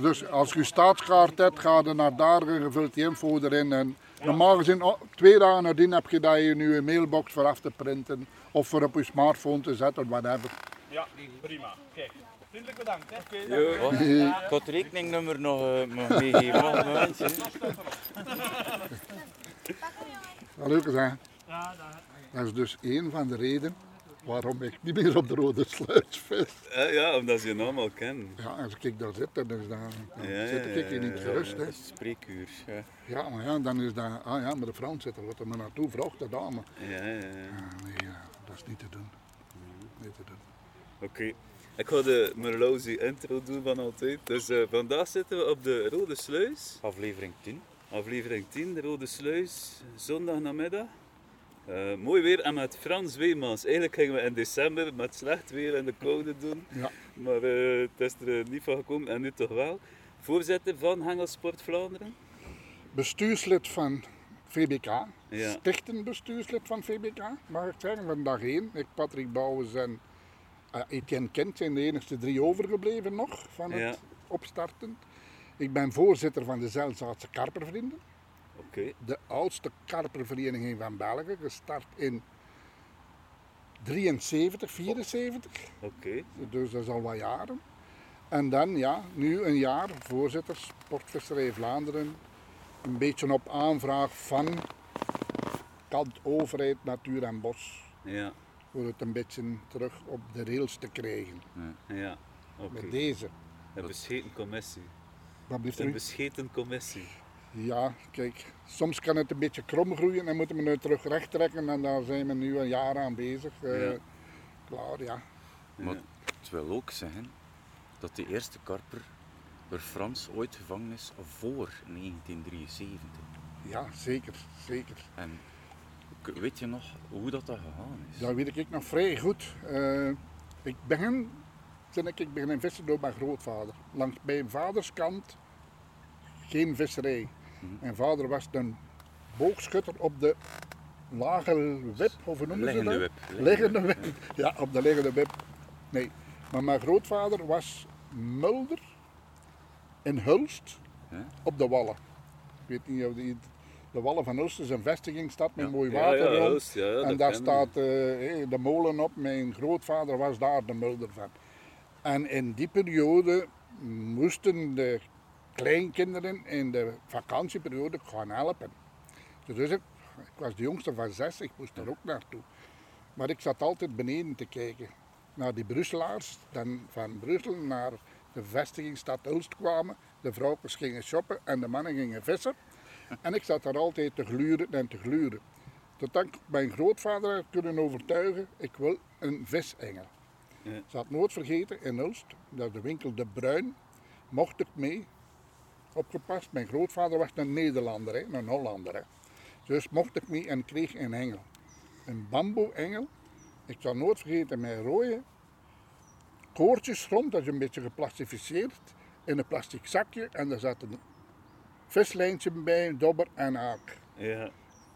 Dus als je staatskaart hebt, ga je naar daar en vult die info erin. En normaal gezien, oh, twee dagen nadien heb je dat je nu een mailbox voor af te printen. Of voor op je smartphone te zetten, whatever. Ja, prima. Kijk, vriendelijk bedankt. Hè. Had het rekeningnummer nog uh, meegeven. Een momentje. Dat leuk is, hè? Dat is dus één van de redenen waarom ik niet meer op de Rode Sluis vis. Ja, ja, omdat ze je naam al kennen. Ja, als ik daar zit, dan, is dat, dan Ja, zit ik hier niet gerust. Hè. Dat is spreekuur. Ja. Ja, maar ja, dan is dat, ah ja, met de Frans zitten, wat er maar naartoe vraagt, de dame. Ja, ja, ja. Ja, nee, ja, dat is niet te doen. Niet te doen. Oké. Ik ga de Merlauzi intro doen van altijd. Dus eh, vandaag zitten we op de Rode Sluis. Aflevering 10. Aflevering 10, de Rode Sluis, zondag namiddag. Eh, mooi weer en met Frans Weemans. Eigenlijk gingen we in december met slecht weer in de koude doen. Ja. Maar eh, het is er eh, niet van gekomen en nu toch wel. Voorzitter van Hengelsport Vlaanderen. Bestuurslid van VBK, Ja. stichtend bestuurslid van VBK, mag ik zeggen, van dag één. Ik, Patrick Bouwens en uh, Etienne Kent zijn de enige drie overgebleven nog van het Ja. opstarten. Ik ben voorzitter van de Zelzaatse Karpervrienden. Oké. de oudste karpervereniging van België, gestart in 73, 74. Oké. Dus dat is al wat jaren. En dan, ja, nu een jaar voorzitter Sportvisserij Vlaanderen. Een beetje op aanvraag van kant overheid, natuur en bos. Ja. Voor het een beetje terug op de rails te krijgen. Ja. Oké. Met deze. Een bescheten commissie. Wat blijft er Een bescheten commissie. Ja, kijk, soms kan het een beetje krom groeien en moeten we nu terug recht trekken. En daar zijn we nu een jaar aan bezig. Eh, Ja. Klaar, ja. Maar het wil ook zeggen dat de eerste karper door Frans ooit gevangen is voor 1973. Ja, zeker, zeker. En weet je nog hoe dat, dat gegaan is? Dat weet ik nog vrij goed. Eh, ik begin, toen ik, ik begin vissen door mijn grootvader. Langs bij mijn vaders kant geen visserij. Mijn vader was een boogschutter op de lage of hoe noemen ze dat? wip. Liggende wip. Ja, op de liggende wip. Nee, maar mijn grootvader was mulder in Hulst Ja. op de Wallen. Ik weet niet of die, de Wallen van Hulst is een vestigingsstad met Ja. mooi water ja. Hulst, en daar staat eh, de molen op. Mijn grootvader was daar de mulder van. En in die periode moesten de kleinkinderen in de vakantieperiode gaan helpen. Dus ik, ik was de jongste van zes, ik moest daar ook naartoe. Maar ik zat altijd beneden te kijken naar die Brusselaars, dan van Brussel naar de vestigingsstad Ulst kwamen. De vrouwtjes gingen shoppen en de mannen gingen vissen. En ik zat daar altijd te gluren en te gluren. Tot ik mijn grootvader had kunnen overtuigen, ik wil een visengel. Ja. Ze had nooit vergeten, in Ulst, dat de winkel De Bruin, mocht ik mee. Opgepast, mijn grootvader was een Nederlander, hè, een Hollander. Hè. Dus mocht ik mee en kreeg een engel. Een bamboe-engel. Ik zal nooit vergeten, met rode koortjes rond, dat is een beetje geplastificeerd, in een plastic zakje. En daar zat een vislijntje bij, een dobber en haak. Ja.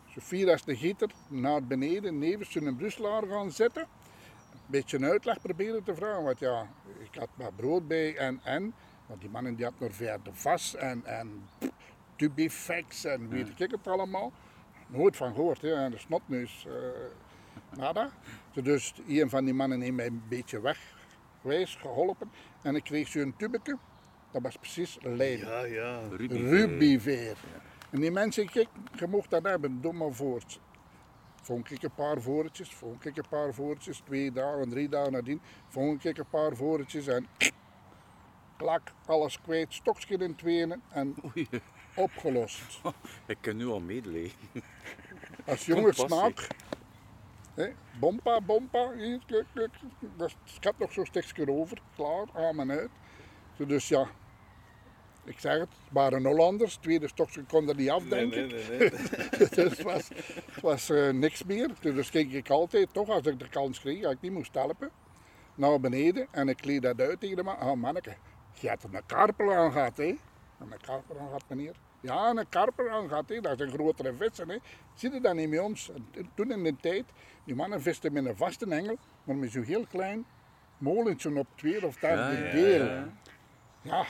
Sofie als de gieter naar beneden, nevens een Brusselaar gaan zitten. Een beetje een uitleg proberen te vragen, want ja, ik had maar brood bij en en. Want die mannen die hadden nog ver de vas en, en tubifex en weet ik het allemaal. Nooit van gehoord, hè, en de snotneus. eh nada. Dus een van die mannen heeft mij een beetje weggeweest, geholpen. En ik kreeg zo'n tubeke, dat was precies lijm. Ja, ja. Ruby. Rubyveer. En die mensen, kijk, je mocht dat hebben, doe maar voort. Vond ik een paar voortjes, vond ik een paar voortjes, twee dagen, drie dagen nadien, vond ik een paar voortjes en klak, alles kwijt, stokje in tweeën en Oei, opgelost. ik kan nu al medeleven. Als jonge Compassie. smaak, hè, bompa, bompa, hier, ik had nog zo'n stukje over, klaar, aan en uit. Dus ja, ik zeg het, het waren Hollanders, tweede stokje kon er niet af, Nee, denk nee, nee, nee. dus het was, het was eh, niks meer. Dus keek ik altijd, toch als ik de kans kreeg, dat ik niet moest helpen, naar beneden. En ik leed dat uit tegen de man. Oh manneke, je hebt een karper aan gehad, hè? Een karper aan gehad, meneer. Ja, een karper aan gehad, hè? Dat is een grotere vissen, hè? Zie je dat niet bij ons? En Toen in de tijd, die mannen visten met een vaste engel, maar met zo'n heel klein molentje op twee of derde Ja, ja, deel. ja. Ja,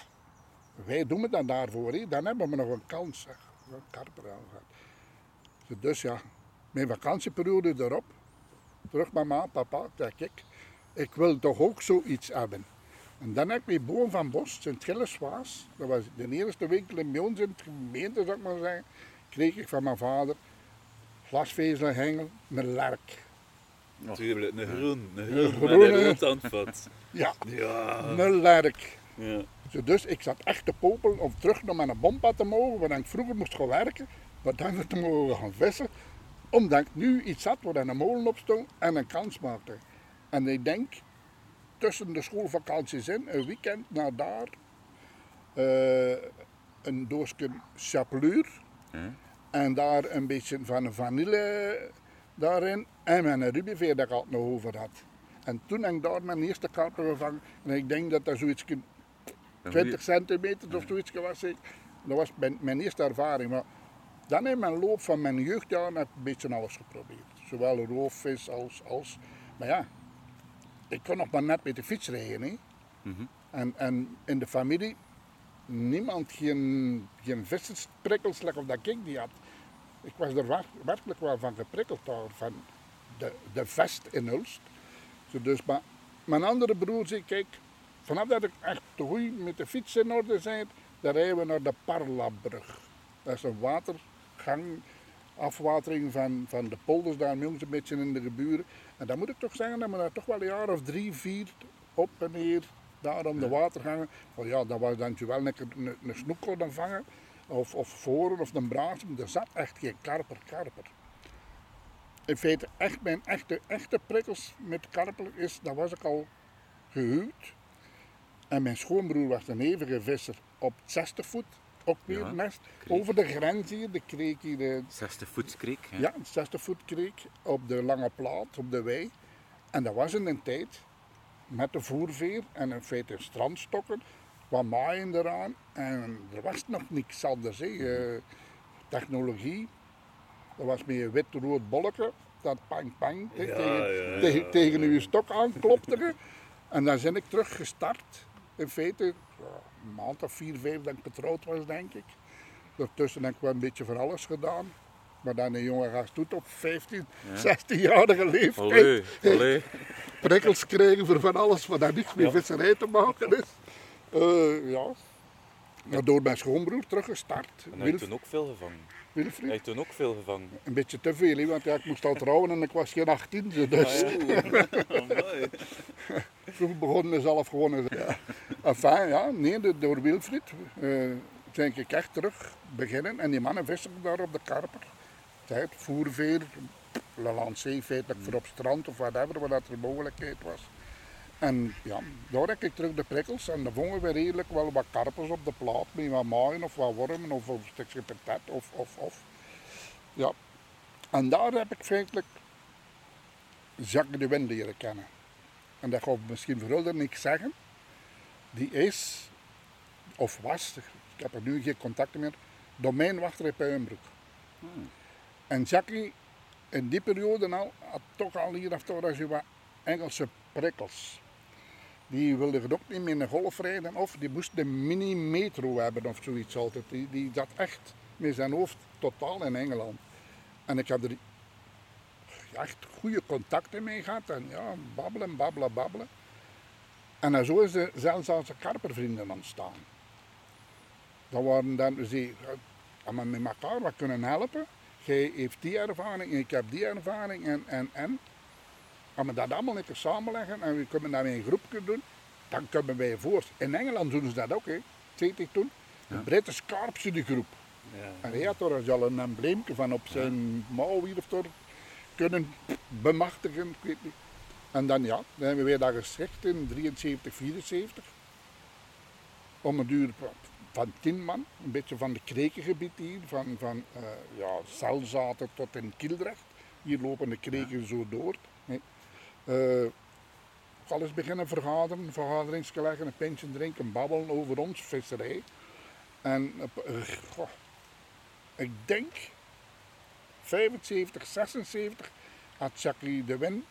Wij doen het dan daarvoor, hè. dan hebben we nog een kans. Zeg. Een karper aan gehad. Dus ja, mijn vakantieperiode erop. Terug mama, papa, kijk ik. Ik wil toch ook zoiets hebben. En dan heb ik bij Boom van Bos, Sint-Gilles-Waas, dat was de eerste winkel in bij ons in het gemeente, zou ik maar zeggen, kreeg ik van mijn vader glasvezelhengel met lerk. Natuurlijk, een groen. Een groen groene. een rood handvat. Ja, Ja. een lerk. ja. Dus ik zat echt te popelen om terug naar mijn bompad te mogen, waar ik vroeger moest gaan werken, maar dan te mogen gaan vissen, omdat ik nu iets had waar een molen op stond en een kans maakte. En ik denk, tussen de schoolvakanties in, een weekend naar daar, eh, een doosje chapelure Ja. en daar een beetje van vanille daarin en een rubyveer dat ik altijd nog over had. En toen heb ik daar mijn eerste karper gevangen en ik denk dat dat zoiets Een 20 centimeter of zoiets was ik. Dat was mijn, mijn eerste ervaring. Maar dan in mijn loop van mijn jeugdjaren heb ik een beetje alles geprobeerd. Zowel roofvis als, als... Maar ja, ik kon nog maar net met de fiets rijden. Hè. Mhm. En, en in de familie, niemand geen, geen vissersprikkels like of dat ik die had. Ik was er wer- werkelijk wel van geprikkeld door, van de, de vest in Hulst. Zo dus, maar mijn andere broer zei, kijk, vanaf dat ik echt te goed met de fiets in orde zijn, dan rijden we naar de Parlabrug. Dat is een watergang, afwatering van, van de polders daar bij ons een beetje in de geburen. En dan moet ik toch zeggen dat we daar toch wel een jaar of drie, vier op en neer daar om de watergangen. Want ja, dat was dan wel een, een, een snoek konden vangen, of, of voren of een braas, maar er zat echt geen karper, karper. In feite, echt mijn echte, echte prikkels met karper is, dat was ik al gehuwd. En mijn schoonbroer was een hevige visser op 60 voet, ook weer Ja, nest. kreek. Over de grens hier, de kreek hier, de, 60 voetskreek. hè? ja, een 60 voet kreek op de lange plaat, op de wei. En dat was in een tijd met de voerveer en in feite strandstokken, wat maaien eraan. En er was nog niks anders. Hè. Eh, technologie, dat was met een wit-rood bolletje, dat pang pang hè, Ja, tegen, ja, ja, tegen, ja. tegen uw stok aanklopte. En dan ben ik terug gestart. In feite, ja, een maand of vier, vijf dat ik getrouwd was, denk ik. Daartussen heb ik wel een beetje van alles gedaan. Maar dan een jonge gast doet op 15, 16-jarige leeftijd. Allee, allee. Prikkels krijgen voor van alles wat daar niets met visserij te maken is. Eh, ja. Maar door mijn schoonbroer teruggestart. En hij heeft Wilf, toen ook veel gevangen. Hij Wilfried. heeft toen ook veel gevangen. Een beetje te veel, want ja, ik moest al trouwen en ik was geen 18. zo Dus Amai. toen begon ik zelf gewoon. Ja. Enfin, ja, nee, door Wilfried eh ben ik echt terug beginnen. En die mannen vissen daar op de karper. Tijd, voerveer, La Lancée feitelijk voor op strand of whatever, waar dat er mogelijkheid was. En ja, daar heb ik terug de prikkels en dan vongen we redelijk wel wat karpers op de plaat, met wat maaien of wat wormen of een stukje patat of, of, of. Ja. En daar heb ik feitelijk Jacques de Wind leren kennen. En dat ga ik misschien voor niks zeggen. Die is, of was, ik heb er nu geen contact meer, domeinwachter in Puimbroek. En Jackie, in die periode al, had toch al hier of daar wat Engelse prikkels. Die wilde ook niet meer in een golf rijden of die moest een mini-metro hebben of zoiets altijd. Die, die zat echt met zijn hoofd totaal in Engeland. En ik heb er echt goede contacten mee gehad en ja, babbelen, babbelen, babbelen. En dan zo is er zelfs als karpervrienden ontstaan. Dat waren dan, ze hebben met elkaar wat kunnen helpen. Jij heeft die ervaring, ik heb die ervaring en, en, en. Als we dat allemaal even samenleggen en we kunnen dat in een groepje doen, dan kunnen wij voort. In Engeland doen ze dat ook, hè. Weet ik toen. De British Carp groep. Ja. En hij had er al een embleempje van op zijn mouw hier of daar kunnen bemachtigen, ik weet niet. En dan ja, dan hebben wij dat gesticht in 73, 74. Om een duur van tien man, een beetje van de krekengebied hier, van, van eh, ja, Zelzaten tot in Kildrecht. Hier lopen de kreken zo door. hè. Eh, alles beginnen vergaderen, vergaderingsgeleggen, een pintje drinken, babbelen over ons, visserij. En eh, goh, ik denk 75, 76 had Jackie de Win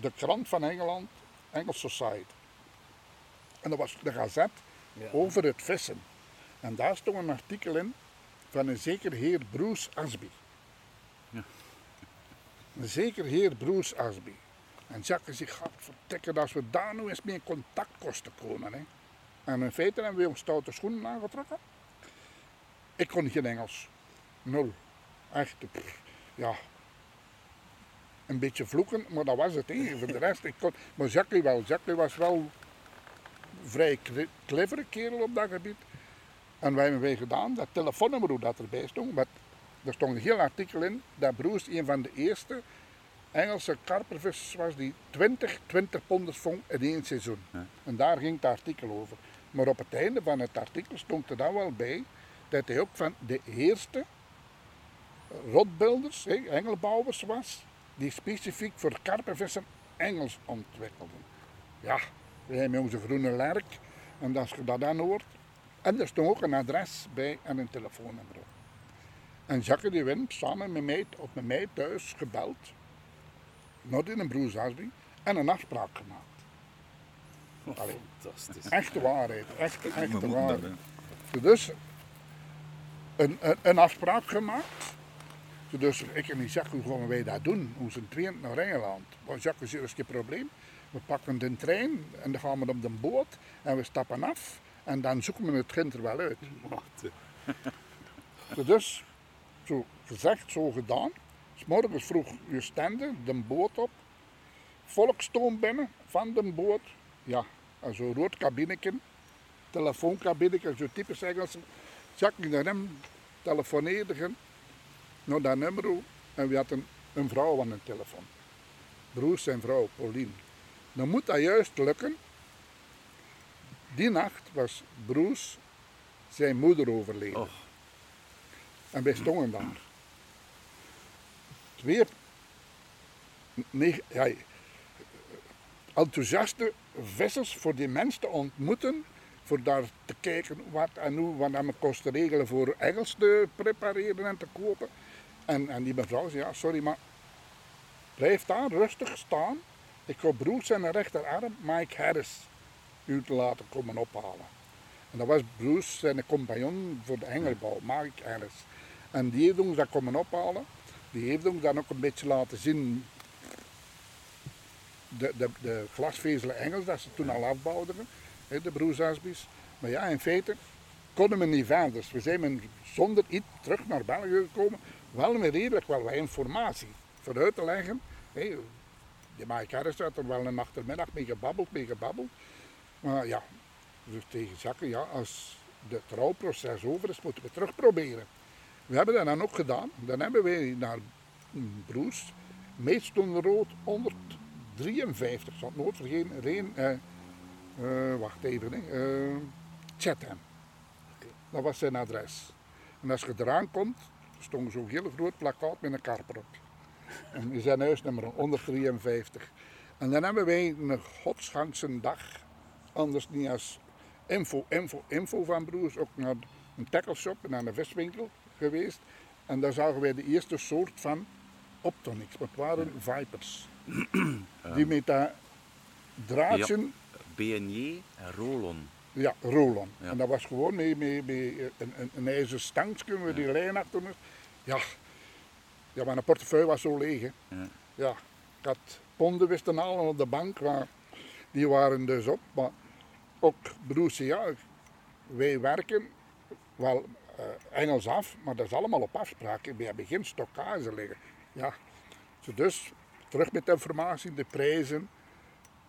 de krant van Engeland, Engels Society. En dat was de gazet Ja. over het vissen. En daar stond een artikel in van een zeker heer Bruce Asby. Een zeker heer Bruce Asby. En Jacques zegt, gaat vertikken als we daar nu eens mee in contact kosten komen. Hè. En in feite hebben we ons stoute schoenen aangetrokken. Ik kon geen Engels. Nul. Echt. pff, ja. Een beetje vloeken, maar dat was het. Voor de rest, ik kon... Maar Jacques wel. Was wel een vrij clevere kerel op dat gebied. En wij hebben wij gedaan, dat telefoonnummer dat erbij stond. Maar er stond een heel artikel in dat Bruce een van de eerste Engelse karpervissers was die 20 20 ponders vong in één seizoen. Ja. En daar ging het artikel over. Maar op het einde van het artikel stond er dan wel bij dat hij ook van de eerste rotbeelders, engelbouwers was, die specifiek voor karpervissen Engels ontwikkelden. Ja, we hebben onze groene lerk en als je dat dan hoort. En er stond ook een adres bij en een telefoonnummer. En Jacques de Win, samen met mij, op met mij thuis gebeld, naar in Broers Asby, en een afspraak gemaakt. Oh, Allee. fantastisch. Echte waarheid, echt, echte waarheid. Dus een, een, een afspraak gemaakt. Dus ik en die Jacques, hoe gaan wij dat doen? Hoe zijn tweeën naar Engeland? Want Jacques is geen probleem. We pakken de trein en dan gaan we op de boot en we stappen af. En dan zoeken we het kind er wel uit. Dus, zo gezegd, zo gedaan. S morgens vroeg je stende, de boot op. Volkstoom binnen van de boot. Ja, en zo'n rood kabinetje. Telefoonkabinetje, zo typisch Engels. Jacques naar hem telefoneerde je naar dat nummer. En we hadden een vrouw aan de telefoon. Broers en vrouw, Pauline. Dan moet dat juist lukken. Die nacht was Broes zijn moeder overleden. En wij stonden daar. Twee nee, ja, enthousiaste vissers voor die mensen te ontmoeten. Voor daar te kijken wat en hoe, wat aan kosten regelen voor Engels te prepareren en te kopen. En, en die mevrouw zei, ja sorry maar blijf daar rustig staan. Ik ga Bruce zijn rechterarm, Mike Harris, u te laten komen ophalen. En dat was Bruce zijn compagnon voor de hengelbouw, Mike Harris. En die heeft ons dat komen ophalen. Die heeft ons dan ook een beetje laten zien de, de, de glasvezelen Engels dat ze toen al afbouwden, de Bruce Asby's. Maar ja, in feite konden we niet verder. Dus we zijn zonder iets terug naar België gekomen. Wel met redelijk wel wat informatie voor uit te leggen. Hè, die Mike Harris had er wel een achtermiddag mee gebabbeld, mee gebabbeld. Maar ja, dus tegen Jacques, ja, als het trouwproces over is, moeten we terug proberen. We hebben dat dan ook gedaan. Dan hebben wij naar Broes, Meetstone Rood 153, ik zal het nooit vergeten, Reen, eh, eh, wacht even, eh, Chatham. Dat was zijn adres. En als je eraan komt, stond zo'n heel groot plakkaat met een karper op. En we zijn huisnummer 153. En dan hebben wij een godsgangse dag, anders niet als info, info, info van broers, ook naar een tackle shop, naar een viswinkel geweest. En daar zagen wij de eerste soort van optonics. Dat waren vipers. Die met dat draadje, BNJ en Rolon. Ja, rollen. Ja. En dat was gewoon met, met, met een, een, een ijzeren stangje met die lijn achter me. Ja. ja, mijn portefeuille was zo leeg. Hè. Ja. Ja, ik had ponden wisten halen op de bank, maar die waren dus op. Maar ook broers, zei, ja, wij werken wel eh, Engels af, maar dat is allemaal op afspraak. We hebben geen stockage liggen. Ja, dus terug met informatie, de prijzen,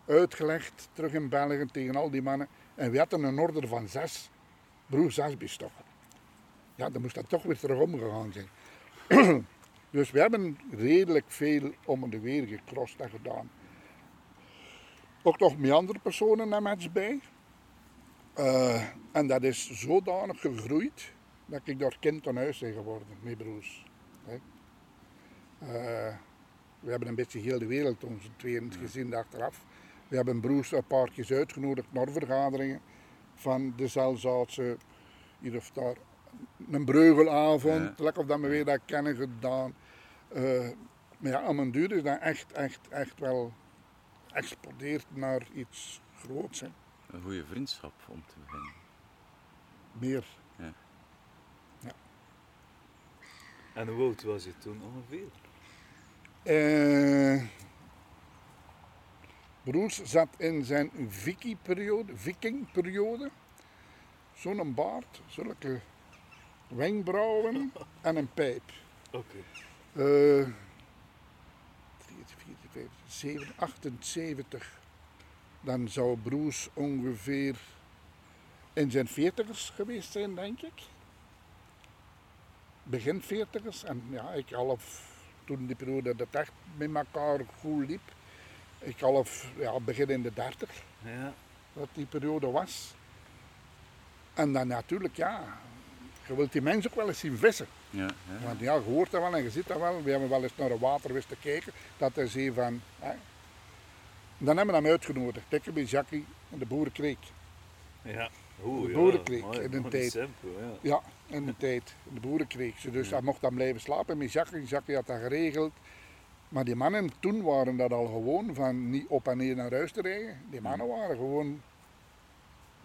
uitgelegd, terug in België tegen al die mannen. En we hadden een order van zes broers stokken. Ja, dan moest dat toch weer terug omgegaan zijn. Dus we hebben redelijk veel om de weer gecrossed en gedaan. Ook nog met andere personen naar match bij. Eh, en dat is zodanig gegroeid dat ik daar kind aan huis ben geworden, met broers. Eh, we hebben een beetje heel de wereld onze tweeën gezien achteraf. We hebben broers een paar keer uitgenodigd naar vergaderingen van de Zelzaatse, hier of daar, een breugelavond, Ja. lekker of dat we weer dat kennen gedaan. Eh, maar ja, aan mijn duur is dat echt, echt, echt wel explodeerd naar iets groots. Hè. Een goede vriendschap om te beginnen. meer. En hoe oud was je toen ongeveer? Eh Broers zat in zijn Viking-periode, Viking-periode. Zo'n baard, zulke wenkbrauwen en een pijp. Oké. 4, 5, 7, 78. Dan zou Broes ongeveer in zijn veertigers geweest zijn, denk ik. Begin veertigers. En ja, ik half, toen die periode dat echt met elkaar goed liep. Ik half, ja, begin in de dertig, Ja. dat die periode was. En dan natuurlijk, ja, je wilt die mensen ook wel eens zien vissen. Ja, ja. Want ja, je hoort dat wel en je ziet dat wel. We hebben wel eens naar een waterwis te kijken. Dat is een van... Hè. Dan hebben we hem uitgenodigd. Dikke bij Jackie in de Boerenkreek. Ja. Oeh, De boerenkreek in mooi tijd. Simpel, ja. Ja, in de tijd. In de Boerenkreek. Dus hij mocht dan blijven slapen met Jackie. Jackie had dat geregeld. Maar die mannen toen waren dat al gewoon van niet op en neer naar huis te rijden. Die mannen waren gewoon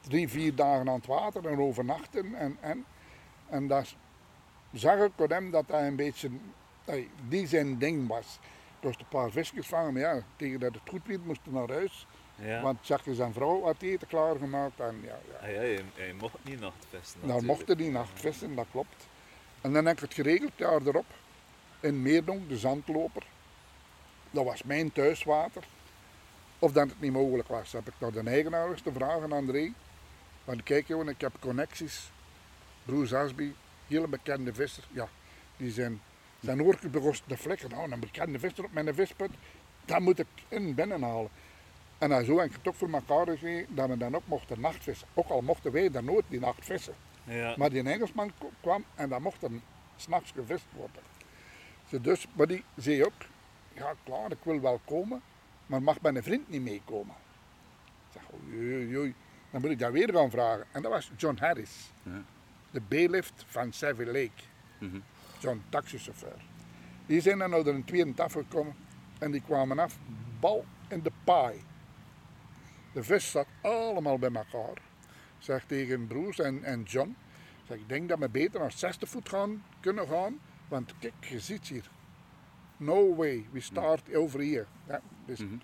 drie, vier dagen aan het water en overnachten. En, en, en dat zag ik op hem dat hij een beetje, die zijn ding was. Dus een paar visjes vangen, maar ja, tegen dat het goed werd moesten naar huis. Ja. Want Jackie zijn vrouw had eten klaargemaakt. En ja, ja. Ah, ja, je, je mocht niet nachtvesten. Daar natuurlijk. mochten die nacht vissen, dat klopt. En dan heb ik het geregeld, jaar erop, in Meerdonk, de zandloper. Dat was mijn thuiswater. Of dat het niet mogelijk was, heb ik naar de eigenaar eens te vragen, André. Want kijk jongen, ik heb connecties. Broers Asby, hele bekende visser. Ja, die zijn, zijn begonnen te flikken. Nou, een bekende visser op mijn visput, dat moet ik in binnenhalen. En dan zo heb ik het ook voor elkaar gekregen dat we dan ook mochten nachtvissen. Ook al mochten wij daar nooit die nacht vissen. Ja. Maar die Engelsman kwam en dan mocht er s'nachts gevist worden. Ze dus, maar die zei ook, ja klaar, ik wil wel komen, maar mag mijn vriend niet meekomen? Ik zeg, oei, oei, oei. Dan moet ik dat weer gaan vragen. En dat was John Harris, Ja. de bailift van Savvy Lake. Mhm. Zo'n taxichauffeur. Die zijn dan naar een tweede tafel gekomen en die kwamen af, bal in de paai. De vis zat allemaal bij elkaar. Zeg tegen broers en, en John, zeg, ik denk dat we beter naar 60 voet gaan, kunnen gaan, want kijk, je ziet hier. No way, we start over hier. Ja, dus Mhm.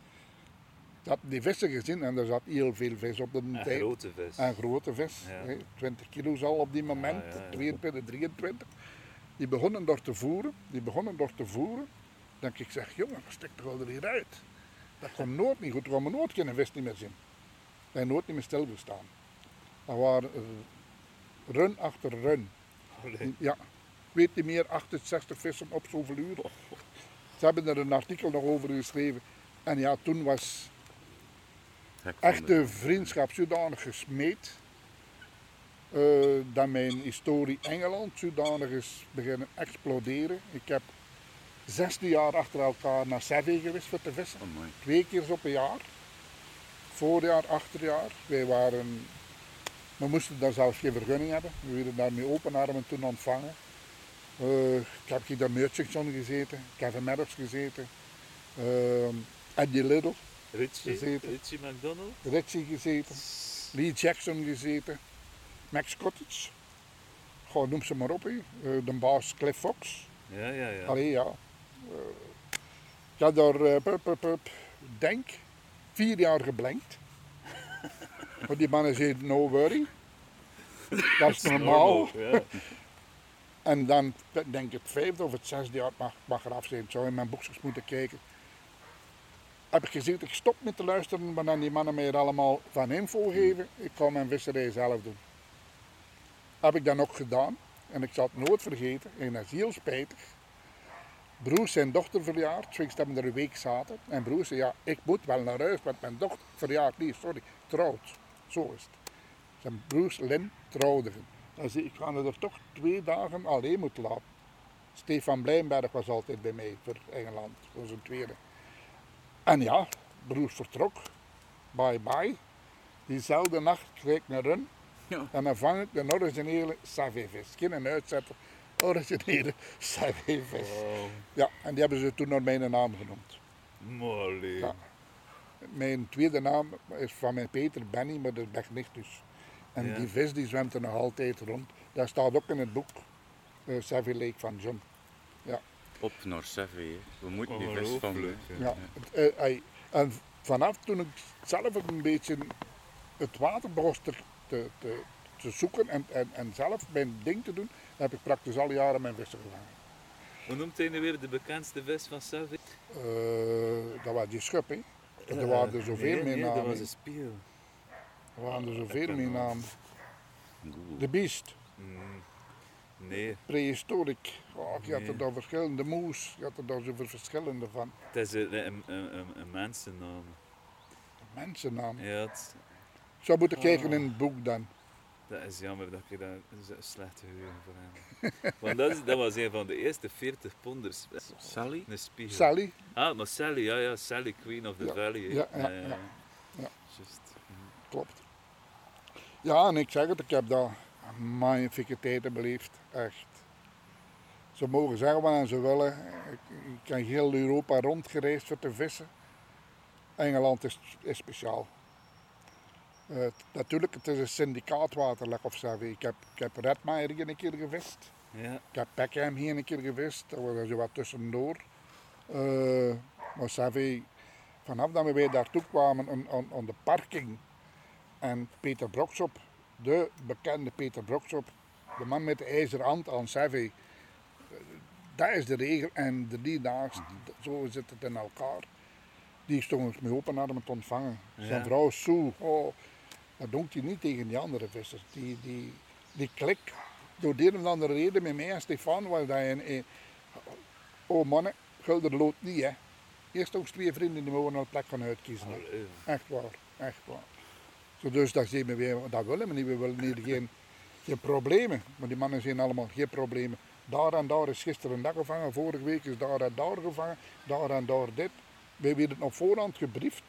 had die vissen gezien en er zat heel veel vis op de Een tijd. grote vis. Een grote vis, Ja. hè, 20 kilo al op die moment, Ja, ja, ja. 22, 23. Die begonnen door te voeren, die begonnen door te voeren. Dan ik zeg, jongen, stik toch al er hier uit. Dat komt nooit niet goed, we gaan nooit geen vis niet meer zien. We hebben nooit niet meer stilgestaan. Dat waren eh, run achter run. Ja, ik weet niet meer, 68 vissen op zoveel uur. Ze hebben er een artikel nog over geschreven. En ja, toen was echt de- vriendschap zodanig gesmeed. eh, dat mijn historie Engeland zodanig is beginnen exploderen. Ik heb 16 jaar achter elkaar naar Savvy geweest voor te vissen. Oh. Twee keer op een jaar. Voorjaar, achterjaar. Wij waren, we moesten daar zelfs geen vergunning hebben. We werden daar met open armen toen ontvangen. Eh, ik heb hier Murchison gezeten, Kevin Maddox gezeten, uh, Eddie Little, Richie, Gezeten. Richie McDonald. Ritchie gezeten, Lee Jackson gezeten, Max Cottage. Gewoon noem ze maar op. Eh, de baas Cliff Fox. Ja, ja, ja. Allee, ja. Eh, ik heb daar, eh, pup, pup, pup, denk, vier jaar geblankt. Maar die mannen zeiden, no worry. Dat is normaal. En dan, denk ik, het vijfde of het zesde jaar mag, mag eraf zijn. Zou in mijn boekjes moeten kijken. Heb ik gezegd, ik stop met te luisteren, maar dan die mannen mij er allemaal van info geven. Ik ga mijn visserij zelf doen. Heb ik dan ook gedaan. En ik zal het nooit vergeten. En dat is heel spijtig. Broers zijn dochter verjaard. Swings hebben er een week zaten. En broer zei, ja, ik moet wel naar huis, want mijn dochter verjaart niet, sorry, trouwt. Zo is het. Zijn broers Lin trouwden. Dan zei ik, ik ga er toch twee dagen alleen moeten laten. Stefan Blijnberg was altijd bij mij voor Engeland, voor zijn tweede. En ja, broers vertrok. Bye bye. Diezelfde nacht kreeg ik een run. Ja. En dan vang ik de originele savévis. Geen een uitzetter, originele savévis. Wow. Ja, en die hebben ze toen naar mijn naam genoemd. Ja. Mijn tweede naam is van mijn Peter Benny, maar dat is Bechnichtus. En Ja. die vis die zwemt er nog altijd rond. Dat staat ook in het boek uh, Savvy Lake van John. Op naar hè. We moeten die vis hè. Ja. eh, en vanaf toen ik zelf een beetje het water begon te, te, te, te zoeken en, en, en zelf mijn ding te doen, heb ik praktisch alle jaren mijn vissen gevangen. Hoe noemt hij nu weer de bekendste vis van Savvy? Eh, dat was die schub, hè. Er waren er zoveel nee, meer nee, dat was een spieel. Er waren er zoveel meer namen. De beest, Mm, nee, prehistoric. Oh, je had er daar verschillende moes, je had er daar zoveel verschillende van. het is een, een, een, een, een mensennaam. Mensennamen. Ja, het, Ik zou moeten kijken Ah. in het boek dan. dat is jammer dat je daar een slechte geheugen voor hebt. Want dat, is, dat was een van de eerste 40 ponders. Sally? Een spiegel. Sally, Ah, maar Sally, ja, ja, Sally, Queen of the Ja, Valley. ja, ja, ja, ja. Juist. klopt. Ja, en ik zeg het, ik heb daar magnifieke tijden beleefd. Echt. Ze mogen zeggen wat ze willen. Ik, ik ben heel Europa rondgereisd voor te vissen. Engeland is, is speciaal. Natuurlijk, het is een syndicaatwaterleg of zo. Ik heb, ik heb een keer gevist. Ja, Ik heb Peckham hier een keer gevist, dat was zo wat tussendoor. Eh, maar Savvy, vanaf dat we weer daartoe kwamen aan, aan, aan de parking en Peter Broksop, de bekende Peter Broksop, de man met de ijzeren hand aan Savvy, eh, dat is de regel en de die naast, zo zit het in elkaar. Die stond mee open armen te ontvangen. Zijn Ja. vrouw Sue, oh, dat doet hij niet tegen die andere vissers. Die, die, die klik, door de een of andere reden met mij en Stefan was dat een, een oh mannen, Gulder loopt niet hè. Eerst ook twee vrienden die mogen een plek gaan uitkiezen. hè. Echt waar, echt waar. Dus dat zien we weer, dat willen we niet, we willen niet geen, geen problemen. Maar die mannen zien allemaal geen problemen. Daar en daar is gisteren dat gevangen, vorige week is daar en daar gevangen, daar en daar dit. We werden op voorhand gebriefd.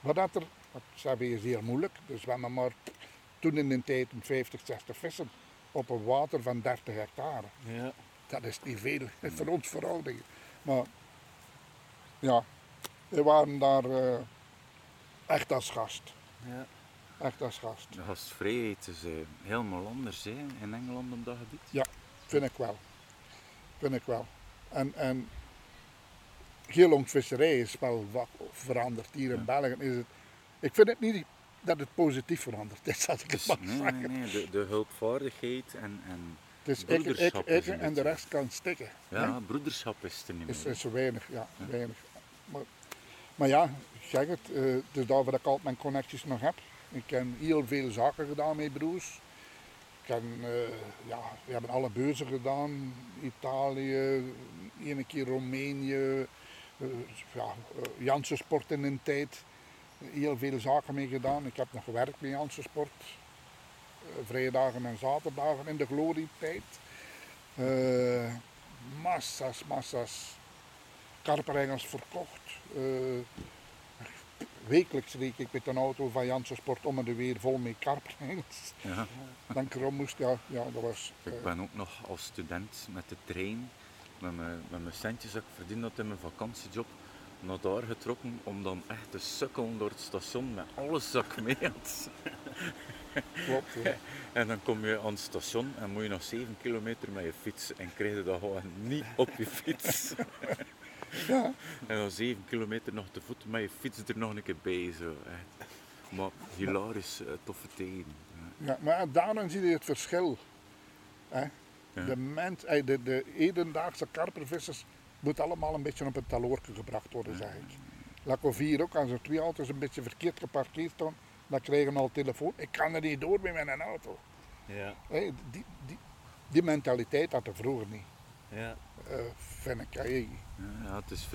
Wat dat er, dat zijn we zeer moeilijk, dus we hebben maar toen in de tijd een 50, 60 vissen op een water van 30 hectare. Ja. Dat is niet veel voor ons verhoudingen. Maar ja, we waren daar eh, echt als gast. ja. Echt als gast. De gastvrijheid is eh, helemaal anders hè, in Engeland op dat gebied. Vind ik wel. Vind ik wel. En, en geelongvisserij is wel wat veranderd. Hier in België is het... Ik vind het niet dat het positief veranderd is, als ik het Dus, nee, nee, zeggen. nee, de, de hulpvaardigheid en, en Het is ik, ik, broederschap ik een en de rest kan stikken. ja, broederschap is er niet meer. Is, is weinig, ja, weinig. Maar, maar ja, ik zeg het, het is daarvoor dat ik altijd mijn connecties nog heb. Ik heb heel veel zaken gedaan met broers. Ik heb, eh, ja, we hebben alle beurzen gedaan. Italië, ene keer Roemenië, eh, ja, eh, Sport in een tijd. Heel veel zaken mee gedaan. Ik heb nog gewerkt met Janssen Sport. Vrijdagen en zaterdagen in de glorietijd. Eh massa's, massa's karperengels verkocht. Wekelijks reed ik met een auto van Janssen Sport om en de weer vol met karperengels. Ja. Dan moest, ja, ja dat was... eh, Ik ben ook nog als student met de trein, met mijn, met mijn centjes dat ik verdiend had in mijn vakantiejob, naar daar getrokken om dan echt te sukkelen door het station met alles dat ik mee had. klopt, ja. En dan kom je aan het station en moet je nog 7 kilometer met je fiets en krijg je dat gewoon niet op je fiets. ja. En dan 7 kilometer nog te voet met je fiets er nog een keer bij. Zo. echt. Maar hilarisch, eh, toffe tijden. Ja. Maar daarin zie je het verschil. Hè? Ja. De, mens, eh, de, de hedendaagse karpervissers moet allemaal een beetje op een taloorke gebracht worden, zeg ik. Lacovier ook, als er twee auto's een beetje verkeerd geparkeerd staan, dan krijgen we al telefoon. Ik kan er niet door met mijn auto. Ja. Hè, die, die, die mentaliteit had er vroeger niet, Ja. Eh, vind ik. Hè. Ja, ja, het is,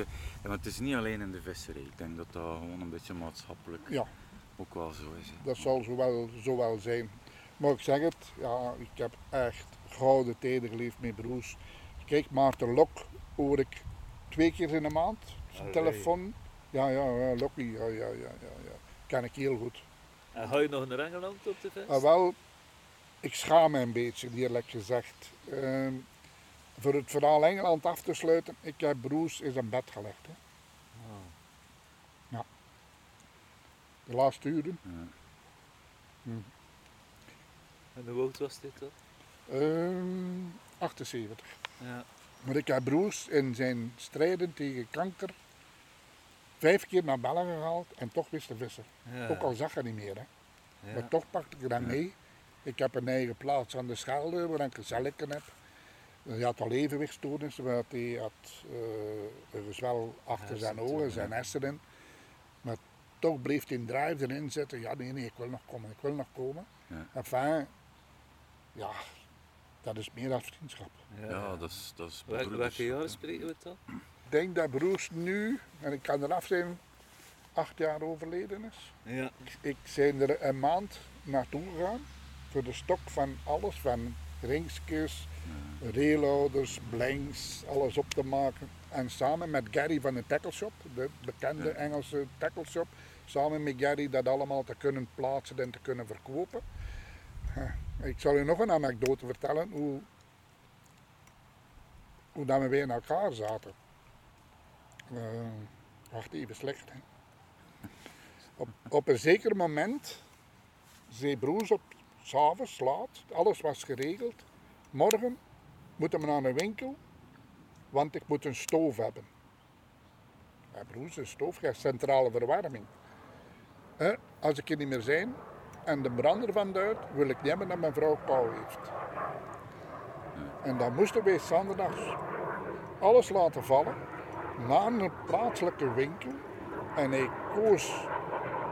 ja, het is niet alleen in de visserij. Ik denk dat dat gewoon een beetje maatschappelijk Ja, ook wel zo is. hè. dat zal zo wel, zo wel zijn. Maar ik zeg het, ja, ik heb echt gouden tijden geleefd met broers. Kijk, Maarten Lok hoor ik twee keer in de maand. Zijn Allee. telefoon. Ja, ja, ja, Lokkie, ja, ja, ja, ja, ja. Ken ik heel goed. En ga je nog naar Engeland op de vis? Ah, wel, ik schaam me een beetje, eerlijk gezegd. Ehm, voor het verhaal Engeland af te sluiten, ik heb broers in zijn bed gelegd. Hè. Ah. De laatste uren. Ja. Hm. En hoe oud was dit dan? Ehm, 78. Ja. Maar ik heb broers in zijn strijden tegen kanker vijf keer naar Bellen gehaald en toch wist te vissen. Ja. Ook al zag hij niet meer. Hè. Ja. Maar toch pakte ik dat mee. Ik heb een eigen plaats aan de Schelde waar ik gezelligen heb. Hij had al evenwichtstoornissen, want hij had eh, een gezwel achter zijn ogen, zijn hersenen. Maar toch bleef hij een drive erin zitten. Ja, nee, nee, ik wil nog komen, ik wil nog komen. Ja. Enfin, ja, dat is meer dan vriendschap. Ja. Ja, dat is, dat is welke jaren spreken we dan? Ik denk dat broers nu, en ik kan eraf zijn, acht jaar overleden is. Ja. Ik zijn er een maand naartoe gegaan voor de stok van alles, van ringsjes, railhouders, blanks, alles op te maken. En samen met Gary van de Tackle Shop, de bekende Engelse tackle shop, samen met Gary dat allemaal te kunnen plaatsen en te kunnen verkopen. Eh, Ik zal u nog een anekdote vertellen hoe, hoe dat we weer in elkaar zaten. Eh, wacht even, slecht. Hè. Op, op een zeker moment zei broers op s'avonds laat, alles was geregeld. Morgen moeten we naar een winkel, want ik moet een stoof hebben. Ja, broers, een stoof, ja, centrale verwarming. Als ik er niet meer zijn en de brander van duidt, wil ik niet hebben dat mijn vrouw kou heeft. En dan moesten wij zondags alles laten vallen naar een plaatselijke winkel. En hij koos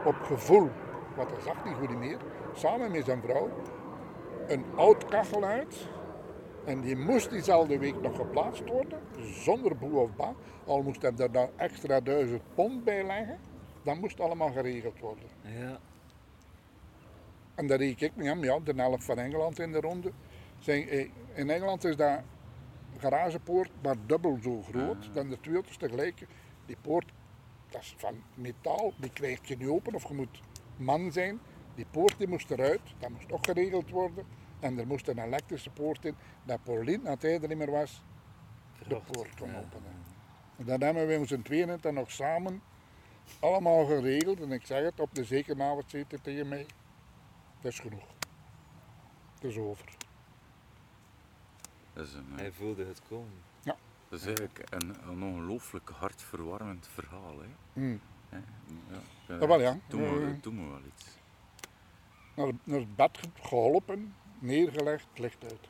op gevoel, want hij zag niet goed meer, samen met zijn vrouw, een oud kachel uit. En die moest diezelfde week nog geplaatst worden, zonder boe of ba. Al moest hij er dan extra duizend pond bij leggen. Dat moest allemaal geregeld worden. Ja. En daar reek ik mee aan, ja, de helft van Engeland in de ronde. Zeg, eh, in Engeland is dat garagepoort maar dubbel zo groot dan de twee auto's tegelijk. Die poort, dat is van metaal, die krijg je niet open of je moet man zijn. Die poort die moest eruit, dat moest ook geregeld worden. En er moest een elektrische poort in, dat Pauline, als hij er niet meer was, de poort kon Ja. openen. En dan hebben we onze tweeën het dan nog samen allemaal geregeld. En ik zeg het, op de zekernaavond zei hij tegen mij, dat is genoeg. Het is over. Dat is, een, eh, Hij voelde het komen. dat is eigenlijk een, een ongelooflijk hartverwarmend verhaal. Hè. Hè, Ja, Dat wel, ja. Doe me, Eh. doe me wel iets. Naar, naar het bed ge- geholpen, neergelegd, licht uit.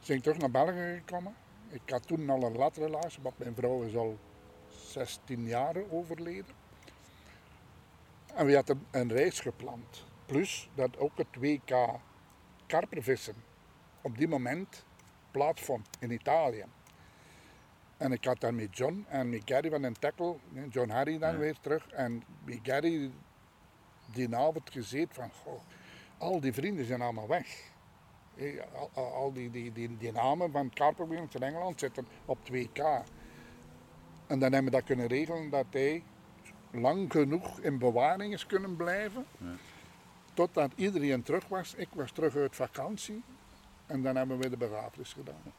Zijn terug naar België gekomen. Ik had toen al een latrelatie, want mijn vrouw is al 16 jaar overleden. En we hadden een reis gepland. Plus dat ook het WK karpervissen op die moment plaatsvond in Italië. En ik had dan met John en met Gary van den Tackle, John Harry dan Ja. weer terug. En met Gary die avond gezeten van, goh, al die vrienden zijn allemaal weg. Eh, Al, al- die, die, die, die namen van Karperwielens in Engeland zitten op 2K. En dan hebben we dat kunnen regelen dat hij lang genoeg in bewaring is kunnen blijven. Ja. Totdat iedereen terug was. Ik was terug uit vakantie. En dan hebben we de begrafenis gedaan.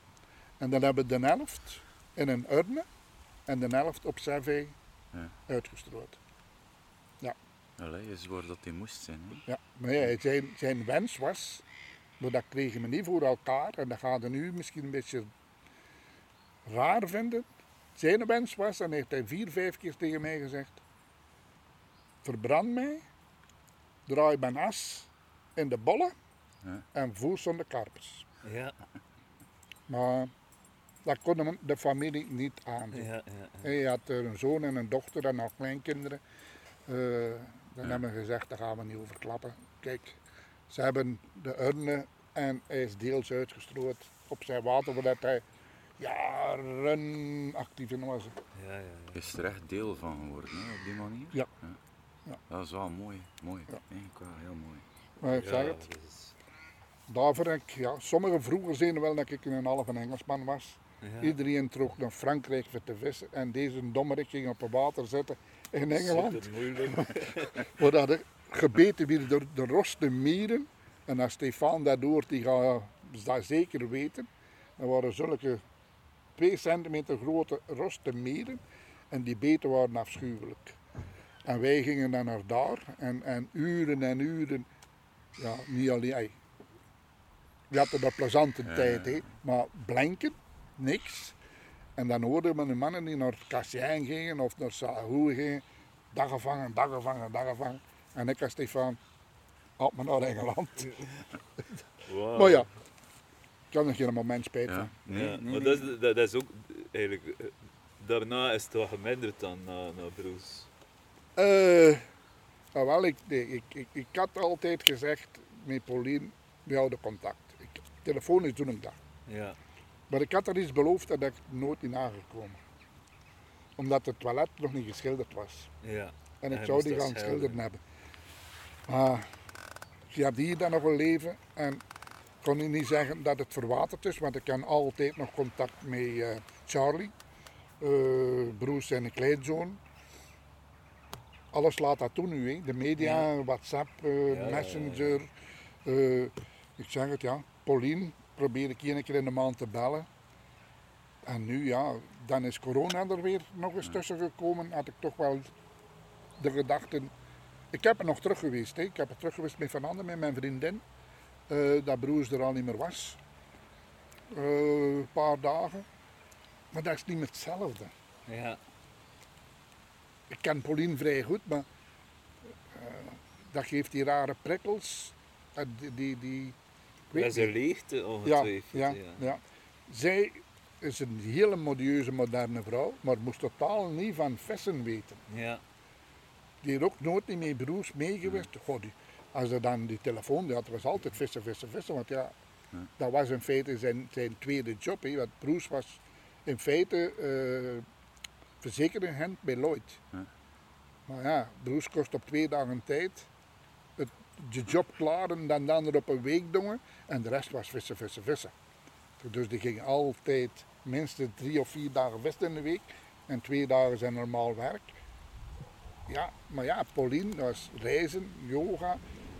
En dan hebben we de helft in een urne en de helft op Ja. uitgestrooid. Allee, is waar dat hij moest zijn. Hè. Ja, maar ja, zijn, zijn wens was, maar dat kregen we niet voor elkaar en dat gaat hij nu misschien een beetje raar vinden. Zijn wens was, en heeft hij vier, vijf keer tegen mij gezegd, verbrand mij, draai mijn as in de bollen Ja. en voer zonder karpers. Ja. Maar dat kon hem de familie niet aandoen. Ja, ja, ja. Hij had er een zoon en een dochter en nog kleinkinderen. Eh, dan hebben we gezegd, daar gaan we niet over klappen. Kijk, ze hebben de urne en hij is deels uitgestrooid op zijn water, voordat hij jaren actief in was. ja, ja, ja. Is er echt deel van geworden hè, op die manier? Ja. Ja. Dat is wel mooi. mooi. Ja. Eigenlijk wel heel mooi. Maar ik Ja, zeg het, is- daarvoor, ik, ja, sommigen vroeger zeiden wel dat ik een halve Engelsman was. ja. Iedereen trok naar Frankrijk voor te vissen en deze dommerik ging op het water zitten in Engeland. Dat er gebeten werden door de roste mieren. En als Stefan dat hoort, die gaat dat zeker weten. Er waren zulke 2 centimeter grote roste mieren. En die beten waren afschuwelijk. En wij gingen dan naar daar. En, en uren en uren, ja, niet alleen, die hadden een plezante Ja, tijd, hè. maar blanken, niks. En dan hoorden we de mannen die naar Cassien gingen of naar Sahou gingen, dag gevangen, dag gevangen, dag gevangen. En ik als Stefan, had me naar Engeland. Wauw. Maar ja, ik kan er geen moment spijt Ja. van. Nee, Ja, nee, maar nee. Dat, is, dat, dat is ook eigenlijk. eh, Daarna is het wel geminderd dan na, na Bruce. Eh, nou wel, ik, nee, ik, ik, ik had altijd gezegd met Paulien, we houden contact. Ik, telefonisch doe ik dat. Ja. Maar ik had er iets beloofd dat ik nooit in aangekomen. Omdat het toilet nog niet geschilderd was. Ja. En ik zou die gaan schilderen. schilderen hebben. Maar je hebt hier dan nog een leven. En ik kon niet zeggen dat het verwaterd is, want ik heb altijd nog contact met eh, Charlie, eh broers en een kleinzoon. Alles laat dat doen nu, hè. de media, WhatsApp, eh, Ja, ja, ja. Messenger. ik zeg het ja, Pauline probeer ik één keer in de maand te bellen. En nu ja, dan is corona er weer nog eens tussen gekomen. Had ik toch wel de gedachten. Ik heb er nog terug geweest. Hè. Ik heb er terug geweest met Van Anden, met mijn vriendin. eh, dat broers er al niet meer was. Eh, een paar dagen. Maar dat is niet meer hetzelfde. Ja. Ik ken Pauline vrij goed, maar eh, dat geeft die rare prikkels. Die, die, die, een niet. leegte ja, ongetwijfeld. ja, ja. Zij is een hele modieuze, moderne vrouw, maar moest totaal niet van vissen weten. ja. Die heeft ook nooit niet met broers meegeweest. Goh, die, als er dan die telefoon die had, was altijd vissen, vissen, vissen. Want ja, dat was in feite zijn, zijn tweede job. Hè, want broers was in feite eh verzekeringsagent bij Lloyd. Ja. Maar ja, broers kost op twee dagen tijd de job klaar en dan, dan er op een week doen. En de rest was vissen, vissen, vissen. Dus die gingen altijd minstens drie of vier dagen vissen in de week. En twee dagen zijn normaal werk. Ja, maar ja, Pauline was reizen, yoga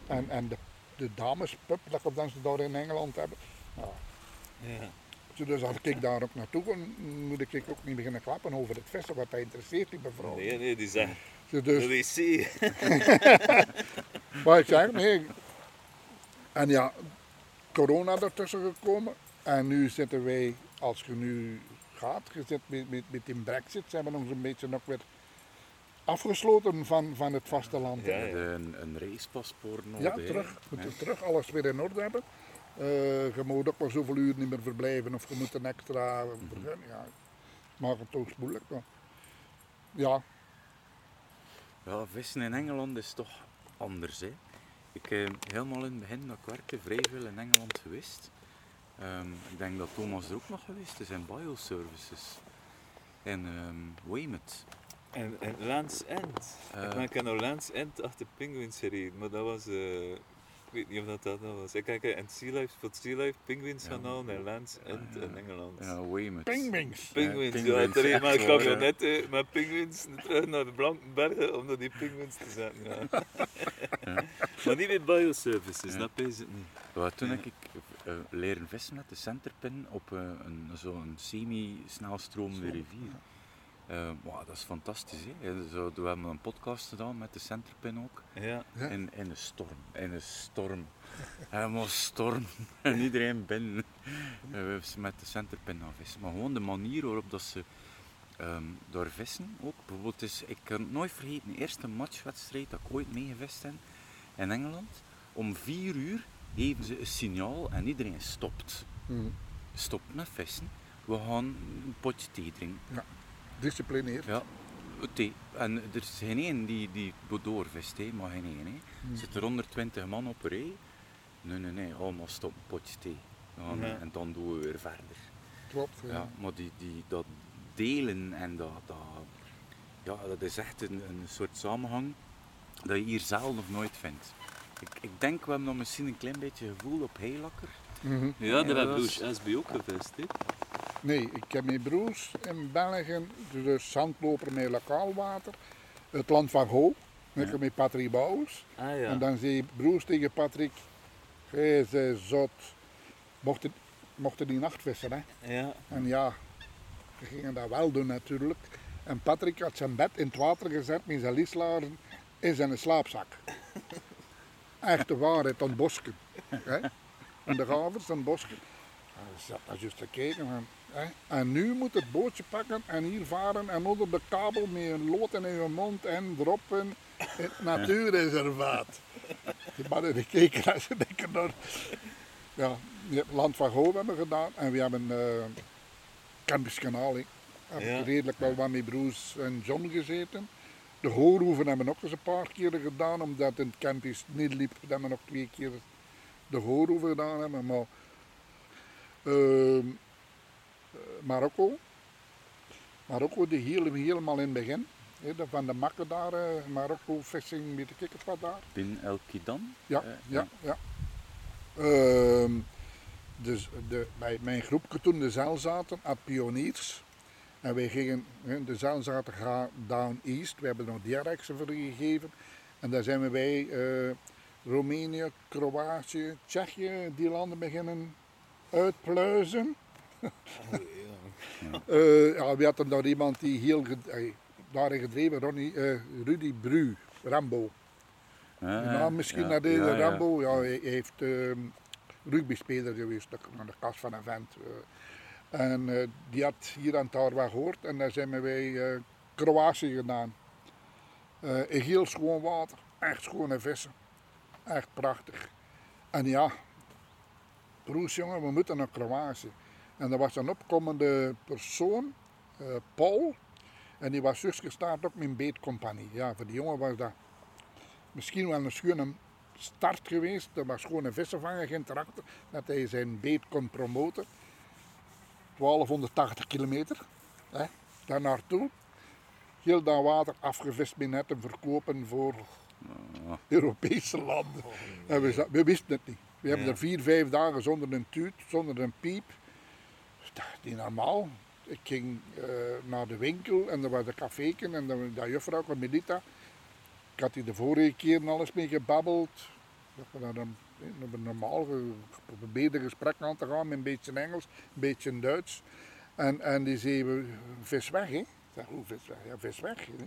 en, en de, de damespub dat ze daar in Engeland hebben. Nou, ja. dus als ik daar ook naartoe kon, moet ik ook niet beginnen klappen over het vissen, wat dat interesseert die mevrouw. Nee, nee, die zegt Dus, de wc. maar ik zeg, nee. En ja, corona ertussen gekomen. En nu zitten wij, als je nu gaat, je zit met, met, met die brexit, ze hebben ons een beetje nog weer afgesloten van, van het vasteland. Ja, Ja, ja. Een, een reispaspoort nodig. hè. terug. Je moet Ja. er terug alles weer in orde hebben. Eh, je moet ook maar zoveel uur niet meer verblijven of je moet een extra vergunning. Ja, maakt het toch moeilijk. Maar. Ja, Ja, vissen in Engeland is toch anders. Hè. Ik eh, helemaal in het begin dat ik werkte vrij veel in Engeland geweest. Ehm, ik denk dat Thomas er ook nog geweest is in bioservices. In ehm Weymouth. En, en Lands End. Eh. ik ben heb naar Lands End achter Penguins gereden, maar dat was. eh, weet niet of dat dat nou was. Ik heb in Sea Life, voor het Sea Life Penguins Ja. gaan halen naar Lands End ja. in Engeland. Ja, Weymouth. pingwings. Penguins, Ja, ja, penguins, er maar camionet eh, met penguins terug naar de Blankenbergen om naar die penguins te zetten. Ja. maar niet met bioservices, Ja. dat is het niet. Ja, toen heb ik eh, leren vissen met de centerpin op eh, een, zo'n semi-snelstromende rivier. Eh, wauw, dat is fantastisch. Hè? Zo, we hebben een podcast gedaan met de centerpin ook. Ja. Ja. In, in een storm. In een storm. Helemaal storm. En iedereen binnen. We zijn met de centerpin gaan vissen. Maar gewoon de manier waarop dat ze ehm, daar vissen ook. Bijvoorbeeld is, ik kan het nooit vergeten, de eerste matchwedstrijd dat ik ooit meegevist heb in Engeland. Om vier uur geven ze een signaal en iedereen stopt. Hmm. Stopt met vissen. We gaan een potje thee drinken. Disciplineerd. Ja. En er is geen één die, die doorvist, hè, maar geen één. Hè. Er zitten er 120 man op rij. Nee, nee, nee, allemaal stop, potje thee. We Ja. En dan doen we weer verder. Klopt. ja. Ja, maar die, die, dat delen en dat, dat, ja, dat is echt een, een soort samenhang dat je hier zelf nog nooit vindt. Ik, ik denk, we hebben nog misschien een klein beetje gevoel op heilakker. Mhm. Ja, Ja, daar dat heb is- Bruce SB ook gevist. Hè. Nee, ik heb mijn broers in België, dus zandloper met lokaal water. Het land van ik Ja. met Patrick Bouwers. Ah ja. En dan zei broers tegen Patrick, jij bent zot. Mochten, mochten die nacht vissen, hè. ja. En ja, we gingen dat wel doen natuurlijk. En Patrick had zijn bed in het water gezet met zijn lieslaren in zijn slaapzak. Echte waarheid, aan bosken. Hè? in de Gavers, een bosje. En ik zat daar juist te kijken van. En nu moet het bootje pakken en hier varen en onder de kabel met een lood in je mond en droppen in het natuurreservaat. Die mannen die keken en ze denken door. Ja, je hebt Land van Gouw hebben we gedaan en we hebben uh, Campus Kanaal. hè. Hebben Ja. redelijk wel wat met Broes en John gezeten. De Hoorhoeven hebben we ook eens een paar keer gedaan, omdat het in het campus niet liep. Dat hebben we nog twee keer de Hoorhoeven gedaan hebben. Maar ehm, eh, Marokko. Marokko, die hielden we helemaal in het begin. hè, de- van de makken daar, eh, Marokko, vissing, weet ik het wat daar. Bin El Kidan. Ja, Eh, ja, ja. Ehm, dus de, bij mijn groepje toen de zeil zaten, had pioniers. En wij gingen, de zeil zaten gaan down east. We hebben nog diarecten voor gegeven. En daar zijn we bij eh, Roemenië, Kroatië, Tsjechië, die landen beginnen uitpluizen. Eh, ja, we hadden daar iemand die heel eh, daarin gedreven, Ronnie, eh, Rudy Bru, Rambo. Ah, De naam misschien ja, naar deze ja. Rambo. Ja, hij hij heeft ehm rugbyspeler geweest, aan de kast van een vent. en die had hier aan het daar wat gehoord en daar zijn eh, Kroatië gedaan. In heel schoon water, echt schone vissen. Echt prachtig. En ja, broers jongen, we moeten naar Kroatië. En er was een opkomende persoon, eh, Paul, en die was zus gestart met een beetcompagnie. Ja, voor die jongen was dat misschien wel een schone start geweest. Er was gewoon een vissenvanger geïnteract dat hij zijn beet kon promoten. 1280 kilometer, hè, daar naartoe. Heel dat water afgevist met netten verkopen voor Europese landen. En we, we wisten het niet. We hebben er vier, vijf dagen zonder een tuut, zonder een piep. Dat is niet normaal. Ik ging eh, naar de winkel en er was een caféken en dan, dat juffrouw, Melita, ik had die de vorige keer al eens mee gebabbeld. Dat we daar een, normaal gesprek aan te gaan met een beetje Engels, een beetje Duits. En, en die zei, vis weg hè. Ik hoe vis weg? Ja, vis weg. hè.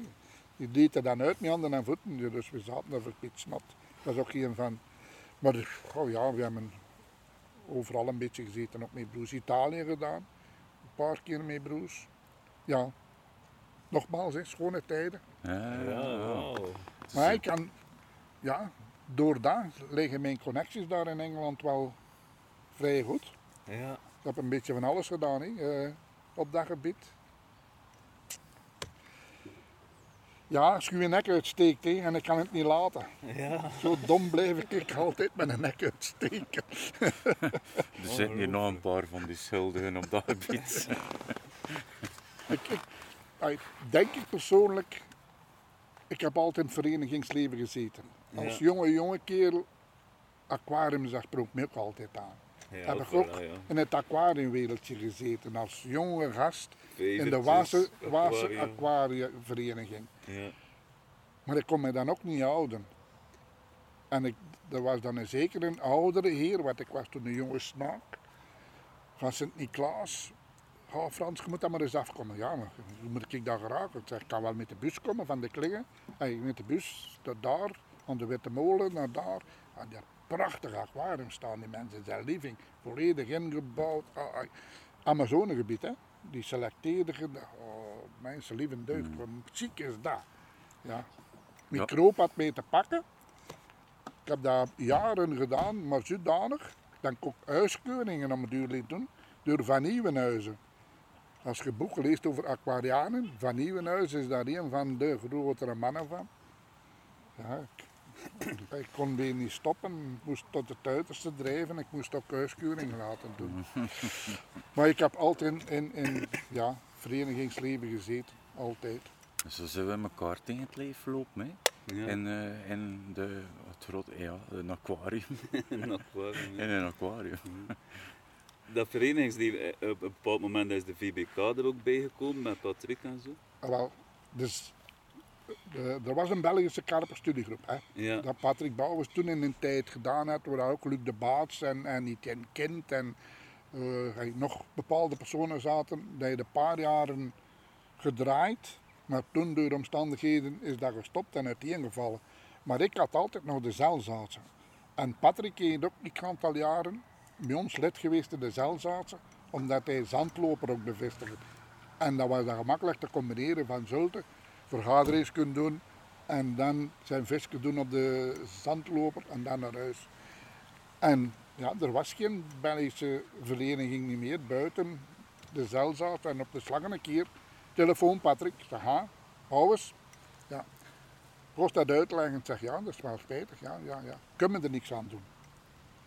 Die deed er dan uit met handen en voeten, dus we zaten er verpitsnat. Dat was ook geen van. Maar oh ja, we hebben overal een beetje gezeten, ook met broers Italië gedaan. Een paar keer met broers. Ja, nogmaals, hè, schone tijden. Ja, Ja, ja. wauw. Maar ik kan, ja, door dat liggen mijn connecties daar in Engeland wel vrij goed. Ja. Ik heb een beetje van alles gedaan hè, eh, op dat gebied. Ja, als je je nek uitsteekt hè, en ik kan het niet laten. Ja. Zo dom blijf ik altijd met een nek uitsteken. Er zitten hier nog een paar van die schuldigen op dat gebied. Ik, ik, ik denk ik persoonlijk, ik heb altijd in het verenigingsleven gezeten. Als Ja. jonge, jonge kerel, aquarium zag me ook altijd aan. Ja, heb ik ook ja. in het aquariumwereldje gezeten als jonge gast in de Waase, Waase aquarium. Aquariumvereniging. Ja. Maar ik kon me dan ook niet houden. En ik, er was dan een zeker een oudere heer, want ik was toen een jonge snaak, van Sint-Niklaas. Ja, Frans, je moet dan maar eens afkomen. Ja, maar hoe moet ik daar geraken? Ik zeg, ik kan wel met de bus komen van de Klingen. Hey, met de bus tot daar, aan de Witte Molen, naar daar. En daar prachtig aquarium staan die mensen. Zijn living, volledig ingebouwd. Ah, ah. Amazonegebied, hè. Die selecteerden, oh, mensen lieve deugd, wat ziek is dat. Ja. Microop had mee te pakken. Ik heb dat jaren gedaan, maar zodanig. Dan kon ik huiskeuringen om het duur liet doen, door Van Nieuwenhuizen. Als je boeken leest over aquarianen, Van Nieuwenhuizen is daar een van de grotere mannen van. Ja, ik, ik kon weer niet stoppen, ik moest tot het uiterste drijven, ik moest ook huiskeuringen laten doen. Maar ik heb altijd in, in, in ja, verenigingsleven gezeten, altijd. Zo zijn we elkaar tegen het leven lopen. Hè. Ja. In, eh, in de, het grote, ja, een aquarium. Een aquarium, een aquarium. Dat verenigingsleven, eh, op een bepaald moment is de VBK er ook bijgekomen met Patrick en zo. Ah, Wel, dus, er was een Belgische karperstudiegroep. Hè, Ja. Dat Patrick Bouwers toen in een tijd gedaan had, waar ook Luc de Baats en, en Etienne Kind en eh, nog bepaalde personen zaten. Dat heeft een paar jaren gedraaid, maar toen door omstandigheden is dat gestopt en uiteengevallen. Maar ik had altijd nog de zeilzaten. En Patrick heeft ook een aantal jaren bij ons lid geweest in de Zelzaatse, omdat hij zandloper ook bevestigde. En dat was dan gemakkelijk te combineren van Zulte, vergaderingen kunnen doen en dan zijn visje doen op de zandloper en dan naar huis. En ja, er was geen Belgische vereniging niet meer buiten de Zelzaat en op de slangen een keer telefoon Patrick, zeg ha, hou eens. Ja. Was dat uitleggen zeg ja, dat is wel spijtig, ja, ja, ja. Kunnen er niks aan doen.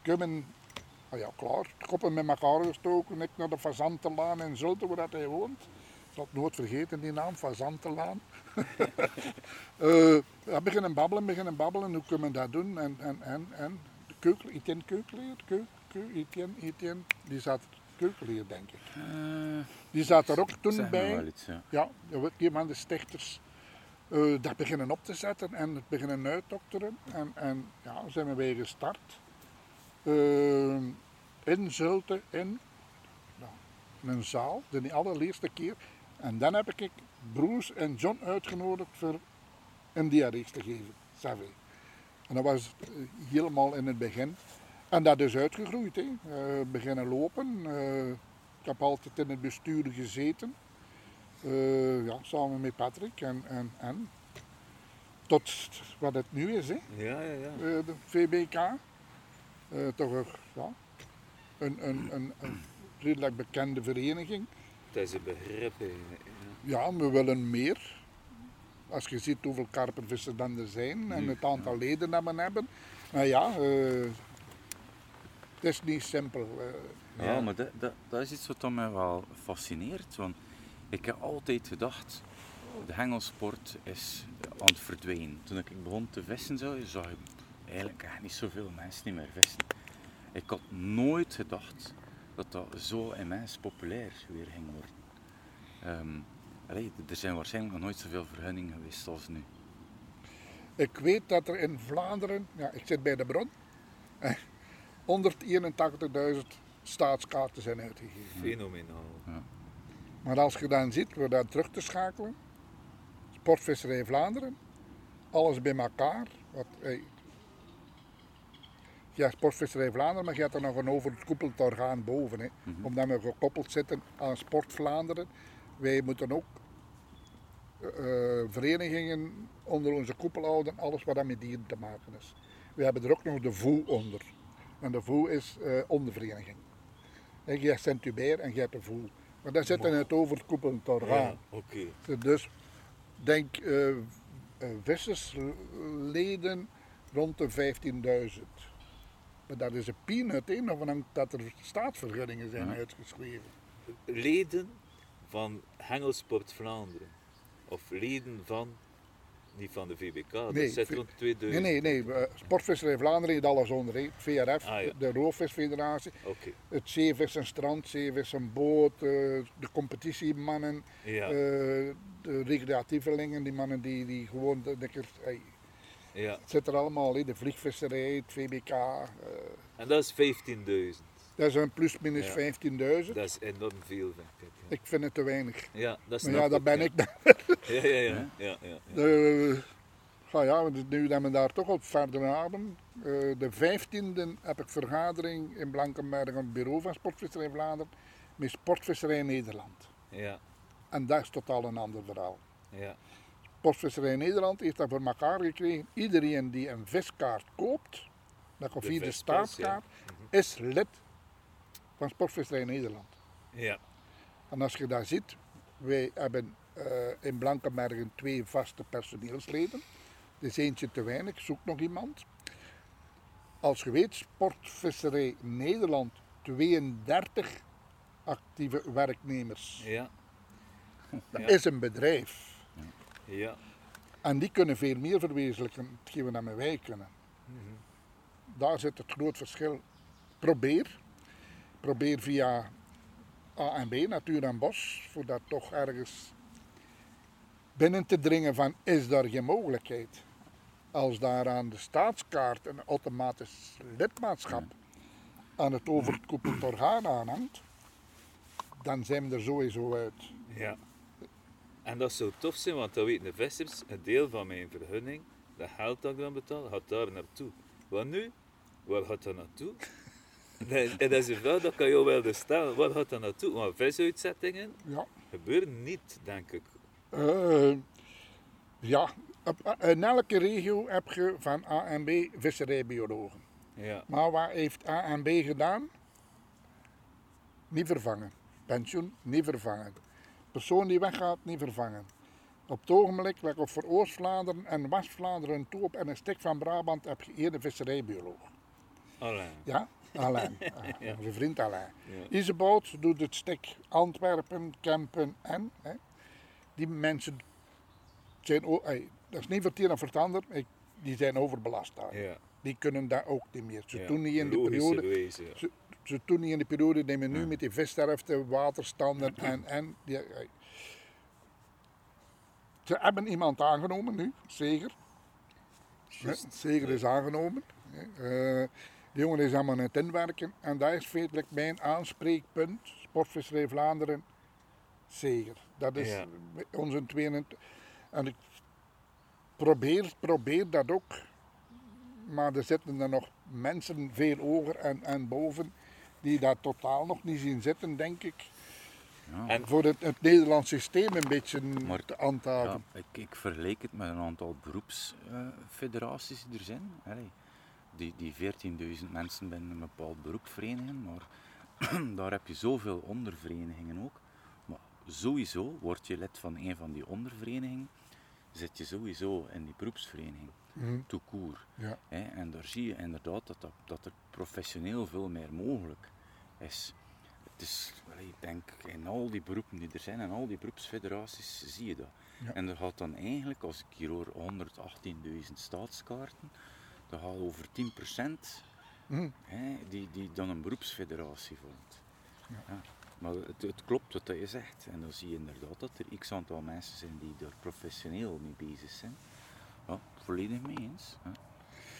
Kunnen, ah ja klaar, koppen met elkaar gestoken, ik naar de Fazantenlaan in Zulte waar hij woont. Ik zal het nooit vergeten, die naam, Fazantenlaan. Eh, ja, beginnen babbelen, beginnen babbelen, hoe kunnen we dat doen? En, en, en, en de keuken, Etienne Keukeleer, Keu, Keu, Etienne, Etienne, die zat Keukeleer denk ik. Eh, Die zat er ook toen zeg bij. iets, ja. Ja, een van de stichters eh, dat beginnen op te zetten en het beginnen uitdokteren. En, en ja, zijn we weer gestart. Eh, in Zulte, in nou, in een zaal, de allereerste keer. En dan heb ik Broes en John uitgenodigd voor een te geven, Savé. En dat was eh, helemaal in het begin. En dat is uitgegroeid. Hè. Eh, beginnen lopen. Eh, ik heb altijd in het bestuur gezeten. Ja, samen met Patrick en, en, en tot wat het nu is, hè, Ja, ja, ja. de VBK. Toch ja, een, een, een, een redelijk bekende vereniging. Dat is een begrip. Ja. We willen meer. Als je ziet hoeveel karpervissers dan er zijn en Nu, het aantal leden dat we hebben. Maar ja, eh, het is niet simpel. eh. Ja, Ja. maar dat, dat, dat is iets wat mij wel fascineert. Want ik heb altijd gedacht, de hengelsport is aan het verdwijnen. Toen ik begon te vissen, zo, zag ik eigenlijk echt niet zoveel mensen niet meer vissen. Ik had nooit gedacht dat dat zo immens populair weer ging worden. Ehm, allee, er zijn waarschijnlijk nog nooit zoveel vergunningen geweest als nu. Ik weet dat er in Vlaanderen, ja, ik zit bij de bron, eh, 181.000 staatskaarten zijn uitgegeven. Fenomenaal. Maar als je dan ziet, we daar terug te schakelen, Sportvisserij Vlaanderen, alles bij elkaar. Wat, hey, ja, Sportvisserij Vlaanderen, maar je hebt er nog een overkoepelend orgaan boven. Hè, Omdat we gekoppeld zitten aan Sport Vlaanderen. Wij moeten ook eh, verenigingen onder onze koepel houden, alles wat met dieren te maken is. We hebben er ook nog de VOE onder. En de VOE is eh ondervereniging. En je hebt Saint-Hubert en je hebt de VOE. Maar daar zit in het overkoepelend orgaan. Ja, oké. Dus denk eh, vissersleden rond de 15.000. Maar dat is een peanut, hè, nog van dat er staatsvergunningen zijn Ja. uitgeschreven. Leden van Hengelsport Vlaanderen. Of leden van, niet van de VBK, dat Nee, zit V- rond Nee, 2000. nee, nee. eh, Sportvisserij Vlaanderen heeft alles onder. Het VRF, Ah, ja. de Roofvisfederatie, Oké, het Zeevis en Strand, Zeevis en Boot, eh, de competitiemannen, ja. eh, de recreatievelingen, die mannen die, die gewoon hey, ja. het zit er allemaal in, de vliegvisserij, het VBK. En dat is 15.000. dat is een plus minus Ja. 15.000. Dat is enorm veel, vind ik. Ja, Ik vind het te weinig. ja dat Maar ja, dat ben ik. dan. Ja, ja, ja. ja, ja, ja. De, ja, ja, want nu dat we daar toch op verder hebben. eh, de 15e heb ik vergadering in Blankenberg op het bureau van Sportvisserij Vlaanderen met Sportvisserij Nederland. ja, En dat is totaal een ander verhaal. ja. Sportvisserij Nederland heeft dat voor elkaar gekregen. Iedereen die een viskaart koopt, dat of De de ja. staatskaart, is lid van Sportvisserij Nederland. ja. En als je dat ziet, wij hebben eh, in Blankenbergen twee vaste personeelsleden. Er is eentje te weinig, zoek nog iemand. Als je weet, Sportvisserij Nederland 32 actieve werknemers. Ja, Dat Ja. is een bedrijf. ja. En die kunnen veel meer verwezenlijken, wat wij kunnen. Daar zit het groot verschil. Probeer. Probeer via A en B, Natuur en Bos, voor dat toch ergens binnen te dringen van is daar geen mogelijkheid. Als daar aan de staatskaart een automatisch lidmaatschap aan het overkoepeld orgaan aanhangt, dan zijn we er sowieso uit. Ja. En dat zou tof zijn, want dan weten de vissers, een deel van mijn vergunning, dat geld dat ik dan betaal, gaat daar naartoe. Wat nu? Waar gaat dat naartoe? Nee, en dat is een vraag dat kan je wel stellen. Wat gaat dat naartoe? Want visuitzettingen Ja. gebeuren niet, denk ik. Eh, ja, op- in elke regio heb je van A en B visserijbiologen. Ja. Maar wat heeft A en B gedaan? Niet vervangen. Pensioen, niet vervangen. Persoon die weggaat, niet vervangen. Op het ogenblik, op voor Oost-Vlaanderen en West-Vlaanderen, Toop en een stuk van Brabant, heb je één visserijbioloog. Alleen. Ja, Alain. Ah, Onze vriend Alain. Ja. Iseboot doet het stuk Antwerpen, Kempen en. Hè. Die mensen zijn ey, dat is niet voor of voor het ander, die zijn overbelast daar. Ja. Die kunnen dat ook niet meer. Ze doen niet in de periode. wezen. Ze, ze doen niet in de periode die we nu met die vissterfte, waterstanden en. en die. Ze hebben iemand aangenomen nu, zeker. Zeker is aangenomen. Eh, die jongen is allemaal aan het inwerken en dat is feitelijk mijn aanspreekpunt. Sportvisserij Vlaanderen, zeker. Dat is Ja. onze tweede. En ik probeer, probeer dat ook. Maar er zitten er nog mensen veel hoger en, en boven die dat totaal nog niet zien zitten, denk ik. Ja. En- Voor het, het Nederlands systeem een beetje Maar- te handhaven. Ja, ik, ik vergelijk het met een aantal beroepsfederaties die er zijn. Allee, die, die 14.000 mensen binnen een bepaald beroepsvereniging, maar daar heb je zoveel onderverenigingen ook. Maar sowieso word je lid van een van die onderverenigingen, zit je sowieso in die beroepsvereniging, tout court. Ja. En daar zie je inderdaad dat, dat, dat er professioneel veel meer mogelijk is. Het is, ik denk, in al die beroepen die er zijn, en al die beroepsfederaties, zie je dat. Ja. En er gaat dan eigenlijk, als ik hier hoor 118.000 staatskaarten, dat gaat over 10% Mhm. hè, die, die dan een beroepsfederatie vormt. Ja. Maar het, het klopt wat je zegt. En dan zie je inderdaad dat er x aantal mensen zijn die daar professioneel mee bezig zijn. Ja, volledig mee eens. hè.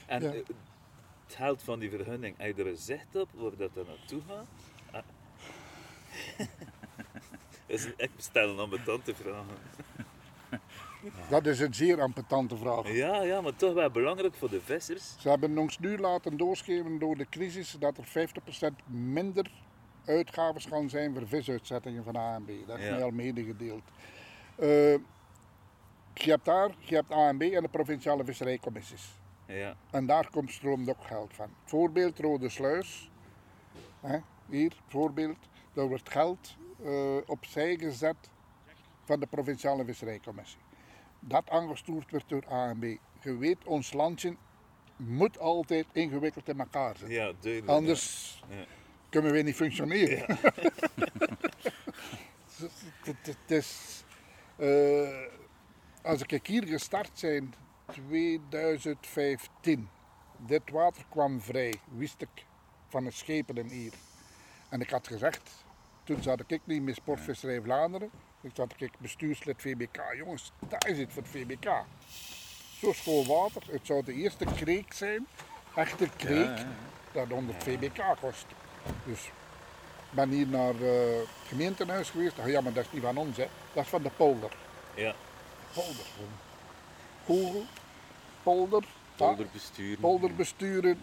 En Ja. eh, het geld van die vergunning, heb je er een zicht op waar dat er naartoe gaat? Ah. Is stel een ambetante vraag. Dat is een zeer ambetante vraag. Ja, ja, maar toch wel belangrijk voor de vissers. Ze hebben ons nu laten doorgeven door de crisis dat er 50% minder uitgaven gaan zijn voor visuitzettingen van A en B. Dat is Ja. mij al medegedeeld. Eh, je hebt daar, je hebt A en B en de provinciale visserijcommissies. Ja, En daar komt stroomt ook geld van. Voorbeeld Rode Sluis. Hè, hier, voorbeeld. Daar wordt geld eh, opzij gezet van de provinciale visserijcommissie. Dat aangestuurd werd door A en B. Je weet, ons landje moet altijd ingewikkeld in elkaar zitten. ja duidelijk. Anders Ja. kunnen we niet functioneren. het- het is, eh, als ik hier gestart zijn, 2015, dit water kwam vrij, wist ik van de schepen hier. En ik had gezegd, toen zat ik niet met Sportvisserij Vlaanderen, ik zat ik bestuurslid VBK. Jongens, daar is het voor het VBK. Zo schoon water, het zou de eerste kreek zijn, echte kreek, Ja, ja, dat onder het VBK kost. Dus ik ben hier naar eh, het gemeentehuis geweest. Ah, ja, maar dat is niet van ons, hè. dat is van de polder. Ja, Polder. Google, polder, ja, Polderbestuur. polderbesturen.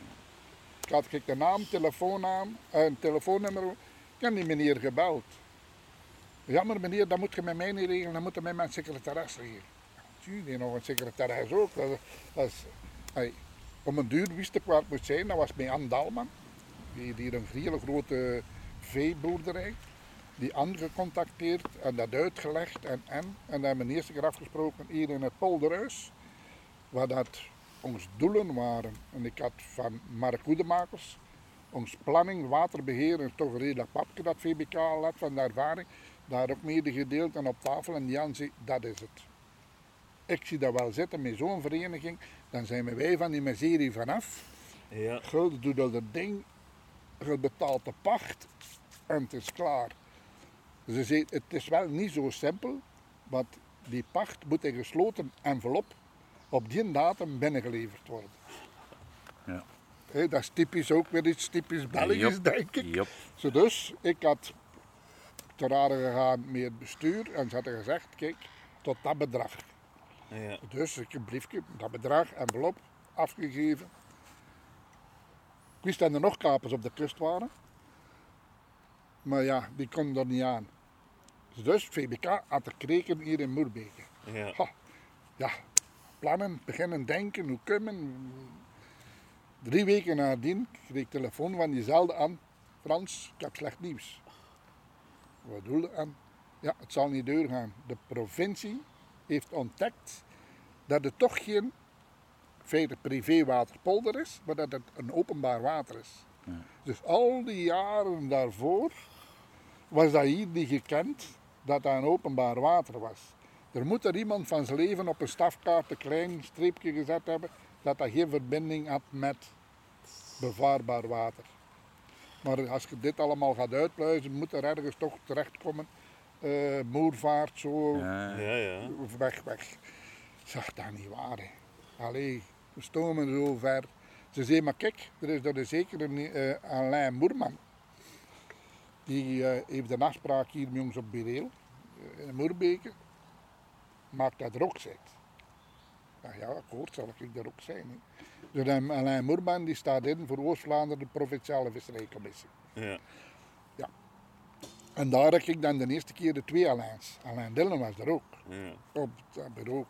Ik had de naam, telefoonnaam en telefoonnummer. Ik heb die meneer gebeld. Jammer meneer, dat moet je met mij niet regelen, dat moet je met mijn secretaris regelen. Zie je nog een secretaris ook. Dat, om een duur wist ik waar het zijn, dat was bij Ann Dalman. Die hier een hele grote veeboerderij. Die Ann gecontacteerd en dat uitgelegd en en. En dan hebben we eerst keer afgesproken hier in het polderhuis. Waar dat ons doelen waren. En ik had van Mark Hoedemakers, ons planning, waterbeheer, is toch een redelijk papje dat VBK al had van de ervaring. Daar ook en op tafel. En Jan zei, dat is het. Ik zie dat wel zitten met zo'n vereniging. Dan zijn we wij van die miserie vanaf. ja. Gulden doet al dat ding. Je betaalt de pacht. En het is klaar. Ze zei, het is wel niet zo simpel. Want die pacht moet in gesloten envelop op die datum binnengeleverd worden. Ja. Dat is typisch ook weer iets typisch Belgisch, denk ik. Zo dus, ik had te raden gegaan met het bestuur en ze hadden gezegd, kijk, tot dat bedrag. ja. Dus ik heb een briefje, dat bedrag, envelop, afgegeven. Ik wist dat er nog kapers op de kust waren. Maar ja, die konden er niet aan. Dus VBK had de kreken hier in Moerbeke. Ja. Ha, ja, plannen, beginnen denken, hoe kunnen. Drie weken nadien kreeg ik telefoon van diezelfde aan. Frans, ik heb slecht nieuws. Wat bedoel je aan? Ja, het zal niet doorgaan. De provincie heeft ontdekt dat het toch geen feite privéwaterpolder is, maar dat het een openbaar water is. Dus al die jaren daarvoor was dat hier niet gekend dat dat een openbaar water was. Er moet er iemand van zijn leven op een stafkaart een klein streepje gezet hebben dat dat geen verbinding had met bevaarbaar water. Maar als je dit allemaal gaat uitpluizen, moet er ergens toch terechtkomen. eh moervaart, zo, Ja. Ja, weg, weg. Zeg, dat niet waar. Hè. Allee, we stomen zo ver. Ze zei, maar kijk, er is, dat is zeker een eh, Alain Moerman. Die eh, heeft een afspraak hier met ons op Bireel, in Moerbeke. Maakt dat er ook zit. Ja, ja, akkoord, zal ik daar ook zijn. Hè. Dus dan Alain Moerman die staat in voor Oost-Vlaanderen, de Provinciale Visserijcommissie. Ja. En daar heb ik dan de eerste keer de twee Alains. Alain Dillen was er ook. Ja. op dat bureau.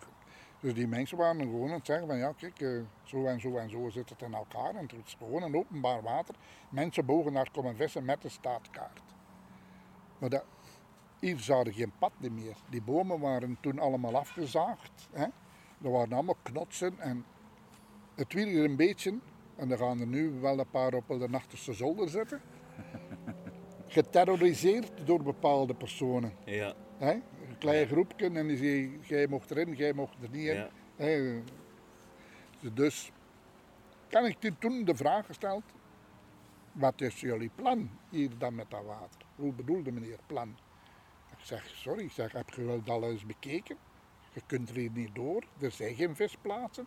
Dus die mensen waren gewoon aan het zeggen van ja kijk, eh, zo en zo en zo zit het in elkaar. En het is gewoon een openbaar water. Mensen mogen daar komen vissen met de staatkaart. Maar dat, hier zouden geen pad meer. Die bomen waren toen allemaal afgezaagd. Hè. Er waren allemaal knotsen en het wiel er een beetje, en er gaan er nu wel een paar op de achterste zolder zitten, geterroriseerd door bepaalde personen. Ja. Hè? Een klein groepje en die zei, jij mocht erin, jij mocht er niet in. Ja. Dus kan ik toen- toen de vraag gesteld, wat is jullie plan hier dan met dat water? Hoe bedoelde meneer plan? Ik zeg, sorry, ik zeg, heb je wel dat al eens bekeken? Je kunt er hier niet door, er zijn geen visplaatsen.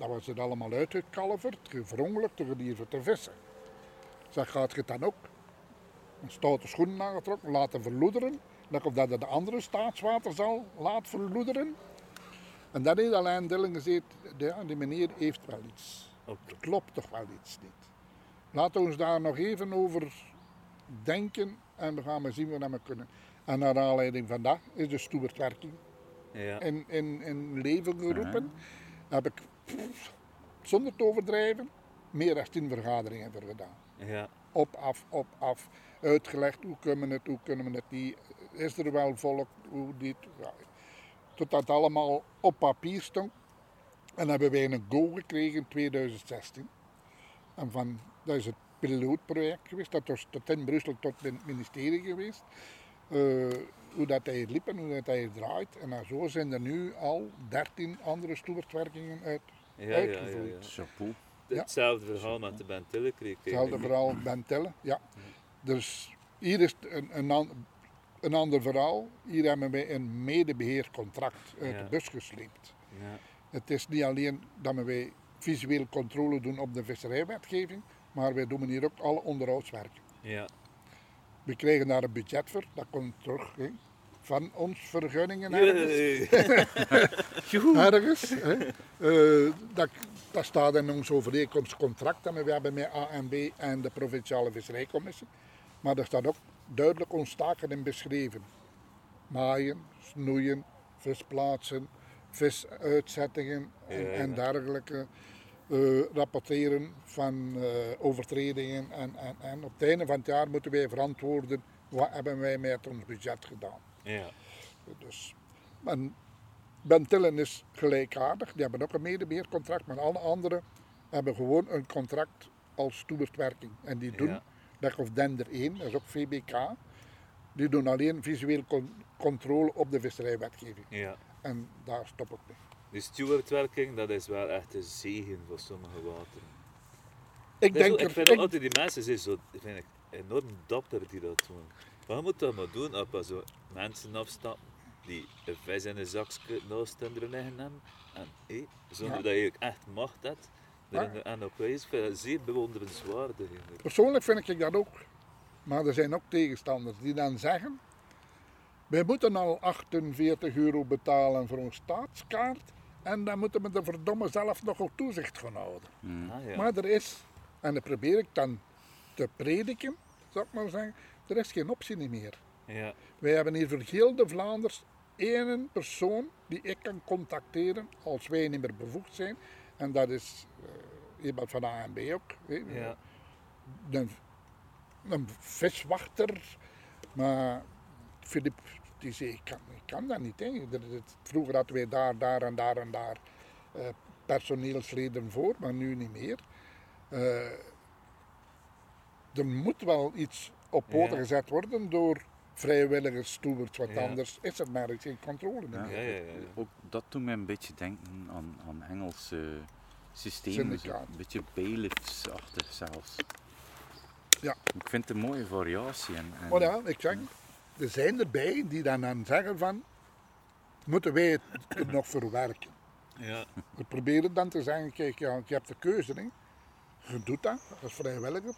Dat was het allemaal uitgekalverd, gevrongelkt, hier voor te vissen. Zeg, gaat je het dan ook een stoute schoenen aangetrokken, laten verloederen. Dat of dat het de andere staatswater zal laten verloederen. En dat heeft Alain Dillen gezegd, ja, die meneer heeft wel iets. Klopt toch wel iets niet. Laten we ons daar nog even over denken en we gaan maar zien wat we kunnen. En naar aanleiding van dat is de Stuartwerking Ja. in, in, in leven geroepen. Heb ik, pff, zonder te overdrijven, meer dan tien vergaderingen voor gedaan Ja. op, af, op, af. Uitgelegd hoe kunnen we het, hoe kunnen we het niet. Is er wel volk, hoe dit. Ja. Totdat het allemaal op papier stond. En hebben wij een go gekregen in 2016. En van, dat is het pilootproject geweest. Dat was tot in Brussel tot in het ministerie geweest. Eh, hoe dat hij liep en hoe dat hij draait. En dan zo zijn er nu al 13 andere stoertwerkingen uit, Ja, ja, ja, uitgevoerd. ja. Chapeau. Hetzelfde verhaal met de Bentille kreeg ik Hetzelfde verhaal Bentelle, ja. Dus hier is een, een, an- een ander verhaal. Hier hebben wij een medebeheercontract uit Ja. de bus gesleept. Ja. Het is niet alleen dat wij visueel controle doen op de visserijwetgeving, maar wij doen hier ook alle onderhoudswerken. Ja. We krijgen daar een budget voor, dat komt terug hè, van ons vergunningen ergens. Ergens hè. Eh, dat, dat staat in ons overeenkomstcontract dat we hebben met ANB en de Provinciale Visserijcommissie. Maar daar staat ook duidelijk ons taken in beschreven. Maaien, snoeien, visplaatsen, visuitzettingen en, Ja, ja. en dergelijke. Eh, rapporteren van eh, overtredingen en, en, en op het einde van het jaar moeten wij verantwoorden wat hebben wij met ons budget gedaan. Ja. Dus, en Bentillen is gelijkaardig, die hebben ook een medebeheercontract, maar alle anderen hebben gewoon een contract als toewerkwerking. En die doen, Ja. Leg of Dender 1, dat is ook VBK, die doen alleen visueel con- controle op de visserijwetgeving. Ja. En daar stop ik mee. Die stewardwerking, dat is wel echt een zegen voor sommige wateren. Ik denk ook- ik vind altijd die mensen zijn zo, vind ik, enorm dapper die dat doen. Je moet dat maar doen als er zo mensen afstappen die een vis in een zakje naast hun liggen hebben. En hé, zonder Ja. dat je echt macht hebt. Ja. En, op dat zeer bewonderenswaardig. persoonlijk vind ik dat ook. Maar er zijn ook tegenstanders die dan zeggen, wij moeten al 48 euro betalen voor een staatskaart en dan moeten we de verdomme zelf nog op toezicht gaan houden. Ah, ja. Maar er is En dan probeer ik dan te prediken, zou ik maar zeggen. Er is geen optie meer. Ja, Wij hebben hier voor heel de Vlaanders één persoon die ik kan contacteren als wij niet meer bevoegd zijn. En dat is eh, iemand van de ANB ook. ja, Een, een viswachter. Maar Filip die zei, ik kan, ik kan dat niet. Er- Vroeger hadden wij daar, daar en daar en daar eh, personeelsleden voor, maar nu niet meer. Eh, er moet wel iets op poten Ja. gezet worden door vrijwilligers, stewards, want Ja. anders is er nergens geen controle meer. ja, ja, ja. Ook dat doet mij een beetje denken aan, aan Engelse systemen. zo. Een beetje bailiffs-achtig zelfs. Ja. Ik vind het een mooie variatie. En, en Maar ja, ik zeg, er zijn erbij die dan, dan zeggen van, moeten wij het, het nog verwerken? ja. We proberen dan te zeggen, kijk, ja, je hebt de keuze. Hè. Je doet dat, als vrijwilliger.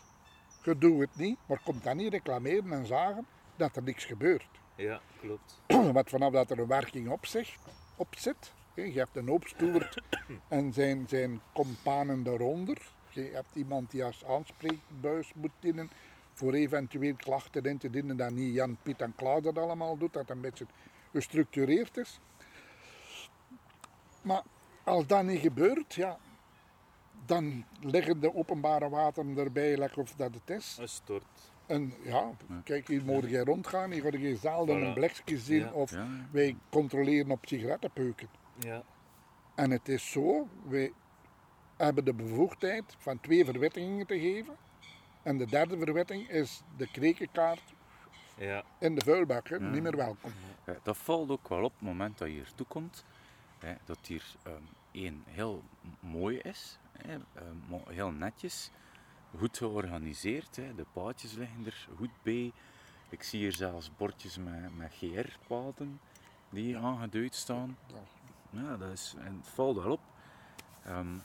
Je doet het niet, maar komt dan niet reclameren en zagen dat er niks gebeurt. ja klopt. Want vanaf dat er een werking op, zich, op zit, je hebt een hoop steward en zijn, zijn companen daaronder. Je hebt iemand die als aanspreekbuis moet dienen voor eventueel klachten in te dienen dat niet Jan, Piet en Klaas dat allemaal doet, dat een beetje gestructureerd is. Maar als dat niet gebeurt, ja, dan liggen de openbare wateren erbij, lekker of dat het is. Een stort. En ja, kijk, hier moet je rondgaan, hier ga je zelden Voilà. een blikje zien Ja. of Ja. wij controleren op sigarettenpeuken. Ja, En het is zo, wij hebben de bevoegdheid van twee verwittingen te geven. En de derde verwitting is de krekenkaart ja, in de vuilbak, hè, niet meer welkom. Ja, dat valt ook wel op het moment dat je hier toekomt. Hè, dat hier ehm, één heel mooi is, hè, ehm, heel netjes, goed georganiseerd. Hè, de paadjes liggen er goed bij. Ik zie hier zelfs bordjes met, met GR-paden die aangeduid staan. Ja, dat is, en het valt wel op. Ehm,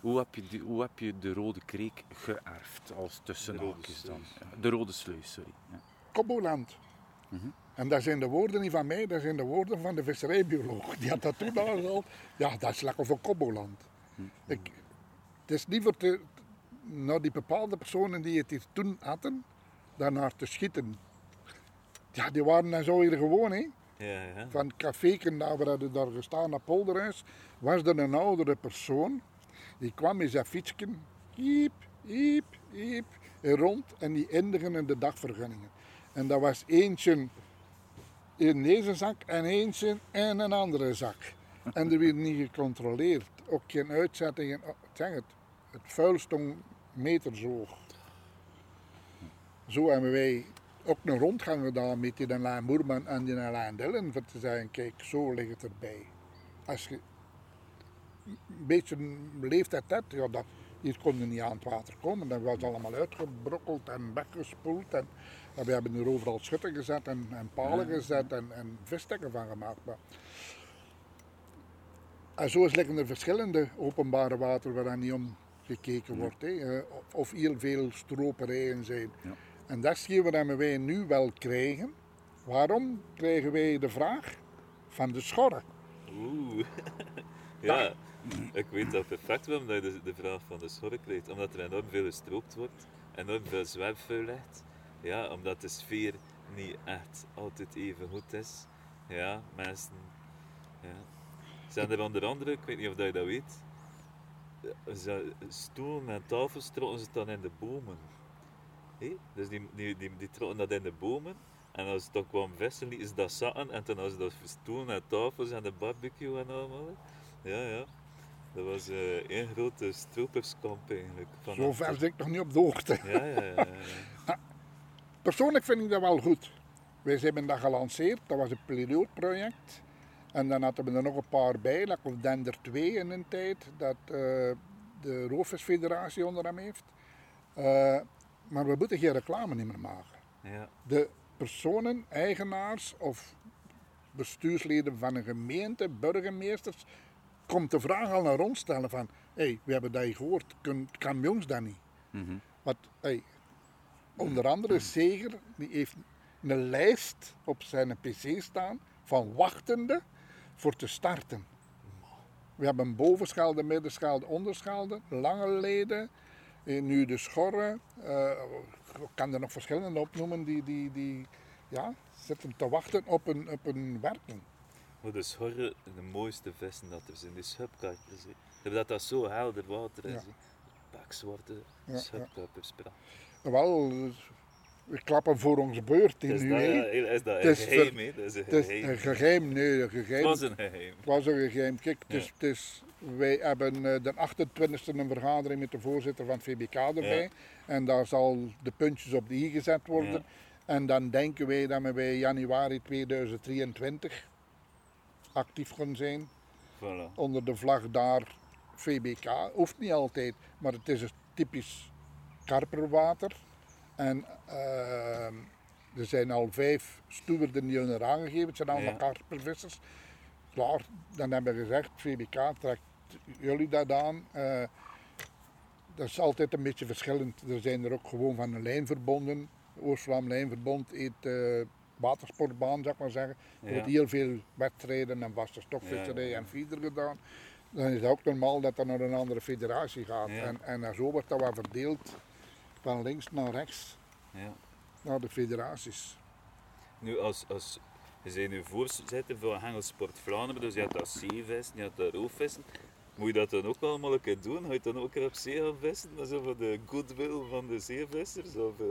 hoe, heb je de, hoe heb je de Rode Kreek geërfd als tussenhaakjes dan? De Rode Sluis, sorry. Ja. Kobboland. Mhm. En dat zijn de woorden niet van mij, dat zijn de woorden van de visserijbioloog. Die had dat toen al. Ja, dat is lekker voor Kobboland. Ik, het is liever te, naar die bepaalde personen die het hier toen hadden, dan naar te schieten. Ja, die waren dan zo hier gewoon, hè. ja, ja. Van het caféken daar, we hadden daar gestaan op Polderhuis, was er een oudere persoon. Die kwam in zijn fietsje, hiep, hiep, hiep, en rond en die eindigen in de dagvergunningen. En dat was eentje in deze zak en eentje in een andere zak. En er werd niet gecontroleerd. Ook geen uitzettingen. Oh, ik zeg het, het vuil stond metershoog. Zo hebben wij ook een rondgang gedaan met die Lijn Moerman en die Lijn Dillen. Voor te zeggen, kijk, zo ligt het erbij. Als je een beetje leeftijd hebt, ja, dat, hier kon je niet aan het water komen. Dat was allemaal uitgebrokkeld en weggespoeld. En, en we hebben er overal schutten gezet en, en palen gezet en, en visstekken van gemaakt. Maar, en zo is liggen er verschillende openbare water waar dan niet om gekeken wordt. Hè. Eh, Of, of heel veel stroperijen zijn. Ja. En dat is hetgeen wat wij nu wel krijgen. Waarom krijgen wij de vraag van de schorren? Oeh. ja, ik weet dat perfect waarom je de, de vraag van de schorre krijgt. Omdat er enorm veel gestroopt wordt, enorm veel zwerfvuil ligt. Ja, omdat de sfeer niet echt altijd even goed is. Ja, mensen... Ja. Zijn er onder andere, ik weet niet of dat je dat weet, eh, ze- stoelen en tafels trokken ze dan in de bomen. Hé? Dus die, die, die, die trokken dat in de bomen. En als het dan kwam vissen, lieten ze dat zakken. En toen hadden ze dat stoelen en tafels en de barbecue en allemaal. Ja, ja. Dat was eh één grote stroperskamp eigenlijk. Van Zo ver zit ik nog niet op de hoogte. Ja, ja, ja. ja. Persoonlijk vind ik dat wel goed. Wij hebben dat gelanceerd, dat was een pilootproject. En dan hadden we er nog een paar bij, like of Dender 2 in een tijd, dat eh, de Roofvisfederatie onder hem heeft. Eh, maar we moeten geen reclame meer maken. ja. De personen, eigenaars of bestuursleden van een gemeente, burgemeesters, komt de vraag al naar ons stellen van, hé, hey, we hebben dat gehoord, kun, kan bij ons dat niet? Mhm. Want, hey, onder andere Zeger, die heeft een lijst op zijn pc staan van wachtenden voor te starten. We hebben bovenschelde, middenschelde, onderschelde, lange leden, Eh, nu de schorren, eh, ik kan er nog verschillende opnoemen, die, die, die ja, zitten te wachten op een, op een werking. Maar de schorren, de mooiste vissen dat er zijn, die schubkarpers. hè. Omdat dat zo helder water is. Ja. hè. Pakzwarte ja. Wel, we klappen voor ons beurt in nu. is dat Het een is geheim? Het is een geheim, nee, een Het geheim. was een geheim. Het was een geheim. Kijk, het is, Ja. het is, wij hebben eh, de 28e een vergadering met de voorzitter van het VBK erbij. Ja. En daar zal de puntjes op de i gezet worden. Ja. En dan denken wij dat we bij januari 2023 actief gaan zijn. Voilà. Onder de vlag daar VBK. Hoeft niet altijd, maar het is een typisch karperwater. En ehm, er zijn al vijf stoerden die hun aangegeven. Het zijn allemaal Ja. karpervissers. Klaar, dan hebben we gezegd, VBK trekt jullie dat aan. Eh, dat is altijd een beetje verschillend. Er zijn er ook gewoon van een lijnverbonden. Oost-Vlaam Lijnverbond eet eh, watersportbaan, zeg maar zeggen. Er Ja. wordt heel veel wedstrijden en vaste stokvisserij Ja, en feeder gedaan. Dan is het ook normaal dat dat naar een andere federatie gaat. En, en zo wordt dat wat verdeeld van links naar rechts Ja. naar de federaties. Nu, als, als je bent nu voorzitter van Hengelsport Vlaanderen, dus je hebt dat zeevissen, je hebt dat roofvissen. Moet je dat dan ook allemaal een keer doen? Ga je dan ook op zee gaan vissen? Maar zo voor de goodwill van de zeevissers? Of, eh,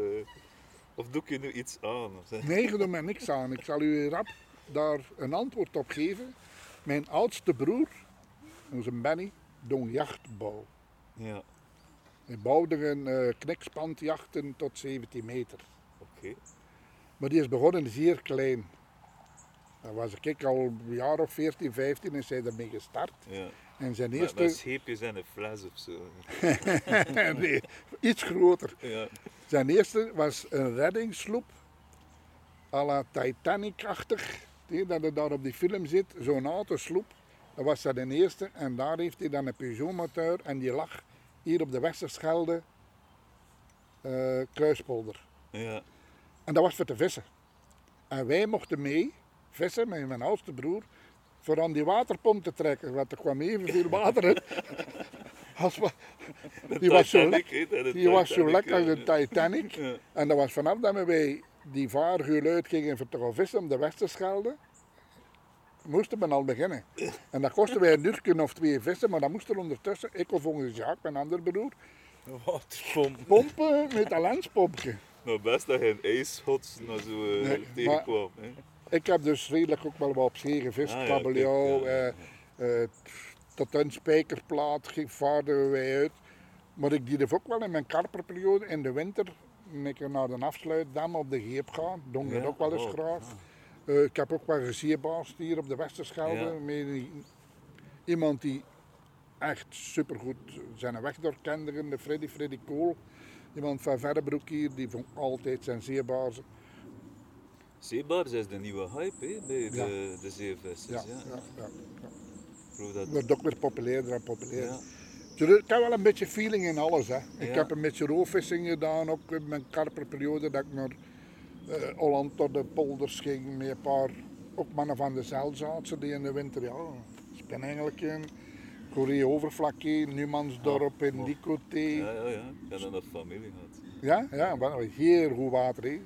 of doe je nu iets aan? Nee, je doet mij niks aan. Ik zal u rap daar een antwoord op geven. Mijn oudste broer, onze Benny, doet jachtbouw. Ja, Hij bouwde een eh knikspandjachten tot 17 meter. oké. Maar die is begonnen zeer klein. Dat was ik al een jaar of 14, 15 is hij ermee gestart. Ja. En zijn eerste, met scheepjes en een fles of zo. nee, iets groter. Ja, Zijn eerste was een reddingssloep, à la Titanic-achtig. Dat er daar op die film zit, zo'n autosloep. Dat was dat een eerste. En daar heeft hij dan een Peugeot-motor en die lag hier op de Westerschelde eh, kruispolder. ja. En dat was voor te vissen. En wij mochten mee vissen met mijn oudste broer voor aan die waterpomp te trekken, want er kwam evenveel water in. Als wa- die was zo, lek, de die was zo lekker als een Titanic. En dat was vanaf dat we bij die vaargeul uitgingen voor te gaan vissen om de Westerschelde, moesten we al beginnen. En dat kostte wij een uur of twee vissen, maar dat moest er ondertussen, ik of onze Jacques, mijn andere broer, Waterpomp. pompen met een lenspompje. Nou, best dat je een ijsschots naar zo eh, Nee, tegenkwam. hè. Ik heb dus redelijk ook wel wat op zee gevist, Ah, ja, kabeljauw, ja, eh, eh, tot een spijkerplaat vaarden wij uit. Maar ik deed ook wel in mijn karperperiode in de winter, een keer naar de afsluitdam op de Geep gaan, Ja, ook wel eens oh, graag. Eh, ik heb ook wel gezeebaast hier op de Westerschelde, Ja. met iemand die echt supergoed zijn weg doorkende, de Freddy Freddy Kool. Iemand van Verrebroek hier, die vond altijd zijn zeebazen. Zeebaars is de nieuwe hype hè, bij Ja. de, de zeevissers. Ja, Ja, ja, ja. Dat... wordt ook weer populairder en populairder. Ja. Dus ik heb wel een beetje feeling in alles. Hè. Ik heb een beetje roofvissing gedaan, ook in mijn karperperiode, dat ik naar eh, Holland tot de polders ging met een paar ook mannen van de zeilzaadse die in de winter, ja, ik ben eigenlijk in Corée Overflakke, Numansdorp in oh. Dicoté. Ja, ja, ja. Ik nog familie gehad. Ja, ja, wel heel goed water.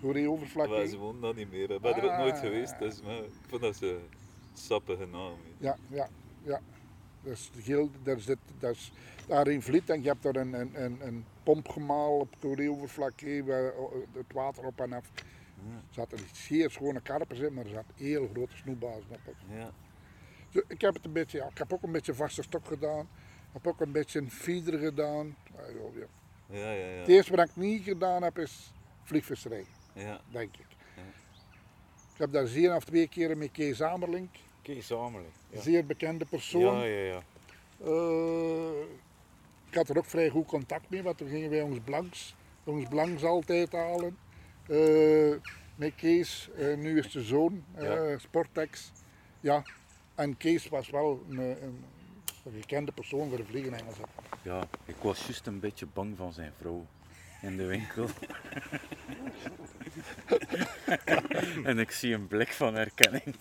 Corée Maar Overflakke. ze wonen dat niet meer. Ik ben er ook nooit Ah. geweest, dus maar ik vond dat ze sappige naam. Ja, ja, ja. Dus heel, daar zit, dat is, daar in Vliet en je hebt daar een, een, een, een pompgemaal op Corée-overvlakte waar het water op en af. Ja. Er zaten zeer schone karpers in, maar er zaten heel grote snoebazen op. Ja. Dus ik heb het een beetje, ja, ik heb ook een beetje vaste stok gedaan. Ik heb ook een beetje een feeder gedaan. Ja, ja, Het eerste wat ik niet gedaan heb is vliegvisserij, ja. denk ik. Ik heb daar zeer of twee keren met Kees Amerlink, Kees Amelie. Ja. zeer bekende persoon. ja, ja, ja. Eh, ik had er ook vrij goed contact mee, want toen gingen wij ons blanks, ons blanks altijd halen. Eh, met Kees, eh, nu is de zoon, eh, Ja. Sportex. Ja, en Kees was wel een, een, een gekende persoon voor de vliegenengels. Ja, ik was juist een beetje bang van zijn vrouw in de winkel. en ik zie een blik van herkenning.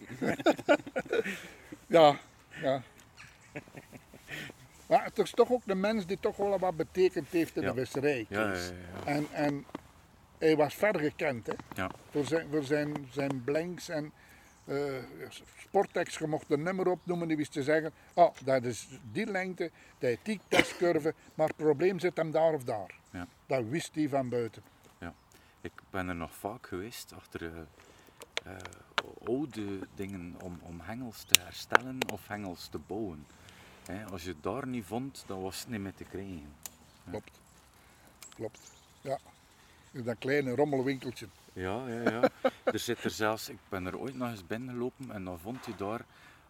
Ja, ja. Maar het is toch ook de mens die toch wel wat betekend heeft in de visserij. En, en hij was verder gekend hè, Ja. voor, zijn, voor zijn, zijn blanks en eh Sportex, je mocht een nummer opnoemen die wist te zeggen, oh, dat is die lengte, dat is die testcurve, maar het probleem zit hem daar of daar. Ja. Dat wist hij van buiten. Ja, ik ben er nog vaak geweest achter eh, eh, oude dingen om, om hengels te herstellen of hengels te bouwen. Hè, als je het daar niet vond, dan was het niet meer te krijgen. Klopt. Klopt. Ja. Dus dat kleine rommelwinkeltje. Ja, ja, ja. er zit er zelfs, ik ben er ooit nog eens binnengelopen en dan vond je daar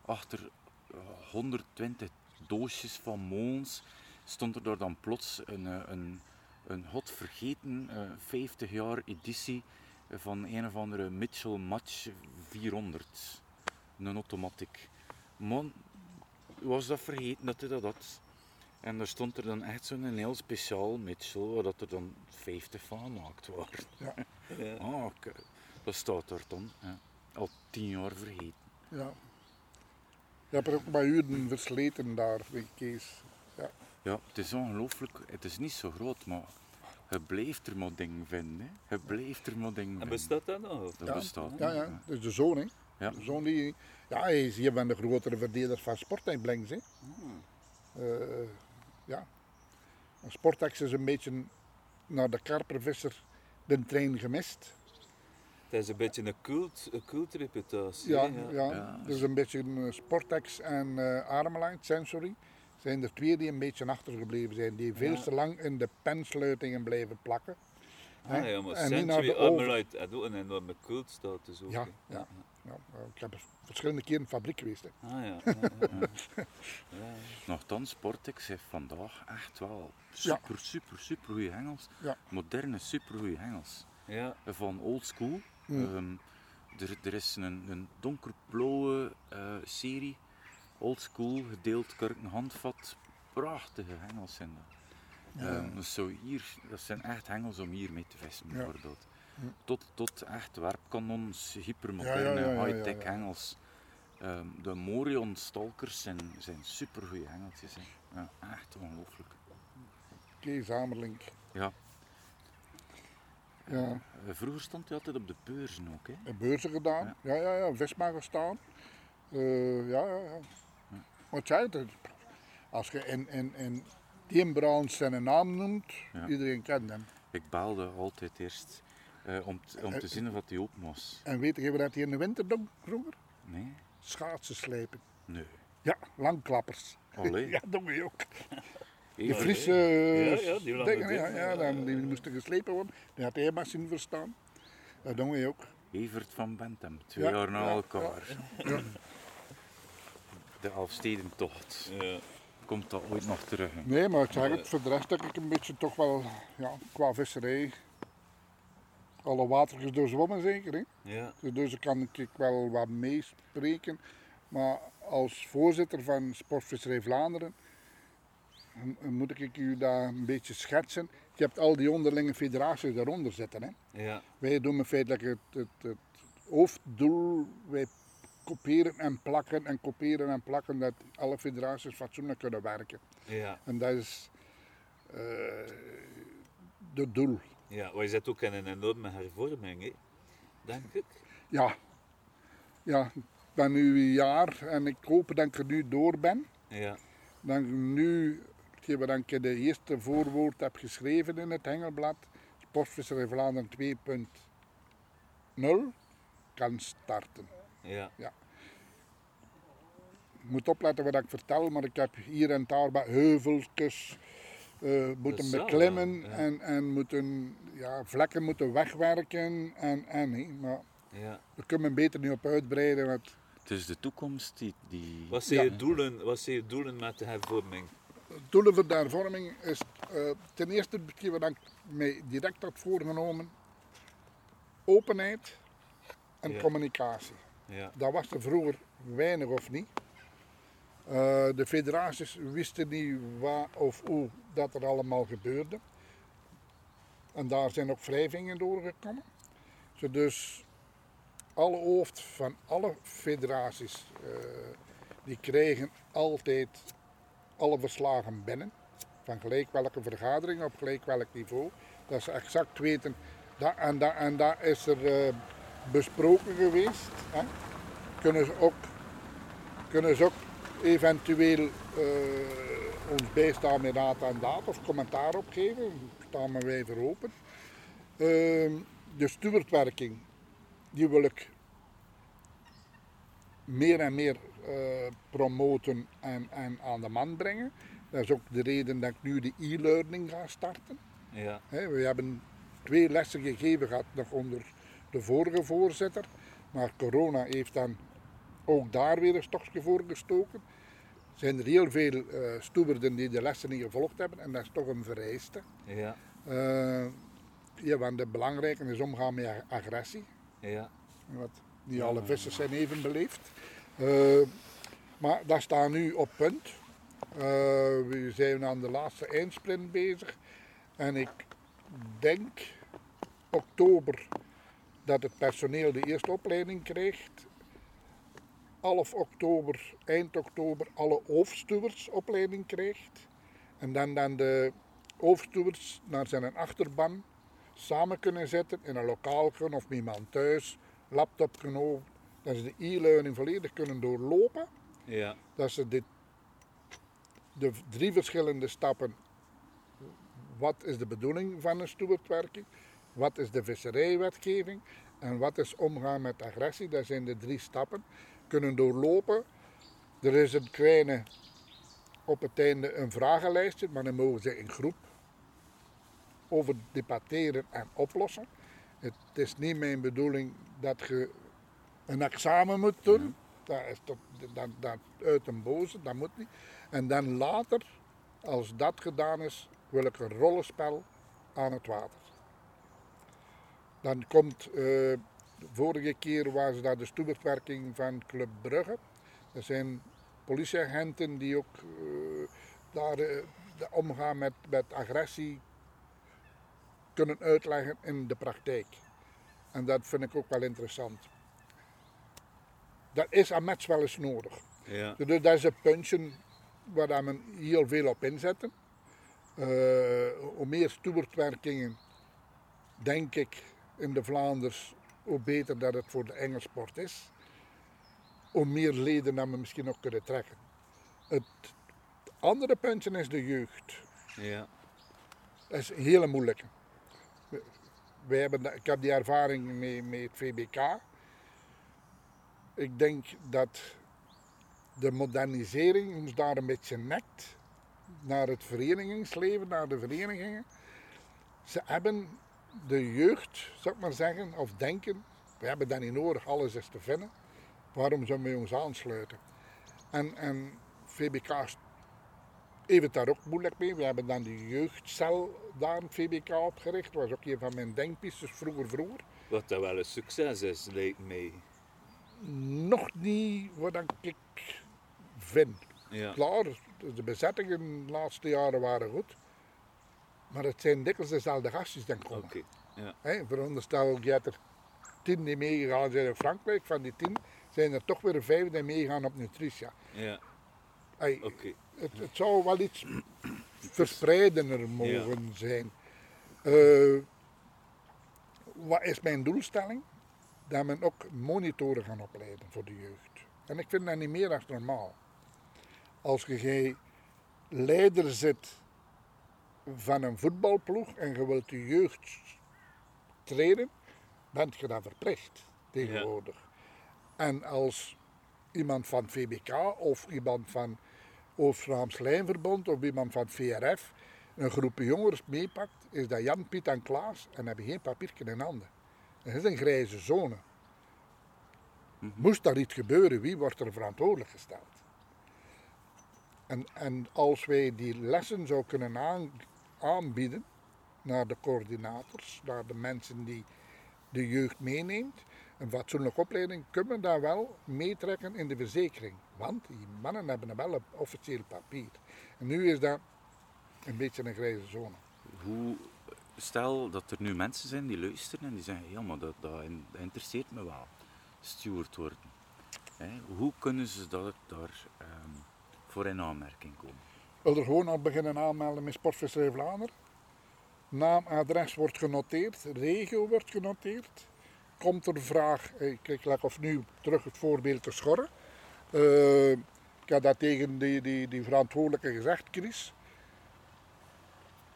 achter eh, 120 doosjes van molens, stond er daar dan plots een, eh, een, een hot vergeten eh, 50 jaar editie van een of andere Mitchell Match 400. Een automatiek. Man, was dat vergeten dat hij dat had. En daar stond er dan echt zo'n heel speciaal Mitchell, waar dat er dan 50 van gemaakt waren. Ja. Ah, oké. Dat staat er dan. Ja. Al tien jaar vergeten. Ja. Je hebt er ook bij uren versleten daar, Kees. Ja. Ja, het is ongelooflijk. Het is niet zo groot, maar je blijft er maar dingen vinden. Hè. Je blijft er maar dingen En vinden. bestaat dat nog? Dat Ja, bestaat. Ja, ja. Dat is de zoon, hè. Ja. De zoon die... Ja, hij is een van de grotere verdedigers van Sportex Blanks, hè. Eh, ja. En Sportex is een beetje naar de karpervisser de trein gemist. Het is een beetje een cult, een cult reputatie. Ja, ja. Ja, dus een beetje eh, Sportex en uh, Armelight Sensory zijn er twee die een beetje achtergebleven zijn. Die veel Ja. te lang in de pensluitingen blijven plakken. Ah, ja, maar en Century. Armorite had ook een enorme cultstatus ook. Ja. Ja, ik heb verschillende keren in de fabriek geweest. Hè. Ah ja. ja, ja, ja. ja. Nochtans, Sportex heeft vandaag echt wel super, super, super goede hengels. Ja. Moderne, super goede hengels. ja. Van old school. Mm. Ehm, er, er is een, een donkerblauwe eh, serie. Old school, gedeeld kurken handvat. Prachtige hengels zijn dat. Ehm, dus zo hier, dat zijn echt hengels om hier mee te vissen, bijvoorbeeld. Tot, tot echt werpkanons, hypermoderne, Ja, ja, high-tech hengels. Ehm, de Morion Stalkers zijn, zijn super goede hengeltjes. Hè. Echt ongelooflijk. Kees Amerlink. Ja. Ja. Eh, vroeger stond hij altijd op de beurzen ook. Hè. En beurzen gedaan. Ja, ja, ja. Visma gestaan. Eh, ja, ja, ja. Ik zei het, als je in, in, in die branche zijn naam noemt, Ja. iedereen kent hem. Ik baalde altijd eerst eh, om, t- om te zien of hij open was. En weet je wat hij in de winter vroeger? Nee? Schaatsen slijpen. Nee. Ja, langklappers. Allee. Ja, dat doe je ook. Die Friese eh, Ja, ja, die dingen, ja, ja, ja, dan, die moesten geslepen worden. Die had hij maar zien verstaan. Dat doen we ook. Evert van Bentham, twee Ja, jaar na ja, elkaar. Ja. De Alstedentocht. ja. Komt dat ooit nog terug? hè? Nee, maar ik zeg het, voor de rest heb ik een beetje toch wel, ja, qua visserij, alle watertjes doorzwommen zeker. Hè? ja. Dus daar kan ik wel wat meespreken. Maar als voorzitter van Sportvisserij Vlaanderen moet ik u daar een beetje schetsen. Je hebt al die onderlinge federaties daaronder zitten. Hè? ja. Wij doen feitelijk het, het, het hoofddoel, wij kopiëren en plakken en kopiëren en plakken dat alle federaties fatsoenlijk kunnen werken. ja. En dat is eh het doel. Ja, wij zitten ook in een enorme hervorming, hè? denk ik. Ja. ja, ik ben nu een jaar en ik hoop dat ik er nu door ben. Ja, Dat ik nu, wat ik in de eerste voorwoord heb geschreven in het Hengelblad, Sportvisserij Vlaanderen 2.0, kan starten. ja, Ik moet opletten wat ik vertel, maar ik heb hier en daar wat heuveltjes eh, moeten wel, beklimmen ja. en, en moeten, ja, vlekken moeten wegwerken. En, en, hè. Maar ja. we kunnen beter niet op uitbreiden. Want Het is de toekomst die... die... Wat zijn, Ja. je doelen, wat zijn je doelen met de hervorming? doelen voor de hervorming is eh, ten eerste wat ik mij direct had voorgenomen, openheid en Ja. communicatie. Ja, Dat was er vroeger weinig of niet. Eh, de federaties wisten niet wat of hoe dat er allemaal gebeurde. En daar zijn ook wrijvingen doorgekomen. Dus alle hoofd van alle federaties, eh, die krijgen altijd alle verslagen binnen. Van gelijk welke vergadering, op gelijk welk niveau. Dat ze exact weten, dat en dat en dat is er eh, besproken geweest. Hè. Kunnen, ze ook, kunnen ze ook eventueel eh, ons bijstaan met data en daad of commentaar opgeven. Daar staan we wij voor open. Ehm, de stewardwerking, die wil ik meer en meer eh, promoten en, en aan de man brengen. Dat is ook de reden dat ik nu de e-learning ga starten. Ja. Hè, we hebben twee lessen gegeven gehad nog onder de vorige voorzitter. Maar corona heeft dan ook daar weer een stokje voor gestoken. Er zijn er heel veel eh stoeberden die de lessen niet gevolgd hebben en dat is toch een vereiste. Ja. Eh, ja, want het belangrijke is omgaan met ag- agressie. Ja. Want niet alle vissers zijn even beleefd. Eh, maar dat staat nu op punt. We zijn aan de laatste eindsprint bezig. En ik denk oktober dat het personeel de eerste opleiding krijgt. Half oktober, eind oktober, alle hoofdstuwers opleiding krijgt. En dan, dan de hoofdstuwers naar zijn achterban samen kunnen zetten in een lokaalje of bij iemand thuis, laptop genomen. Dat ze de e-learning volledig kunnen doorlopen. Ja. Dat ze dit, de drie verschillende stappen. Wat is de bedoeling van een stewardwerking? Wat is de visserijwetgeving? En wat is omgaan met agressie? Dat zijn de drie stappen. Kunnen doorlopen. Er is een kleine, op het einde een vragenlijstje, maar dan mogen ze in groep over debatteren en oplossen. Het is niet mijn bedoeling dat je een examen moet doen. Dat is tot, dat, dat uit een boze, dat moet niet. En dan later, als dat gedaan is, wil ik een rollenspel aan het water. Dan komt, eh, vorige keer was dat de stewardwerking van Club Brugge. Dat zijn politieagenten die ook eh, daar de omgaan met, met agressie kunnen uitleggen in de praktijk. En dat vind ik ook wel interessant. Dat is aan match wel eens nodig. Ja. Dus dat is een puntje waar men heel veel op inzetten. Eh, hoe meer stewardwerkingen, denk ik, in de Vlaanders, hoe beter dat het voor de Engelsport is. Hoe meer leden dat we misschien ook kunnen trekken. Het andere puntje is de jeugd. Ja. Dat is een hele moeilijke. Wij hebben, ik heb die ervaring met, met het VBK. Ik denk dat de modernisering ons daar een beetje nekt naar het verenigingsleven, naar de verenigingen. Ze hebben de jeugd, zou ik maar zeggen, of denken, we hebben dat niet nodig, alles is te vinden. Waarom zouden we ons aansluiten? En, en VBK heeft het daar ook moeilijk mee. We hebben dan de jeugdcel daar in het VBK opgericht. Dat was ook een van mijn denkpistes vroeger vroeger. Wat dat wel een succes is, lijkt mij. Nog niet wat ik vind. Ja. Klaar, de bezettingen de laatste jaren waren goed. Maar het zijn dikwijls dezelfde gastjes die komen. Oké. Ja. Veronderstel ik dat er tien die meegegaan zijn in Frankrijk. Van die tien zijn er toch weer vijf die meegaan op Nutritia. Ja. Hey, het, het zou wel iets verspreidender mogen zijn. Eh, wat is mijn doelstelling? Dat men ook monitoren gaan opleiden voor de jeugd. En ik vind dat niet meer dan normaal. Als je geen leider zit van een voetbalploeg en je wilt de jeugd trainen, bent je dat verplicht tegenwoordig. En als iemand van VBK of iemand van Oost-Vlaams Lijnverbond of iemand van VRF een groepje jongens meepakt, is dat Jan, Piet en Klaas en hebben geen papiertje in handen. Dat is een grijze zone. Moest daar iets gebeuren, wie wordt er verantwoordelijk gesteld? En, en als wij die lessen zou kunnen aan- aanbieden naar de coördinators, naar de mensen die de jeugd meeneemt, een fatsoenlijke opleiding, kunnen we daar wel meetrekken in de verzekering. Want die mannen hebben wel een officieel papier. En nu is dat een beetje een grijze zone. Hoe, stel dat er nu mensen zijn die luisteren en die zeggen, maar dat, dat interesseert me wel, steward worden. Hè, hoe kunnen ze dat, daar ehm, voor in aanmerking komen? Wil er gewoon al beginnen aanmelden met Sportvisserij Vlaanderen. Naam, adres wordt genoteerd, regio wordt genoteerd. Komt er vraag, ik leg of nu terug het voorbeeld te schorren. Eh, ik heb dat tegen die, die, die verantwoordelijke gezegd, Chris.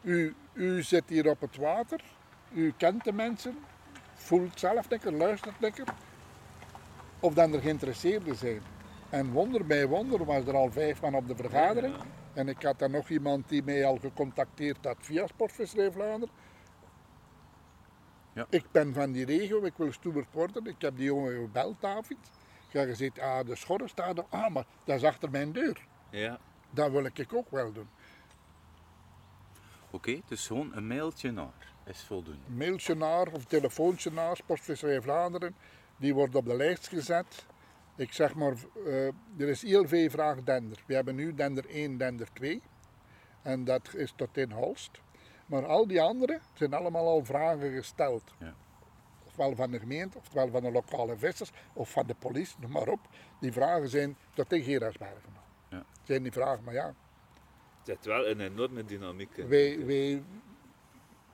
U, u zit hier op het water, u kent de mensen, voelt zelf lekker, luistert lekker. Of dan er geïnteresseerden zijn. En wonder bij wonder was er al vijf man op de vergadering. En ik had dan nog iemand die mij al gecontacteerd had via Sportvisserij Vlaanderen. Ja. Ik ben van die regio, ik wil steward worden. Ik heb die jongen gebeld, David. Ik heb gezegd, ah, de schorren staat er. Ah, maar dat is achter mijn deur. Ja. Dat wil ik ook wel doen. Oké, dus gewoon een mailtje naar is voldoende. Een mailtje naar of telefoontje naar Sportvisserij Vlaanderen. Die wordt op de lijst gezet. Ik zeg maar, eh, er is heel veel vraag dender. We hebben nu dender 1, dender 2. En dat is tot in Holst. Maar al die anderen zijn allemaal al vragen gesteld. Ja. Ofwel van de gemeente, ofwel van de lokale vissers, of van de politie, noem maar op. Die vragen zijn tot in Gerardsbergen. Ja. Zijn die vragen, maar ja, Het zit wel een enorme dynamiek in. wij, wij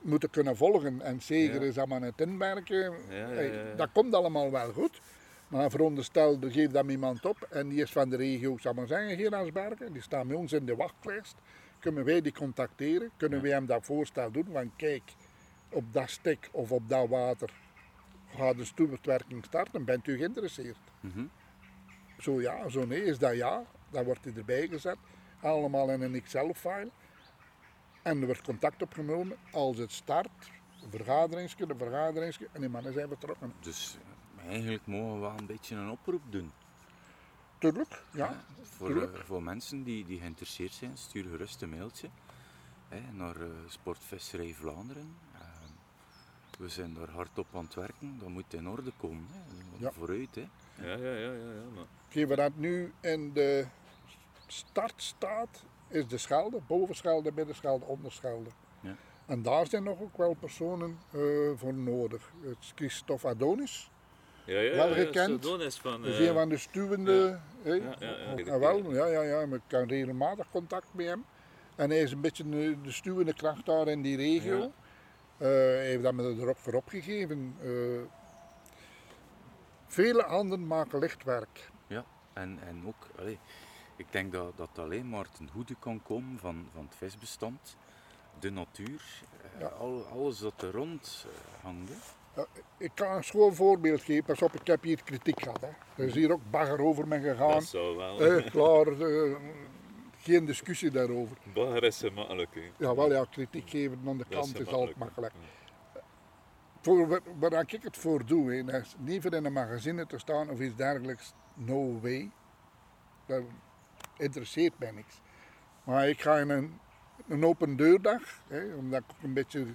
moeten kunnen volgen. En zeker Ja. is dat maar het inwerken. Ja, ja, Hey, ja, ja. Dat komt allemaal wel goed. Maar veronderstel, er geeft dan iemand op en die is van de regio, zal maar zeggen, Gerardsbergen. Die staat bij ons in de wachtlijst. Kunnen wij die contacteren? Kunnen wij hem dat voorstel doen? Want kijk, op dat stik of op dat water gaat de stewardwerking starten. Bent u geïnteresseerd? Mhm. Zo ja, zo nee. Is dat ja? Dan wordt hij erbij gezet. Allemaal in een Excel-file. En er wordt contact opgenomen als het start. Een vergaderingsje, een vergaderingsje. En die mannen zijn vertrokken. Dus eigenlijk mogen we wel een beetje een oproep doen. Tuurlijk, ja. Voor, tuurlijk. eh, voor mensen die, die geïnteresseerd zijn, stuur gerust een mailtje hè, naar eh, Sportvisserij Vlaanderen. Eh, we zijn daar hard op aan het werken, dat moet in orde komen. Hè. Ja. Vooruit. Hè. Ja, ja, ja, ja, ja. Maar dat nu in de start staat, is de Schelde, bovenschelde, middenschelde, onderschelde. Ja. En daar zijn nog ook wel personen eh, voor nodig. Het is Christophe Adonis. Ja, ja, Wel ja, gekend. Van... Dat is eh, een van de stuwende. hè. Ja, ja, ja. Ah, wel, ja, ja, ja. maar Ik kan regelmatig contact met hem. En hij is een beetje de, de stuwende kracht daar in die regio. Ja. Eh, hij heeft dat me er ook voor opgegeven. Eh, vele anderen maken licht werk. Ja, en, en ook, allee, ik denk dat, dat alleen maar ten goede kan komen van, van het visbestand, de natuur, eh, Ja. al, alles dat er rond eh, hangt. Eh, ik kan een schoon voorbeeld geven. Pas op, ik heb hier kritiek gehad. Hè. Er is hier ook bagger over me gegaan. Dat zou wel... Eh, klaar, eh, geen discussie daarover. Bagger is gemakkelijk, hè. Ja, wel ja, kritiek geven aan de kant is altijd makkelijk. Voor waar, waar ik het voor doe, hè, dat is niet voor in een magazine te staan of iets dergelijks, no way. Dat interesseert mij niks. Maar ik ga in een, een open deurdag, hè, omdat ik een beetje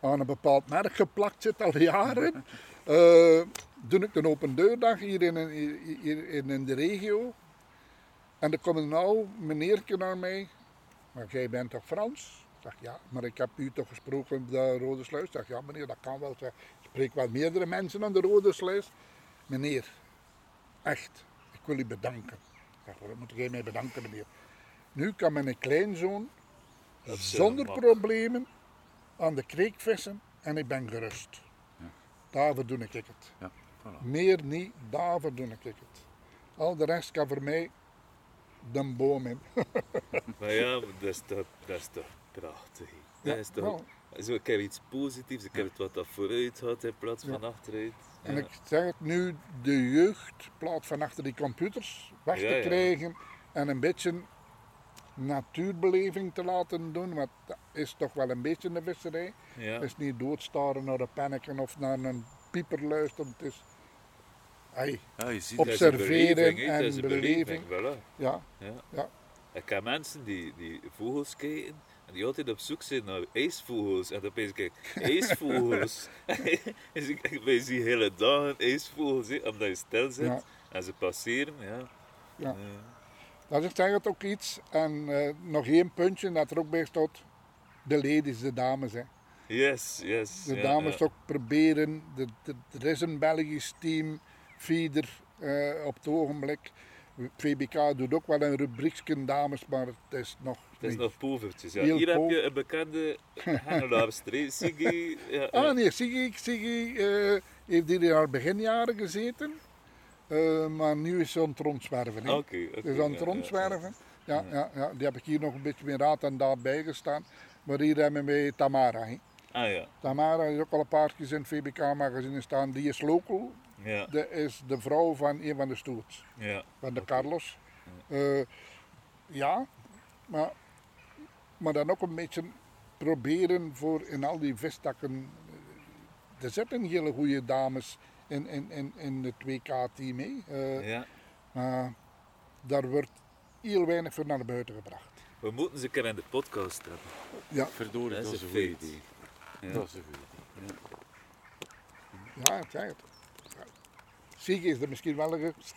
aan een bepaald merk geplakt zit al jaren, eh, doe ik een open deurdag hier in, hier in, de regio. En er komt een nou meneertje naar mij, maar jij bent toch Frans? Ik zeg ja, maar ik heb u toch gesproken op de Rode Sluis? Ik zeg ja meneer, dat kan wel. Ik spreek wel meerdere mensen aan de Rode Sluis. Meneer, echt, ik wil u bedanken. Ik zeg, waarom moet jij mij bedanken meneer? Nu kan mijn kleinzoon zonder problemen aan de kreek vissen en ik ben gerust. Daarvoor doe ik het. Ja, voilà. Meer niet, daarvoor doe ik het. Al de rest kan voor mij de boom in. Maar ja, dat is toch, dat is toch prachtig. Ja, Dat is toch... wel. Zo, ik heb iets positiefs, ik heb het wat dat vooruit gaat in plaats van achteruit. En Ja. ik zeg het nu, de jeugd plaat van achter die computers weg Ja, te ja. krijgen en een beetje natuurbeleving te laten doen, want dat is toch wel een beetje een visserij. Ja. Het is niet doodstaren naar een penneken of naar een pieper luisteren. Het is, Ja, je ziet observeren beleving, en beleving. Voilà. ja, Ja. ja, Ik heb mensen die, die vogels kijken en die altijd op zoek zijn naar ijsvogels. En dan ben ik, ijsvogels? dus ik, hele dagen ijsvogels, hè, omdat je stil zit en ze passeren. Ja. ja. Dat is het ook iets. En eh, nog één puntje dat er ook bij staat. De ladies, de dames. Hè. yes, yes. De ja, dames ja. ook proberen. De, de, er is een Belgisch team, feeder eh, op het ogenblik. VBK doet ook wel een rubriekje dames, maar het is nog Het is nog povertjes. Ja. Hier heb je een bekende Hengelaarster, Siggy. Ja, Ah nee, Siggy eh, heeft hier in haar beginjaren gezeten. Eh, maar nu is ze aan het rondzwerven. Oké, is aan ja, het ja, rondzwerven. Ja, ja, ja, die heb ik hier nog een beetje meer raad en daad bijgestaan. Maar hier hebben we Tamara. Ah ja, Tamara is ook al een paar keer in het VBK-magazine staan. Die is local. ja, Dat is de vrouw van een van de stoets. ja. Van de Carlos. Eh, ja, maar, maar dan ook een beetje proberen voor in al die vistakken. Er zitten hele goede dames in, in, in, in het WK-team mee. Eh, ja. maar daar wordt heel weinig voor naar buiten gebracht. We moeten ze een keer in de podcast hebben. Ja, Verdorie, Dat dat, is een een goed feit. idee. Ja. Dat is een goed idee. ja ik zeg het. Zieke is er misschien wel een ges-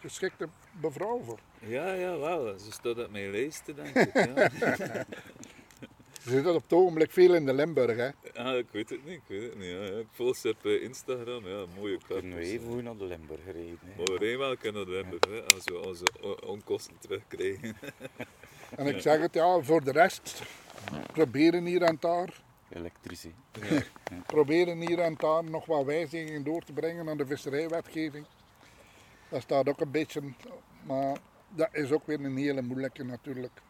geschikte mevrouw voor. Ja, ja, wel. Ze staat op mijn lijst, denk ik. Ja. Ze zit op het ogenblik veel in de Limburg. Hè. Ah, ik weet het niet, ik weet het niet. Ja, ja. Ik volg ze op eh, Instagram, ja, mooie Kunnen we even goed naar de Limburg rijden. hè. Maar we rijden wel kunnen naar Limburg, hè, als we onze onkosten terugkrijgen. En ik zeg het, ja, voor de rest, proberen hier en daar, Elektrici. proberen hier en daar nog wat wijzigingen door te brengen aan de visserijwetgeving. Dat staat ook een beetje, maar dat is ook weer een hele moeilijke natuurlijk.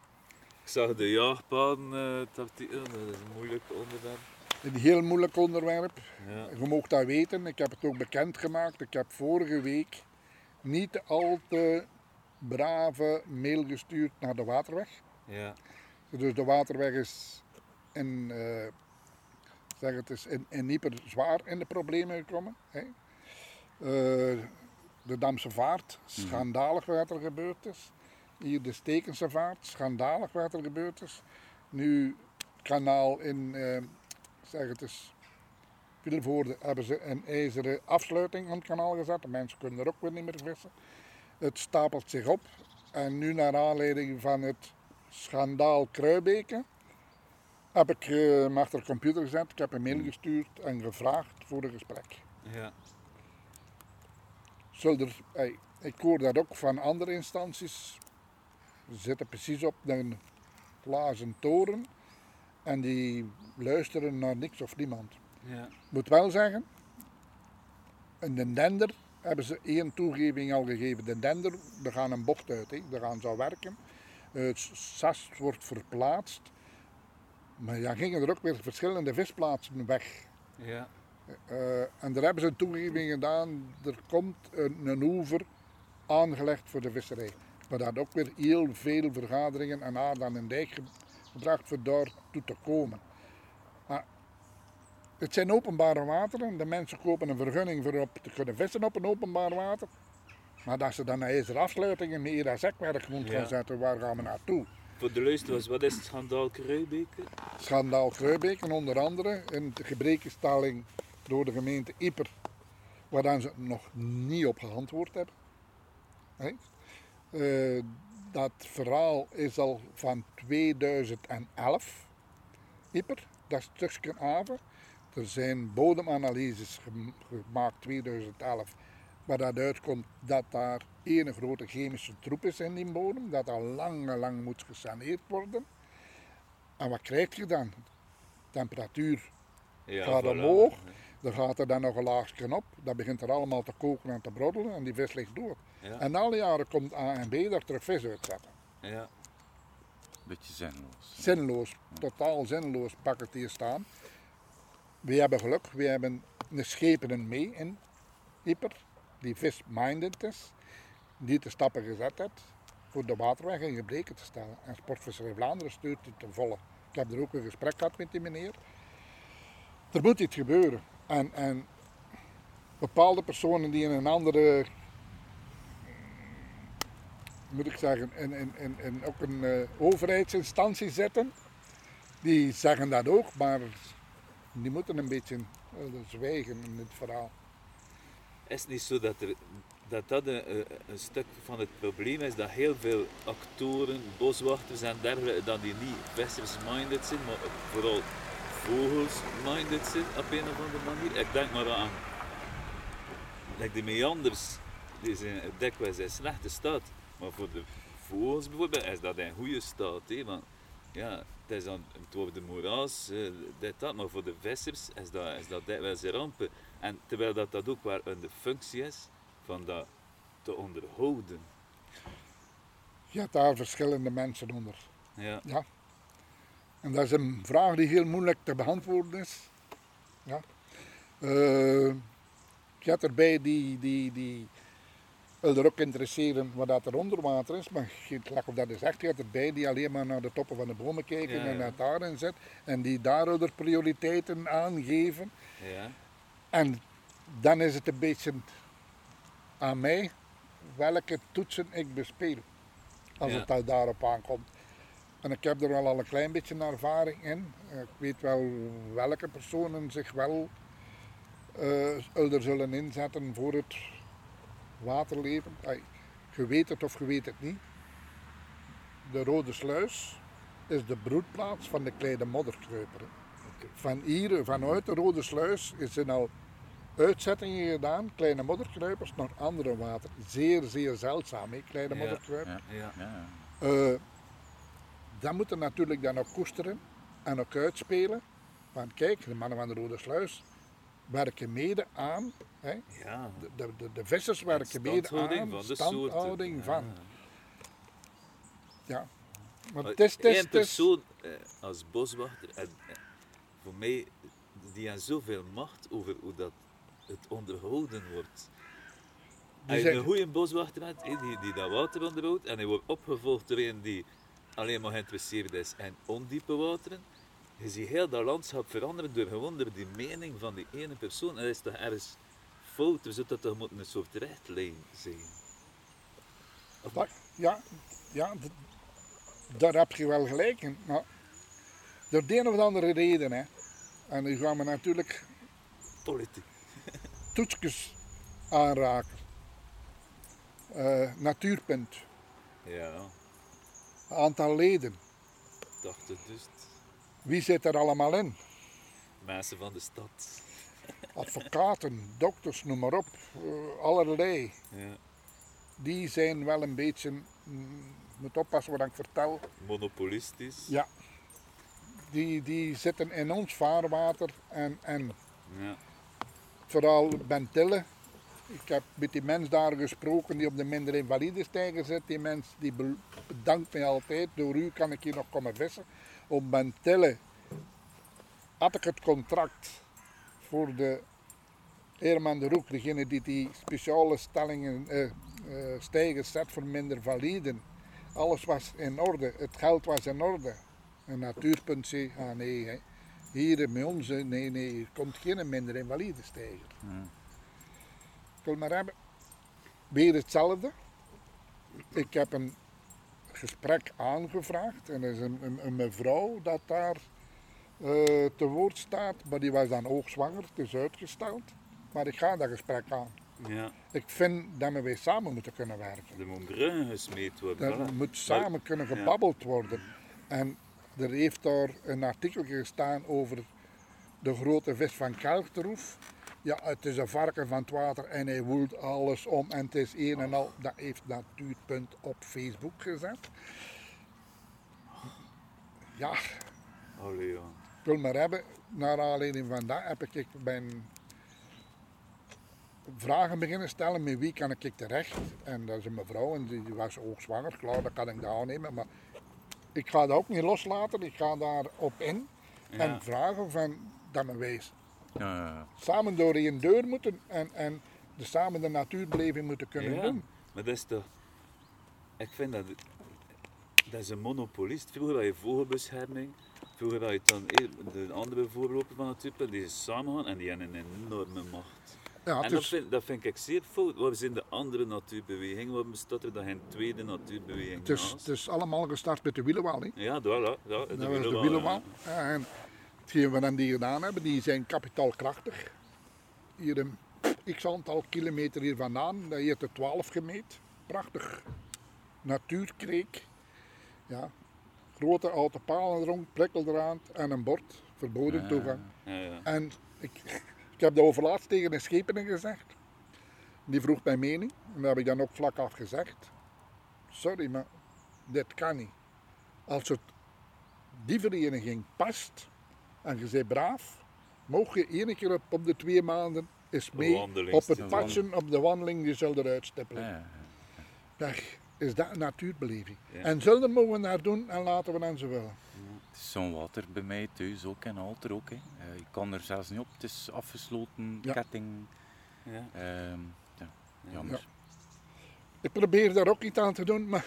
Ik zag de jaagpaden eh dat is een moeilijk onderwerp. Een heel moeilijk onderwerp. Ja, Je mag dat weten, ik heb het ook bekendgemaakt. Ik heb vorige week niet al te brave mail gestuurd naar de waterweg. ja, Dus de waterweg is in, eh, zeg het is in, in Nieper zwaar in de problemen gekomen. Hè. Eh, de Damse vaart, schandalig wat er gebeurd is. Hier de Stekense vaart, schandalig wat er gebeurd is. Nu het kanaal in, eh, zeg het is, Vilvoorde hebben ze een ijzeren afsluiting aan het kanaal gezet. De mensen kunnen er ook weer niet meer vissen. Het stapelt zich op. En nu naar aanleiding van het schandaal Kruibeke heb ik eh, achter de computer gezet. Ik heb een mail gestuurd en gevraagd voor een gesprek. ja. Er, hey, ik hoor dat ook van andere instanties. Ze zitten precies op een glazen toren en die luisteren naar niks of niemand. ja. Ik moet wel zeggen, in de dender hebben ze één toegeving al gegeven. De dender, er gaan een bocht uit, hè. daar gaan ze werken. Het sas wordt verplaatst. Maar ja, gingen er ook weer verschillende visplaatsen weg. ja. Eh, en daar hebben ze een toegeving gedaan. Er komt een, een oever aangelegd voor de visserij. Maar dat ook weer heel veel vergaderingen en aarde aan een dijk ge- gebracht voor daar toe te komen. Maar het zijn openbare wateren. De mensen kopen een vergunning voor op te kunnen vissen op een openbaar water. Maar dat ze dan ijzeren afsluitingen met hier zekwerk moeten gaan zetten, waar gaan we naartoe? Voor de luisteraars, wat is het schandaal Kruibeke? Schandaal Kruibeken onder andere in de gebrekenstelling door de gemeente Ieper, waar dan ze nog niet op geantwoord hebben. Eh, dat verhaal is al van 2011, Ieper, dat is stukje haven. Er zijn bodemanalyses gem- gemaakt 2011, waar dat uitkomt dat daar één grote chemische troep is in die bodem, dat al lang lang moet gesaneerd worden. En wat krijg je dan? Temperatuur Ja, gaat omhoog, dan gaat er dan nog een laagje op, dat begint er allemaal te koken en te broddelen en die vis ligt dood. Ja. En alle jaren komt A en B daar terug vis uitzetten. Ja, Beetje zinloos. Zinloos, totaal zinloos pak het hier staan. We hebben geluk, we hebben een schepenen mee in Ieper, die vis-minded is, die de stappen gezet heeft voor de waterweg in gebreken te stellen. En Sportvisserij Vlaanderen steunt die ten volle. Ik heb er ook een gesprek gehad met die meneer. Er moet iets gebeuren. En, en bepaalde personen die in een andere, moet ik zeggen, in, in, in ook een eh, overheidsinstantie zitten, die zeggen dat ook, maar die moeten een beetje eh, zwijgen in dit verhaal. Is het niet zo dat dat, dat een, stuk van het probleem is dat heel veel actoren, boswachters en dergelijke, dat die niet vissers-minded zijn, maar vooral vogels-minded zijn op een of andere manier? Ik denk maar aan like de meanders die zijn dikwijls in slechte staat. Maar voor de vogels bijvoorbeeld is dat in goede staat. Want ja, het is dan het wordt de moeraas, eh, dit, dat. Maar voor de vissers is dat, is dat dikwijls een rampen. En terwijl dat, dat ook wel een functie is van dat te onderhouden. Je hebt daar verschillende mensen onder. Ja, Ja. En dat is een vraag die heel moeilijk te beantwoorden is. Ja. Eh, je hebt erbij die, die, die wil er ook interesseren wat dat er onder water is, maar of dat is echt. Je hebt erbij die alleen maar naar de toppen van de bomen kijken Ja, en naar daarin zit en die daardoor prioriteiten aangeven. ja, En dan is het een beetje aan mij welke toetsen ik bespeel. Als het daar daarop aankomt. En ik heb er wel al een klein beetje ervaring in. Ik weet wel welke personen zich wel eh, er zullen inzetten voor het waterleven. Je weet het of je weet het niet. De Rode Sluis is de broedplaats van de kleine modderkruiper. Van hier, vanuit de Rode Sluis is er al uitzettingen gedaan, kleine modderkruipers, naar andere water. Zeer, zeer zeldzaam, hè, kleine Ja, modderkruiper. Ja. ja. Ja, Eh, dat moeten natuurlijk dan ook koesteren en ook uitspelen. Want kijk, de mannen van de Rode Sluis werken mede aan, hè, ja. de, de, de, vissers werken mede aan van de standhouding soorten. van. Ja. Ja. Maar Maar het is, het is, Eén het is, persoon eh, als boswachter, en, eh, voor mij, die heeft zoveel macht over hoe dat het onderhouden wordt. Als je een goede boswachter hebt, eh, die, die dat water onderhoudt, en hij wordt opgevolgd door een die alleen maar geïnteresseerd is in ondiepe wateren, je ziet heel dat landschap veranderen door gewoon door die mening van die ene persoon. En dat is toch ergens fout, dus dat toch moet een soort rechtlijn zijn. dat- ja, ja, daar heb je wel gelijk in. Maar door de een of andere reden, hè, en nu gaan we natuurlijk Politiek. toetsjes aanraken. Eh, natuurpunt, Ja, aantal leden, dacht het dus. Wie zit er allemaal in? Mensen van de stad. Advocaten, dokters, noem maar op, eh, allerlei. Ja. Die zijn wel een beetje, mm, moet oppassen wat ik vertel, Monopolistisch. ja, die, die zitten in ons vaarwater en, en Ja. vooral Bentille. Ik heb met die mens daar gesproken die op de minder invalide stijger zit. Die mens die be- bedankt mij altijd. Door u kan ik hier nog komen vissen. Op Bentille had ik het contract voor de Herman de Roek, degene die die speciale stellingen, eh, stijgers zet voor minder validen. Alles was in orde, het geld was in orde. Een natuurpunt zei, ah nee, hè. hier bij ons, nee, nee, komt geen minder invalide stijger. Ik wil maar hebben. Weer hetzelfde. Ik heb een gesprek aangevraagd en er is een, een, een mevrouw dat daar eh, te woord staat, maar die was dan hoogzwanger, het is uitgesteld. Maar ik ga dat gesprek aan. ja. Ik vind dat we weer samen moeten kunnen werken. Er moet gesmeed worden. Er moet samen kunnen gebabbeld worden. En er heeft daar een artikel gestaan over de grote vis van Kelkterhoef. Ja, het is een varken van het water en hij woelt alles om en het is een en al. Dat heeft Natuurpunt op Facebook gezet. Ja, Allee, ja. ik wil maar hebben, naar aanleiding van dat heb ik mijn vragen beginnen stellen. Met wie kan ik terecht? En dat is een mevrouw en die was ook zwanger. Klaar, dat kan ik daar aannemen. Maar ik ga dat ook niet loslaten. Ik ga daarop in en vragen van dat we wijs ja, samen door één deur moeten en, en de, samen de natuurbeleving moeten kunnen Ja, doen. Maar dat is toch... Ik vind dat... Dat is een monopolist. Vroeger had je vogelbescherming. Vroeger had je dan eh, de andere voorloper van het type. Die is samengaan en die hebben een enorme macht. Ja, en dat vind, dat vind ik zeer fout. Waar zijn de andere natuurbewegingen? Waarom bestaat er dan geen tweede natuurbeweging het, is, naast? het is allemaal gestart met de wielenwal. hè. Ja, daar, ja, ja, de Dat was de wielerwal, wielenwal. ja. En hetgeen we dan die gedaan hebben, die zijn kapitaalkrachtig. Hier een x aantal kilometer hier vandaan, dat heet de 12 gemeet. Prachtig. Natuurkreek. Ja. Grote oude palen erom, prikkel eraan en een bord. Verboden toegang. Ja, ja. En ik, ik heb dat overlaatst tegen de schepenen gezegd. Die vroeg mijn mening. En dat heb ik dan ook vlak af gezegd. Sorry, maar dit kan niet. Als het die vereniging past en je bent braaf, mocht je één keer op, op de twee maanden eens mee op het padje, op de wandeling, die zullen eruit stippelen. Ja, is dat een natuurbeleving. Ja. En zullen mogen we naar doen en laten we dan ze willen. Het is zo'n water bij mij thuis ook en alter ook. Hè. Eh, ik kan er zelfs niet op, het is afgesloten, Ja. ketting. Ja. Ehm, ja, jammer. Ik probeer daar ook iets aan te doen, maar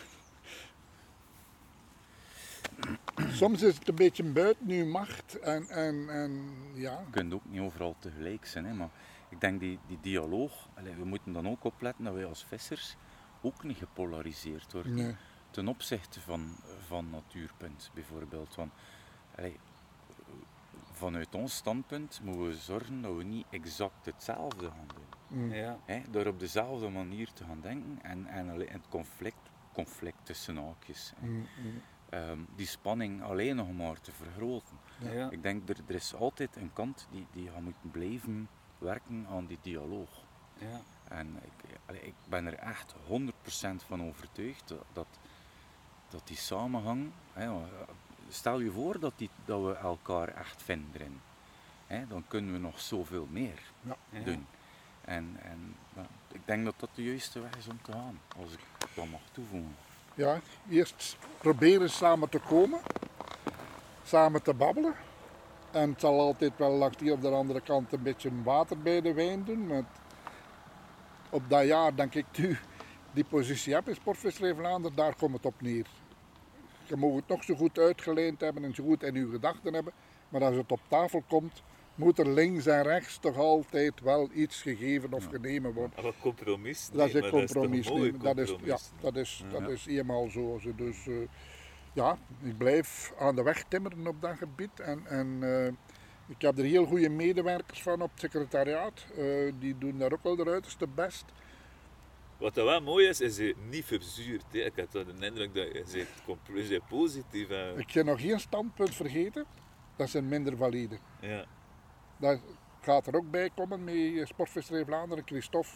soms is het een beetje buiten uw macht. En, en, en ja, Je kunt ook niet overal tegelijk zijn, hè, maar ik denk die, die dialoog, allee, we moeten dan ook opletten dat wij als vissers ook niet gepolariseerd worden. nee. ten opzichte van, van Natuurpunt bijvoorbeeld. Want, allee, vanuit ons standpunt moeten we zorgen dat we niet exact hetzelfde gaan doen. Mm. Ja. Hè? Door op dezelfde manier te gaan denken en, en het conflict, conflict tussen haakjes. Mm, mm. Ehm, die spanning alleen nog maar te vergroten. Ja. Ik denk er, er is altijd een kant die, die gaat moeten blijven werken aan die dialoog. Ja. En ik, ik ben er echt 100% van overtuigd dat, dat, dat die samenhang. Hè, stel je voor dat, die, dat we elkaar echt vinden erin. Hè, dan kunnen we nog zoveel meer Ja. Ja. doen. En, en nou, ik denk dat dat de juiste weg is om te gaan, als ik dat mag toevoegen. Ja, eerst proberen samen te komen, samen te babbelen. En het zal altijd wel langs die op de andere kant een beetje water bij de wijn doen. Op dat jaar, denk ik, nu die positie heb in Sportvisserij Vlaanderen, daar komt het op neer. Je mag het nog zo goed uitgeleend hebben en zo goed in uw gedachten hebben. Maar als het op tafel komt, moet er links en rechts toch altijd wel iets gegeven of genomen worden. Maar compromis Dat is een compromis. een mooi nemen. Dat is, ja, compromis. dat is, dat is eenmaal zo. Dus eh, ja, ik blijf aan de weg timmeren op dat gebied. En, en eh, ik heb er heel goede medewerkers van op het secretariaat. Eh, die doen daar ook wel de uiterste best. Wat dat wel mooi is, is hij niet verzuurd. Hè. Ik heb de indruk dat je positief. Ik ga nog geen standpunt vergeten. Dat zijn minder valide. ja. Dat gaat er ook bij komen met Sportvisserij Vlaanderen. Christophe,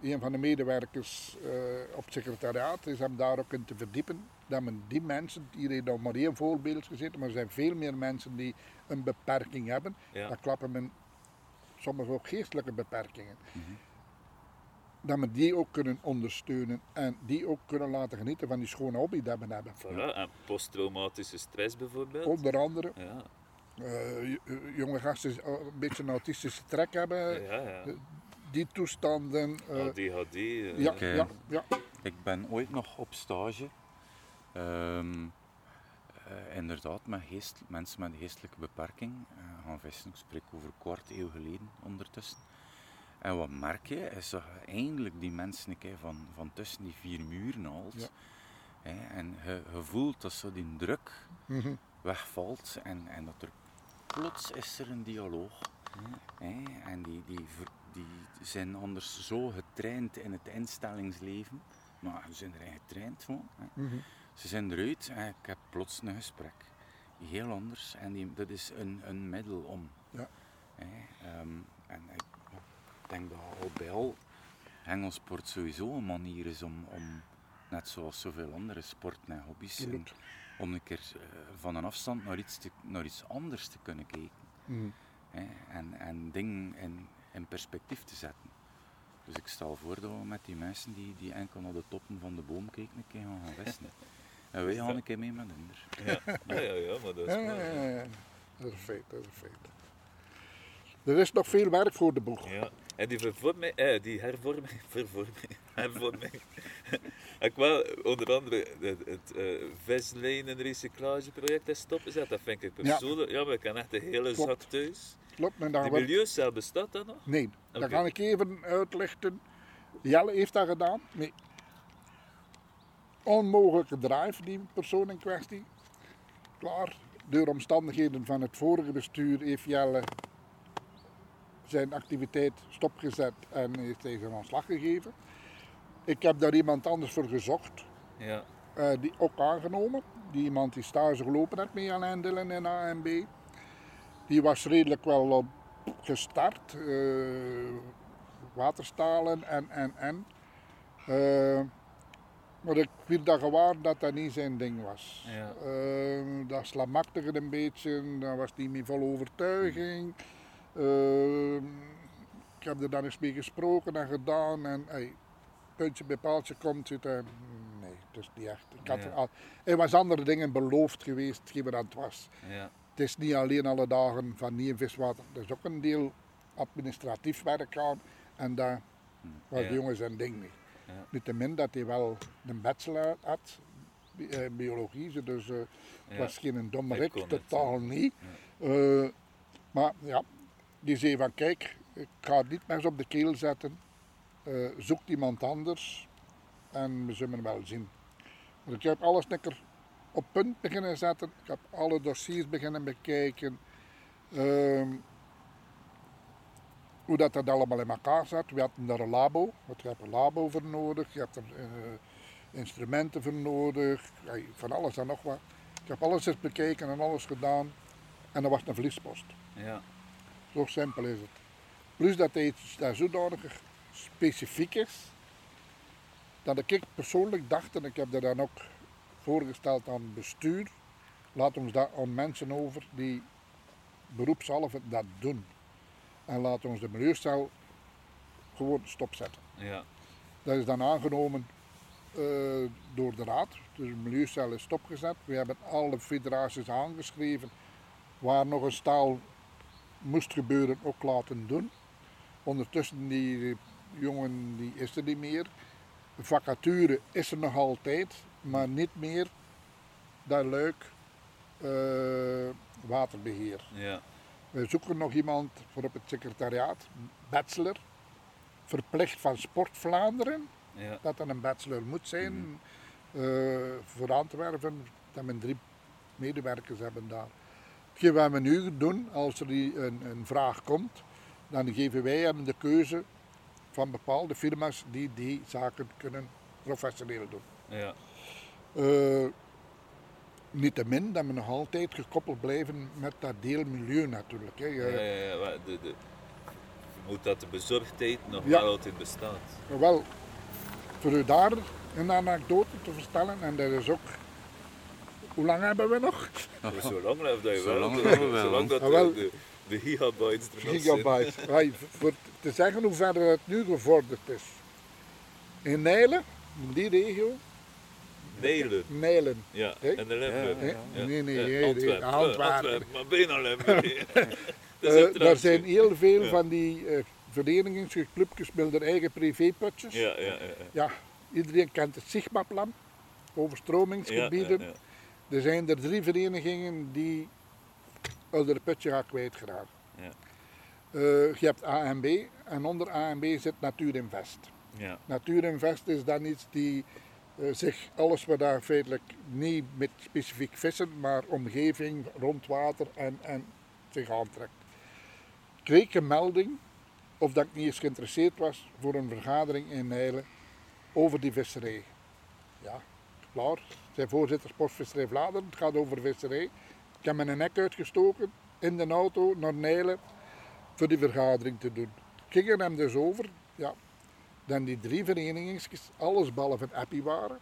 eh, een van de medewerkers eh, op het secretariaat, is hem daar ook in te verdiepen. Dat men die mensen, hier heeft nog maar één voorbeeld gezeten, maar er zijn veel meer mensen die een beperking hebben. Ja. Dat klappen men soms ook geestelijke beperkingen. Dat men die ook kunnen ondersteunen en die ook kunnen laten genieten van die schone hobby die we hebben. Voilà. En posttraumatische stress bijvoorbeeld. Onder andere Ja. Eh, j- jonge gasten die een beetje een autistische trek hebben. ja, ja. die toestanden. eh, ADHD. eh, ja, Oké. ja, ja. Ik ben ooit nog op stage. ehm, eh, inderdaad, met geest, mensen met een geestelijke beperking eh, gaan vissen. Ik spreek over een kwart eeuw geleden ondertussen. En wat merk je, is dat je eindelijk die mensen een keer van, van tussen die vier muren haalt. Ja. Hè, en je, je voelt dat zo die druk Mhm. wegvalt en, en dat er plots is er een dialoog. Hè, en die, die, die zijn anders zo getraind in het instellingsleven, maar ze zijn erin getraind gewoon. Hè. Mhm. Ze zijn eruit en ik heb plots een gesprek. Heel anders en die, dat is een, een middel om. Ja. Hè, ehm, en ik, denk dat al bij al hengelsport sowieso een manier is om, om net zoals zoveel andere sporten en hobby's, een-. Om een keer eh, van een afstand naar iets, te, naar iets anders te kunnen kijken. Mhm. Hè, en, en dingen in, in perspectief te zetten. Dus ik stel voor dat we met die mensen die, die enkel naar de toppen van de boom kijken, een keer gaan gaan. En wij gaan een keer mee met hen. Ja. Ja, ja, ja, maar dat is Ja, ja, ja, ja. Dat is een feit, dat is een feit. Er is nog veel werk voor de boeg. Ja. En die vervorming, eh, die hervorming, vervorming, hervorming. ik wel onder andere het, het uh, vislijnen recyclageproject is stopgezet. Dat vind ik persoonlijk, ja, maar ik heb echt een hele Klopt. zak thuis. Klopt, maar daar Die wordt- milieucel bestaat dat nog? Nee, dat Oké. ga ik even uitlichten. Jelle heeft dat gedaan. Nee. Onmogelijke drive, die persoon in kwestie. Klaar. Door omstandigheden van het vorige bestuur heeft Jelle zijn activiteit stopgezet en heeft hij zijn ontslag gegeven. Ik heb daar iemand anders voor gezocht, Ja. eh, die ook aangenomen. Die iemand die stage gelopen heeft met Jan Dillen en AMB. Die was redelijk wel op gestart. eh, waterstalen en, en, en. Eh, maar ik werd daar gewaar dat dat niet zijn ding was. Ja. Dat slamakte een beetje, dat was niet meer vol overtuiging. Eh, ik heb er dan eens mee gesproken en gedaan en hey, puntje bij paaltje komt zitten. Nee, dat is niet echt. Ik had Ja. al, er was andere dingen beloofd geweest, hetgeen wat het was. Ja. Het is niet alleen alle dagen van nieuw viswater. Er is ook een deel administratief werk aan. En daar was Ja. de jongen zijn ding niet. Ja. Niettemin dat hij wel een bachelor had, eh, biologie. Dus eh, het was geen domme rik, het, totaal niet. Eh, maar ja, die zei van kijk, ik ga het niet meer op de keel zetten. Eh, zoek iemand anders en we zullen wel zien. Ik heb alles lekker op punt beginnen zetten. Ik heb alle dossiers beginnen bekijken. Ehm, hoe dat, dat allemaal in elkaar zat. We hadden daar een labo. Want je hebt een labo voor nodig. Je hebt er eh, instrumenten voor nodig. Van alles en nog wat. Ik heb alles eens bekeken en alles gedaan. En dat was een verliespost. Ja. Zo simpel is het. Plus dat hij iets daar zodanig specifiek is, dat ik persoonlijk dacht, en ik heb dat dan ook voorgesteld aan het bestuur, laat ons dat aan mensen over die beroepshalve dat doen. En laat ons de milieucel gewoon stopzetten. Ja. Dat is dan aangenomen eh, door de raad. Dus de milieucel is stopgezet. We hebben alle federaties aangeschreven waar nog een staal moest gebeuren ook laten doen. Ondertussen die jongen die is er niet meer. Vacature is er nog altijd, maar niet meer dat leuk eh, waterbeheer. Ja. We zoeken nog iemand voor op het secretariaat, bachelor, verplicht van Sport Vlaanderen Ja. dat dat een bachelor moet zijn eh, voor Antwerpen, dat men drie medewerkers hebben daar. Hetgeen wat we nu doen, als er een, een vraag komt, dan geven wij hem de keuze van bepaalde firma's die die zaken kunnen professioneel doen. Ja. Eh Niettemin dat we nog altijd gekoppeld blijven met dat deel milieu natuurlijk. Hè. Ja, ja, ja, de, de, moet dat de bezorgdheid nog Ja. wel altijd bestaat. Wel, voor u daar een anekdote te vertellen, en dat is ook. Hoe lang hebben we nog? Zo lang blijft dat je wel. Zolang dat we wel, Zolang dat Ah, wel. de, de, gigabytes er nog zijn. Gigabyte. Hey, voor te zeggen hoe ver het nu gevorderd is. In Nijlen, in die regio, Nijlen. Nijlen. Ja, en de Limburg. Hè? Ja. Nee, nee, nee, Antwerpen. Antwerpen. Maar bijna. Dat is Eh, daar zijn heel veel Ja. van die eh verenigingsclubjes met hun eigen privéputjes. Ja, ja, ja. ja. Ja, iedereen kent het Sigma-plan, overstromingsgebieden. Er zijn er drie verenigingen die onder het putje gaan kwijtgeraakt. Ja. Eh, je hebt ANB en onder ANB zit Natuurinvest. Ja. Natuurinvest is dan iets die eh, zich alles wat daar feitelijk niet met specifiek vissen, maar omgeving, rond water en, en zich aantrekt. Ik kreeg een melding of dat ik niet eens geïnteresseerd was voor een vergadering in Nijlen over die visserij. Ja, klaar. Zijn voorzitter Sportvisserij Vlaanderen, het gaat over visserij. Ik heb mijn nek uitgestoken in de auto naar Nijlen voor die vergadering te doen. Ik ging hem dus over, ja, dan die drie verenigingen, alles behalve appie waren,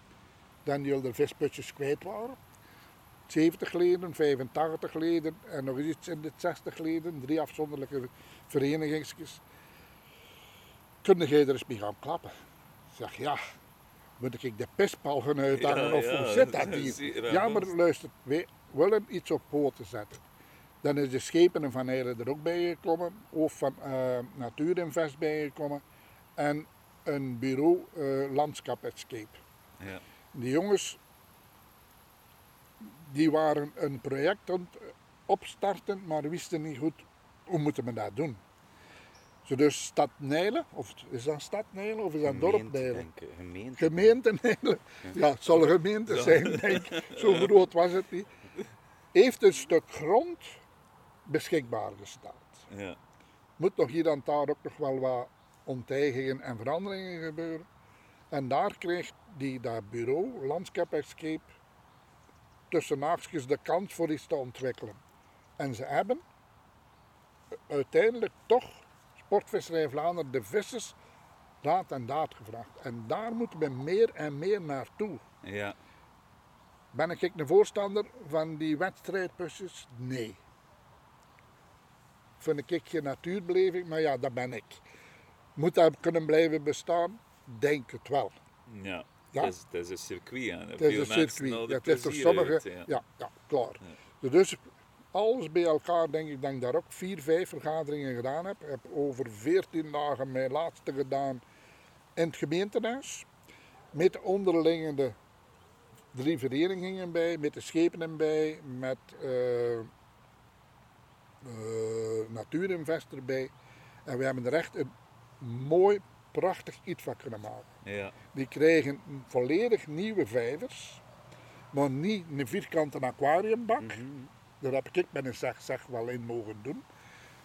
dan die de visputjes kwijt waren. 70 leden, 85 leden en nog iets in de 60 leden, drie afzonderlijke verenigingen. Kun jij er eens mee gaan klappen? Ik zeg ja, moet ik de pispal gaan uithangen Ja, of ja, hoe zit dat hier? Ja, maar luister, wij willen iets op poten zetten. Dan is de schepen van Eilen er ook bij gekomen, of van eh, Natuurinvest bijgekomen en een bureau eh Landschap Escape. Ja. Die jongens die waren een project aan het opstarten, maar wisten niet goed hoe moeten we dat doen. Zo dus stad Nijlen, of is dat stad Nijlen of is dat dorp Gemeente, Nijlen? denk ik. Gemeente. Gemeente Nijlen, ja het zal een gemeente zijn denk ik, zo groot was het niet. Heeft een stuk grond beschikbaar gesteld. Ja. Moet nog hier en daar ook nog wel wat onteigingen en veranderingen gebeuren. En daar kreeg die, dat bureau, Landschap Escape, tussen haakjes de kans voor iets te ontwikkelen. En ze hebben uiteindelijk toch Sportvisserij Vlaanderen de vissers raad en daad gevraagd. En daar moeten we meer en meer naartoe. Ja. Ben ik een voorstander van die wedstrijdpusjes? Nee. Vind ik geen natuurbeleving, maar ja, dat ben ik. Moet dat kunnen blijven bestaan? Denk het wel. Ja. Ja. Het, is, het is een circuit. En Het is een circuit. Ja, het is voor sommigen, ja. ja. Ja, klaar. Dus alles bij elkaar denk ik dat ik daar ook vier, vijf vergaderingen gedaan heb. Ik heb over veertien dagen mijn laatste gedaan in het gemeentehuis. Met de onderliggende drie verenigingen bij, met de schepen erbij, met eh, Natuurinvestor bij. En we hebben er echt een mooi, prachtig iets van kunnen maken. Ja. Die krijgen volledig nieuwe vijvers, maar niet een vierkante aquariumbak. Daar heb ik met een zeg, wel in mogen doen.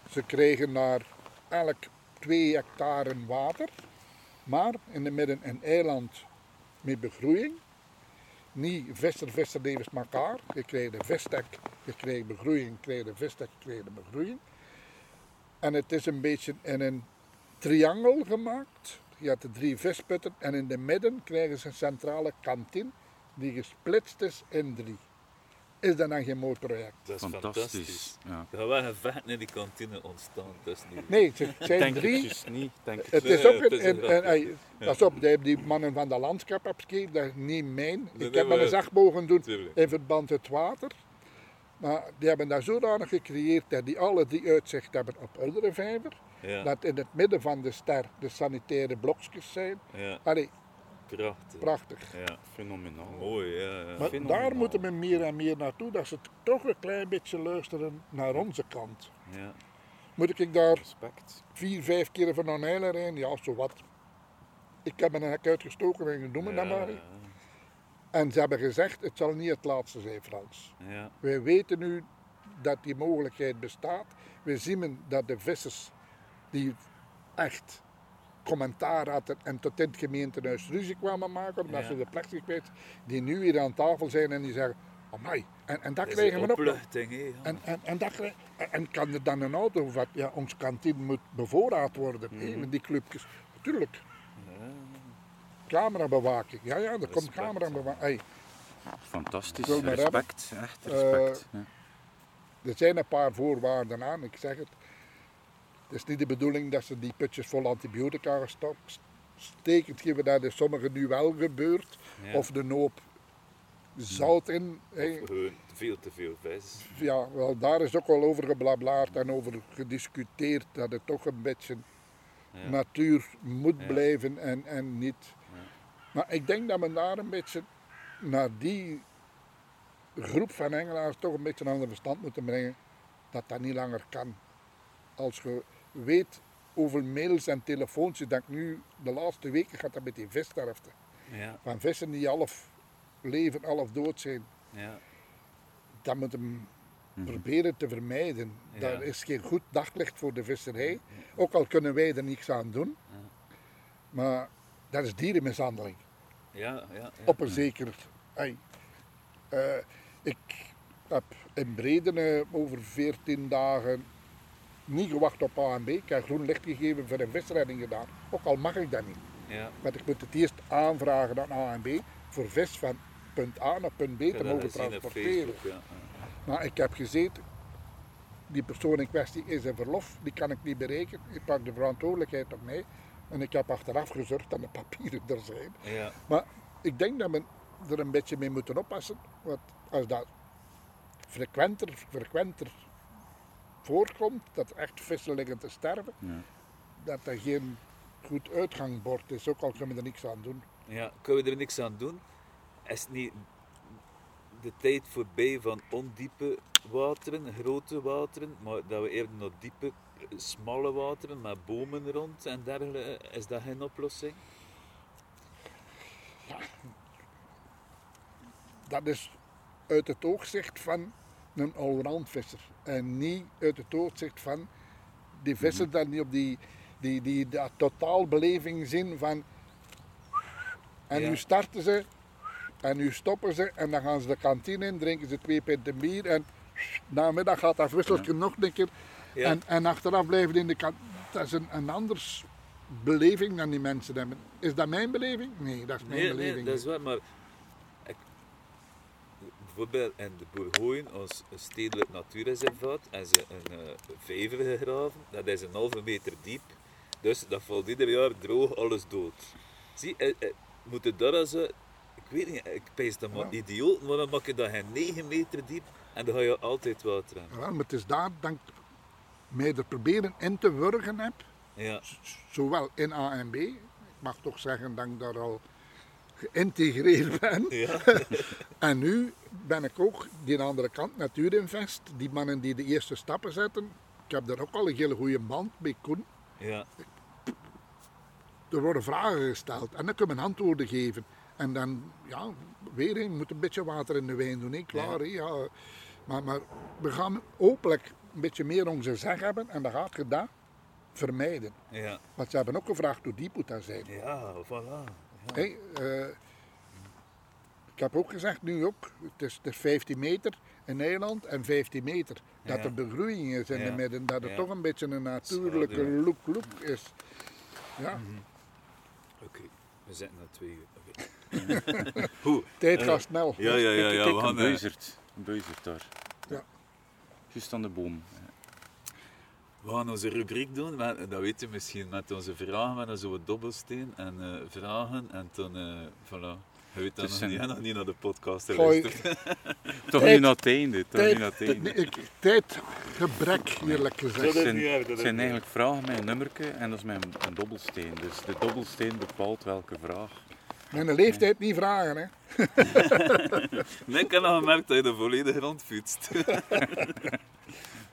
Ze kregen daar elk twee hectare water, maar in het midden een eiland met begroeiing. Niet visser, visser, levens elkaar. Je krijgt de vistek, je krijgt begroeiing, je krijgt de vistek, je krijgt de begroeiing. En het is een beetje in een triangel gemaakt. Je hebt de drie visputten en in de midden krijgen ze een centrale kantine die gesplitst is in drie. Is dat dan geen mooi project? Dat is Fantastisch. fantastisch. Ja. Er gaan wel gevechten in die kantine ontstaan. Dat is niet... Nee, het zijn Denk drie. het dus niet. Denk het Het is ook een, pas op, die, die mannen van de landschapscape, dat is niet mijn. Nee, Ik heb nee, met een zacht mogen doen in verband met het water. Maar die hebben dat zodanig gecreëerd dat die alle drie uitzicht hebben op oudere vijver. Ja. Dat in het midden van de ster de sanitaire blokjes zijn. ja. Allee, Prachtig. prachtig. Ja. Fenomenaal. Mooi, ja. ja. Maar Fenomenaal. daar moeten we meer en meer naartoe, dat ze toch een klein beetje luisteren naar onze kant. ja. Moet ik daar Respect. vier, vijf keer van een eilen rijden? Ja, zo wat. Ik heb mijn nek uitgestoken en noem het dan Ja, maar. En ze hebben gezegd, het zal niet het laatste zijn, Frans. Ja. Wij weten nu dat die mogelijkheid bestaat. We zien dat de vissers die echt commentaar hadden en tot in het gemeentehuis ruzie kwamen maken, omdat Ja. ze de plekjes kwijt, die nu hier aan tafel zijn en die zeggen, amai, en, en dat Dat we ook ja. En, en, en, dat, krijg- en- en kan er dan een auto wat ja, ons kantine moet bevoorraad worden, hè, met die clubjes. Natuurlijk. Camerabewaking. Ja, ja, er komt camerabewaking. Hey, Fantastisch. Respect. Echt Eh, respect. ja. er zijn een paar voorwaarden aan, ik zeg het. Het is niet de bedoeling dat ze die putjes vol antibiotica stekend geven. Dat is sommigen nu wel gebeurt. Ja. Of de hoop zout in. gewoon veel te veel vis. Ja, wel, daar is ook al over geblablaard en over gediscuteerd dat het toch een beetje Ja. natuur moet Ja. blijven en, en niet. Maar ik denk dat we daar een beetje naar die groep van Engelaars toch een beetje aan de verstand moeten brengen dat dat niet langer kan. Als je weet hoeveel mails en telefoontjes dat ik nu de laatste weken gaat dat met die vissterfte. Ja. Van vissen die half leven, half dood zijn. Ja. Dat moet hem proberen te vermijden. Ja. Daar is geen goed daglicht voor de visserij. Ook al kunnen wij er niets aan doen. Maar dat is dierenmishandeling. Ja, ja, ja. Op een zeker. Ai. Eh, ik heb in Bredene over 14 dagen niet gewacht op ANB. Ik heb groen licht gegeven voor een visredding gedaan. Ook al mag ik dat niet. ja. Want ik moet het eerst aanvragen aan ANB voor vis van punt A naar punt B te mogen transporteren. Facebook, ja. Maar ik heb gezeten, die persoon in kwestie is in verlof, die kan ik niet berekenen. Ik pak de verantwoordelijkheid op mij en ik heb achteraf gezorgd dat de papieren er zijn. Ja. Maar ik denk dat we er een beetje mee moeten oppassen. Want als dat frequenter, frequenter voorkomt, dat echt vissen liggen te sterven, Ja. dat dat geen goed uitgangbord is, ook al kunnen we er niks aan doen. Ja, kunnen we er niks aan doen? Is het niet de tijd voorbij van ondiepe wateren, grote wateren, maar dat we eerder naar diepe, smalle wateren met bomen rond en dergelijke, is dat geen oplossing? Dat is uit het oogzicht van een allround visser. En niet uit het oogzicht van die visser die niet op die, die, die, dat totaalbeleving zien van... En Ja. nu starten ze, en nu stoppen ze, en dan gaan ze de kantine in, drinken ze twee pinten bier, en namiddag gaat dat wisseltje nog een keer. Ja. En, en achteraf blijven in de kant. dat is een, een anders beleving dan die mensen hebben. Is dat mijn beleving? Nee, dat is mijn Nee, nee, beleving. dat is maar bijvoorbeeld in de Bourgogne, ons stedelijk natuurreservaat, en ze een uh, vijver gegraven. Dat is een halve meter diep. Dus dat valt ieder jaar droog, alles dood. Zie, eh, eh, moet het daar als, ik weet niet, ik pees dat maar Ja. idioot, maar dan maak je dat geen 9 meter diep en dan ga je altijd water aan. Ja, maar het is daar dat ik mij er proberen in te wurgen heb. Ja, Zowel in A en B. Ik mag toch zeggen dat ik daar al geïntegreerd ben. ja, En nu ben ik ook die andere kant, Natuurinvest. Die mannen die de eerste stappen zetten. Ik heb daar ook al een hele goede band bij Koen. ja, Er worden vragen gesteld en dan kunnen we antwoorden geven. En dan, ja, weer moet een beetje water in de wijn doen, hè, klaar. hè, Ja. Maar, maar we gaan openlijk een beetje meer onze zeg hebben en dan gaat je dat vermijden. ja, Want ze hebben ook gevraagd hoe diep moet dat zijn. ja, voilà. Ja. Hé, eh, ik heb ook gezegd, nu ook, het is, het is 15 meter in Nederland en 15 meter. Dat Ja. er begroeiing is in Ja. het midden, dat het Ja. toch een beetje een natuurlijke Schaduw. look, look is. Ja, Oké, we zitten na twee uur. Oké. Hoe? tijd Eh, gaat snel. Ja, ja, ja, ja, we een gaan... eh, buizerd. Een buizerd daar. Ja. Juist aan de boom. We gaan onze rubriek doen, maar dat weet je misschien, met onze vragen, met zo'n dobbelsteen en eh, vragen en dan, eh voilà. Je weet dat Dus nog niet, een- hè, nog niet naar de podcast geluisterd. Toch Tijd- niet naar het einde. Toch niet naar het einde. ik- tijdgebrek, eerlijk gezegd. Dat is zijn, niet erg, dat het zijn niet eigenlijk vragen met een nummerke en dat is met een, een dobbelsteen. Dus de dobbelsteen bepaalt welke vraag. Mijn leeftijd niet vragen, hè. Nee, ik heb nog gemerkt dat je er volledig rond fietst.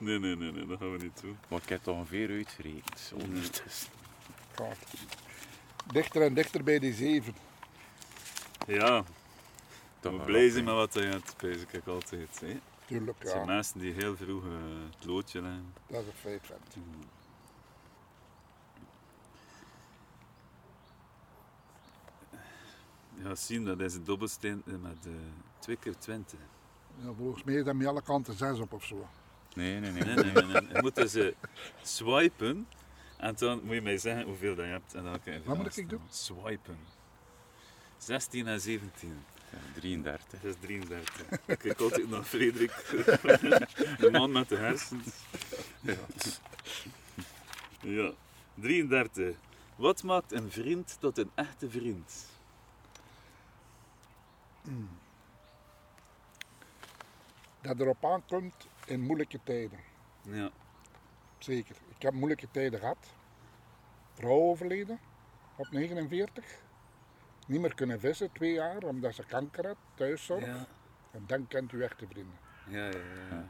nee, nee, nee, nee, dat gaan we niet doen. Maar ik heb het ongeveer uitgerekend. zo ondertussen. Gaat. Dichter en dichter bij die zeven. Ja, Toch we blij zijn met wat je hebt, spijs ik altijd. Hè. Tuurlijk, Het zijn ja. mensen die heel vroeg eh, het loodje leggen. Dat is een feit, vent. Ja, zien, dat is een dobbelsteen eh, met eh 2 keer 20. Ja, volgens mij is dat met alle kanten zes op of zo. Nee, nee, nee. Nee, nee, nee, nee. Je moet dus eh, swipen en dan moet je mij zeggen hoeveel dat je hebt. En dan kan je Wat moet ik doen? Swipen. 16 en 17. Ja, 33. Dat is 33. Ik kijk altijd naar Frederik, de man met de hersens. Ja. ja. 33. Wat maakt een vriend tot een echte vriend? Dat erop aankomt in moeilijke tijden. Ja. Zeker. Ik heb moeilijke tijden gehad. Vrouw overleden op 49. Niet meer kunnen vissen, twee jaar, omdat ze kanker had, thuiszorg. Ja. En dan kent u echte vrienden. Ja, ja, ja.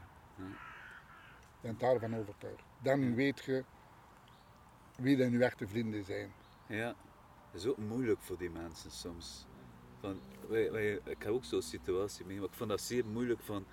Ik ben daarvan overtuigd. Dan weet je wie dan uw echte vrienden zijn. Ja, dat is ook moeilijk voor die mensen soms. Van, wij, wij, ik heb ook zo'n situatie mee, maar ik vond dat zeer moeilijk van...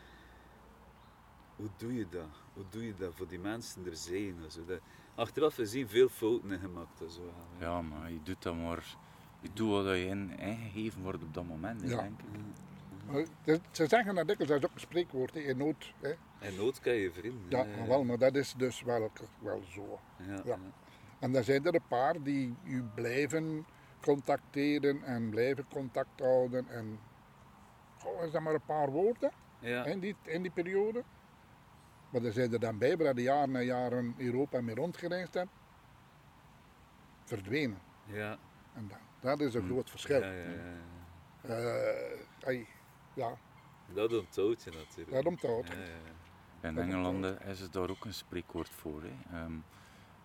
Hoe doe je dat? Hoe doe je dat voor die mensen er zijn? Zo. Dat, achteraf gezien veel fouten in gemaakt. Zo. Ja, maar je doet dat maar. Je doet wat je in ingegeven wordt op dat moment, Ja. denk ik. Het- ze zeggen dat dikwijls, dat is ook een spreekwoord, hè, in nood. Hè. In nood kan je vrienden. Ja, maar wel, maar dat is dus wel, wel zo. Ja, Ja. ja. En dan zijn er een paar die u blijven contacteren en blijven contact houden. En goh, is dat maar een paar woorden ja. in, die, in die periode. Maar er zijn er dan bij, waar de jaren en jaren Europa mee rondgereisd hebben, verdwenen. ja. En dat, dat is een groot verschil. Ja, ja, ja. Eh, ai, ja, Dat onthoudt je natuurlijk. dat onthoudt. Ja, ja, ja. In Dat Engeland is er daar ook een spreekwoord voor. Hè. Ehm,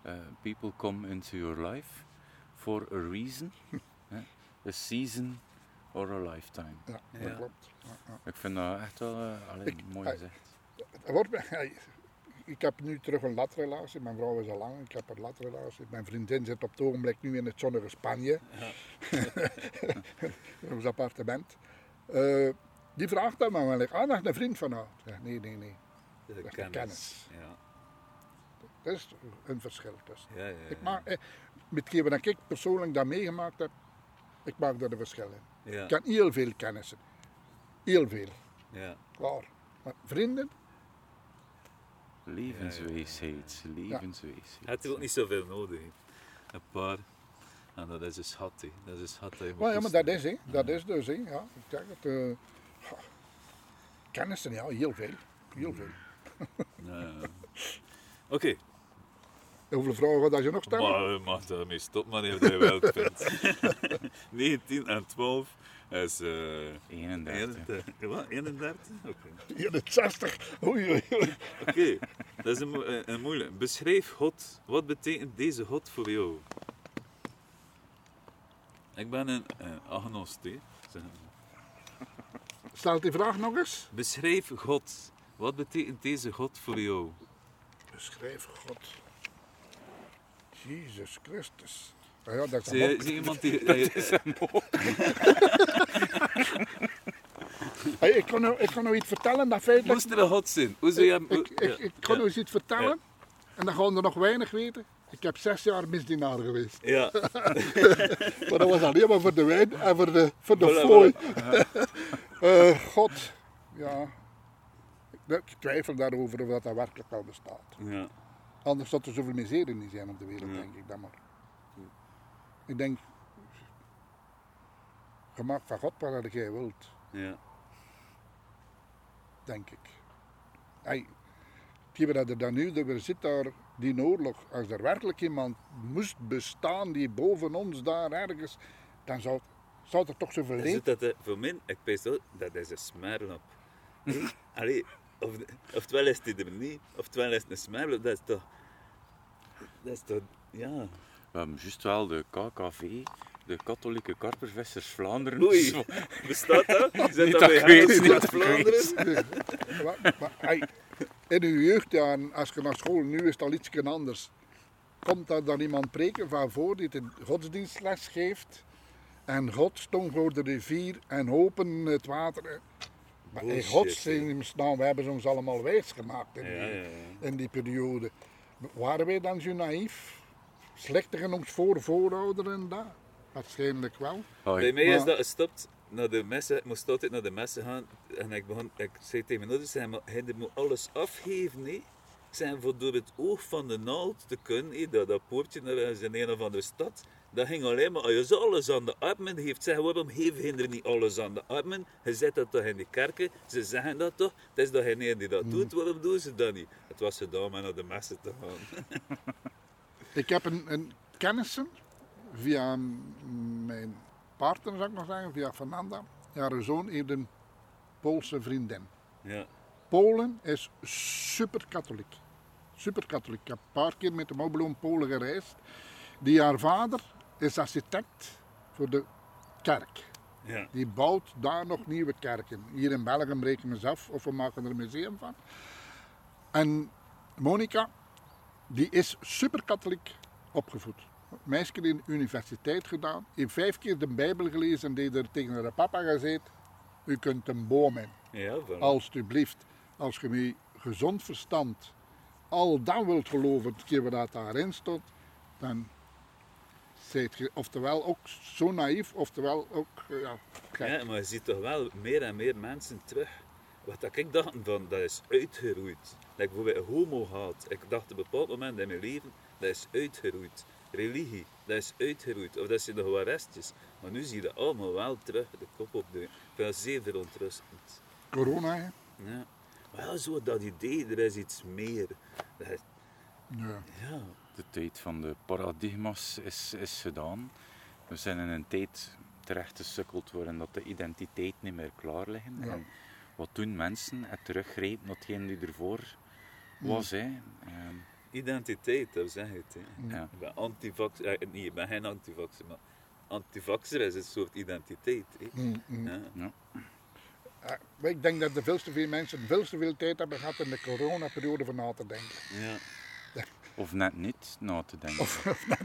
eh, people come into your life for a reason, hè. a season or a lifetime. Ja, dat Ja. klopt. Ja, ja. Ik vind dat echt wel eh, allee, Ik- mooi gezegd. Wordt, ik heb nu terug een latrelatie. Mijn vrouw is al lang. Ik heb een latrelatie. Mijn vriendin zit op het ogenblik nu in het zonnige Spanje. in ons appartement. Eh, die vraagt dan maar wel. eens, Ah, dat is een vriend van haar. Nee, nee, nee. De is de kennis. kennis. Ja. Dat is een verschil tussen. Ja, ja, ja. Ik maak, eh, met hetgeen wat ik persoonlijk daar meegemaakt heb, ik maak daar een verschil in. ja. Ik heb heel veel kennissen. Heel veel. ja. Klaar. Maar vrienden, Levenswijsheid, levenswijsheid. Het is ook niet zoveel nodig. Een paar. En dat is een schat. hè. Dat is een schat dat je Maar ja, maar dat is, hè. dat is dus. Hè. Ja, ik zeg het. eh, ja. kennissen, ja, heel veel. Heel veel. Ja, ja. Oké, Hoeveel vragen dat je nog stellen? maar je mag daarmee stoppen wanneer je wel vindt. 19 en 12 is eh 31. 31. Wat? 31? Oké. 61. Oei, oei, oei. Oké, dat is een, mo- een, een moeilijk. Beschrijf God. Wat betekent deze God voor jou? Ik ben een uh, agnost, hè. Stel die vraag nog eens. Beschrijf God. Wat betekent deze God voor jou? Beschrijf God. Jezus Christus. Ah ja, dat is een iemand die... dat je- Hey, ik, kan nou, ik kan nou iets vertellen dat feitelijk... Moest er een God zijn? Hoe zou je hem... Ik, ik, ik kan ja. nou eens iets vertellen. En dan gaan er nog weinig weten. Ik heb zes jaar misdienaar geweest. Ja, Maar dat was alleen maar voor de wijn en voor de, voor de fooi. Eh, God, ja. Ik twijfel daarover of dat, dat werkelijk wel bestaat. ja. Anders zou er zoveel miserie niet zijn op de wereld, Ja. denk ik dan maar. Ik denk, gemaakt van God wat jij wilt, ja. denk ik. Hey, zie dat er dan nu, er zit daar die oorlog, als er werkelijk iemand moest bestaan die boven ons daar ergens, dan zou, zou er toch zoveel Is leed het dat eh, voor mij, ik weet wel, dat is een smerlap. Allee, of, oftewel is het er niet, oftewel is het een smerlap. Dat is toch... Dat is toch... Ja. We hebben juist wel de KKV, de Katholieke Karpervissers Vlaanderen. Oei, Zo, bestaat dat? Zit Niet dat bij ik weet, niet uit dat ik Vlaanderen? Maar, maar, hey, in uw jeugdjaren, als je naar school, nu is het al iets anders. Komt daar dan iemand preken van voor die de godsdienstles geeft? En God stond voor de rivier en open het water. Maar in godsdienstnaam, we hebben ze ons allemaal wijs gemaakt in, Ja, die, ja, ja. in die periode. Waren wij dan zo naïef? Slechter ons voor voorouderen en dat? Waarschijnlijk wel. Hoi. Bij mij is dat gestopt naar de messen. Ik moest altijd naar de messen gaan. En ik, begon, ik zei tegen mijn ouders, hij moet alles afgeven. Hè. Ik zei, voor door het oog van de naald te kunnen, dat, dat poortje naar eh, in een of andere stad, dat ging alleen maar, als je alles aan de armen heeft, zeg, waarom geven hen er niet alles aan de armen? Je zet dat toch in de kerken, ze zeggen dat toch, het is dat geen die dat doet, waarom doen ze dat niet? Het was gedaan om naar de messen te gaan. Ik heb een, een kennissen via mijn partner, zou ik nog zeggen, via Fernanda. Haar zoon heeft een Poolse vriendin. Ja, Polen is super katholiek. Super katholiek. Ik heb een paar keer met de Mobiloon Polen gereisd. Die haar vader is architect voor de kerk. ja, Die bouwt daar nog nieuwe kerken. Hier in België breken we ze af of we maken er een museum van. En Monica, die is super katholiek opgevoed. Meisje in de universiteit gedaan, heeft vijf keer de Bijbel gelezen en die er tegen haar papa gezegd: U kunt een boom in. ja. Alsjeblieft, als je met gezond verstand al dat wilt geloven, het keer wat daarin stond, dan zijt oftewel ook zo naïef, oftewel ook eh, ja, gek. Ja, maar je ziet toch wel meer en meer mensen terug. Wat dat ik dacht van, dat is uitgeroeid. Like bijvoorbeeld homo haat. Ik dacht op een bepaald moment in mijn leven, dat is uitgeroeid. Religie, dat is uitgeroeid. Of dat zijn nog wat restjes. Maar nu zie je dat allemaal wel terug de kop op de. Ik vind dat zeer verontrustend. Corona, hè? Ja. Maar ja, zo dat idee, er is iets meer. Dat Ja. ja, De tijd van de paradigma's is, is gedaan. We zijn in een tijd terecht gesukkeld waarin dat de identiteit niet meer klaar liggen. Ja. En wat doen mensen? Het teruggrepen naar hetgeen die ervoor was. Hè. Ehm, identiteit, dat zeg het. Hè. ja. Ik ben antivax, eh, nee, ik ben geen antivaxer, maar antivaxer is een soort identiteit. Hè. Mm, mm. Ja. Ja. Ja, maar ik denk dat er veel te veel mensen veel te veel tijd hebben gehad in de coronaperiode van na te denken. Ja. Of net niet na te denken.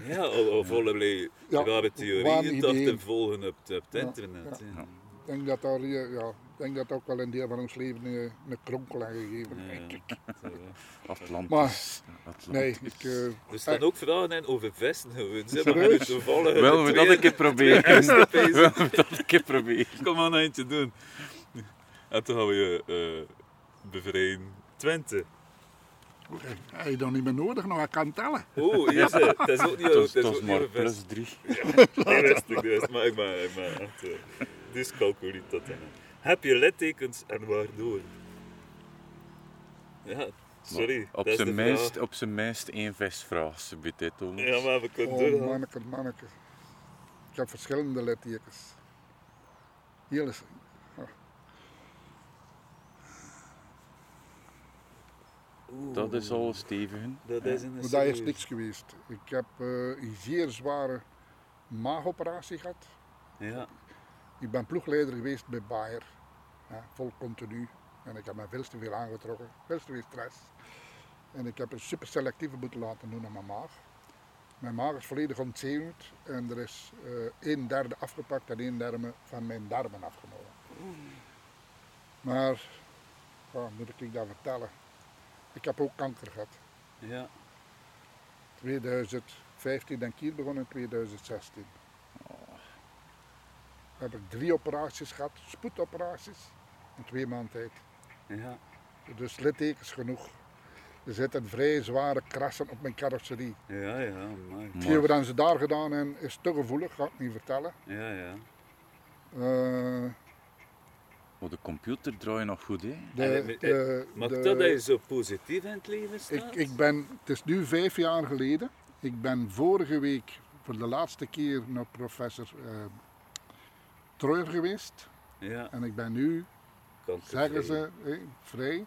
Ja, of, of allerlei Ja, rare theorieën toch te volgen op, het- op het Ja, internet. ja. Ja. Ik denk dat daar, eh, ja, ik denk dat ook wel een deel van ons leven eh, een kronkel aan gegeven Ja, denk ik. zo, ja. Atlantis. Atlantis. Nee, ik, eh, Er staan ook vragen in over vesten. Maar Serieus? nu toevallig. Wel, we dat een keer proberen. Wel, Wel, we dat een keer proberen. Kom aan eentje doen. En toen gaan we je eh bevrijden. Twente. Heb je dan niet meer nodig, nog ik kan tellen. Oeh, hier is het. Het is ook niet het is maar niet plus drie. Wist ik dus. Maar ik ben echt dyscalculie tot en met. Heb je littekens en waardoor? Ja, sorry. Op dat is zijn, minst, vraag. op zijn minst één vistvraag, ze biedt dit om. Ja, maar we kunnen Oh, manneke, manneke. Ik heb verschillende littekens. Hier is... Oeh, Dat is al stevig. Dat is een Maar dat is niks geweest. Ik heb eh, een zeer zware maagoperatie gehad. Ja, Ik ben ploegleider geweest bij Bayer. Ja, vol continu. En ik heb me veel te veel aangetrokken. Veel te veel stress. En ik heb een super selectieve moeten laten doen aan mijn maag. Mijn maag is volledig ontzenuwd. En er is eh een derde afgepakt en een derde van mijn darmen afgenomen. Maar, ja, moet ik dat vertellen? Ik heb ook kanker gehad. ja. 2015 denk ik hier begonnen in 2016. Heb ik drie operaties gehad, spoedoperaties, in twee maanden tijd. ja. Dus littekens genoeg. Er zitten vrij zware krassen op mijn carrosserie. Ja, ja, maar. Hetgeen wat ze daar gedaan hebben is te gevoelig, ga ik niet vertellen. Ja, ja. Eh, Maar de computer draait nog goed, hè? de, En, eh, de- Maakt de- dat dat je zo positief in het leven ik, staat? ik ben, het is nu vijf jaar geleden. Ik ben vorige week voor de laatste keer naar professor eh Troyer geweest. Ja, En ik ben nu zeggen ze, vrij.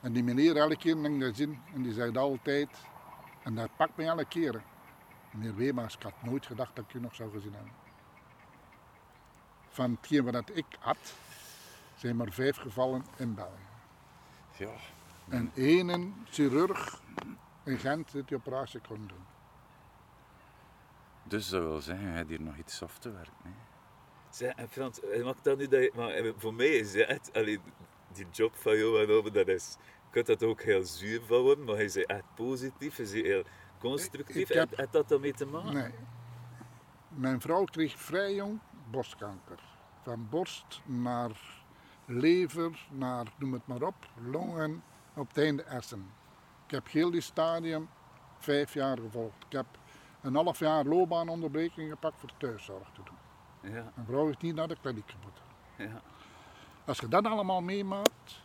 En die meneer elke keer neemt dat zin en die zegt altijd, en dat pakt mij elke keer. Meneer Weema's, ik had nooit gedacht dat ik u nog zou gezien hebben. Van hetgeen wat ik had, zijn maar vijf gevallen in België. Ja. En één chirurg in Gent die die operatie kon doen. Dus dat wil zeggen, je hebt hier nog iets af te werken. Hè? Zeg, en Frans, mag dat nu dat je, maar eh, voor mij is het, allee, die job van jou en over, dat is, je kunt dat ook heel zuur van worden, maar hij is echt positief, hij is heel constructief. Ik- ik heb- heb dat daarmee te maken? Nee. Mijn vrouw kreeg vrij jong borstkanker. Van borst naar lever, naar noem het maar op, longen, op het einde hersen. Ik heb heel die stadium vijf jaar gevolgd. Ik heb een half jaar loopbaanonderbreking gepakt voor thuiszorg te doen. Ja, Mijn vrouw is niet naar de kliniek ja, Als je dat allemaal meemaakt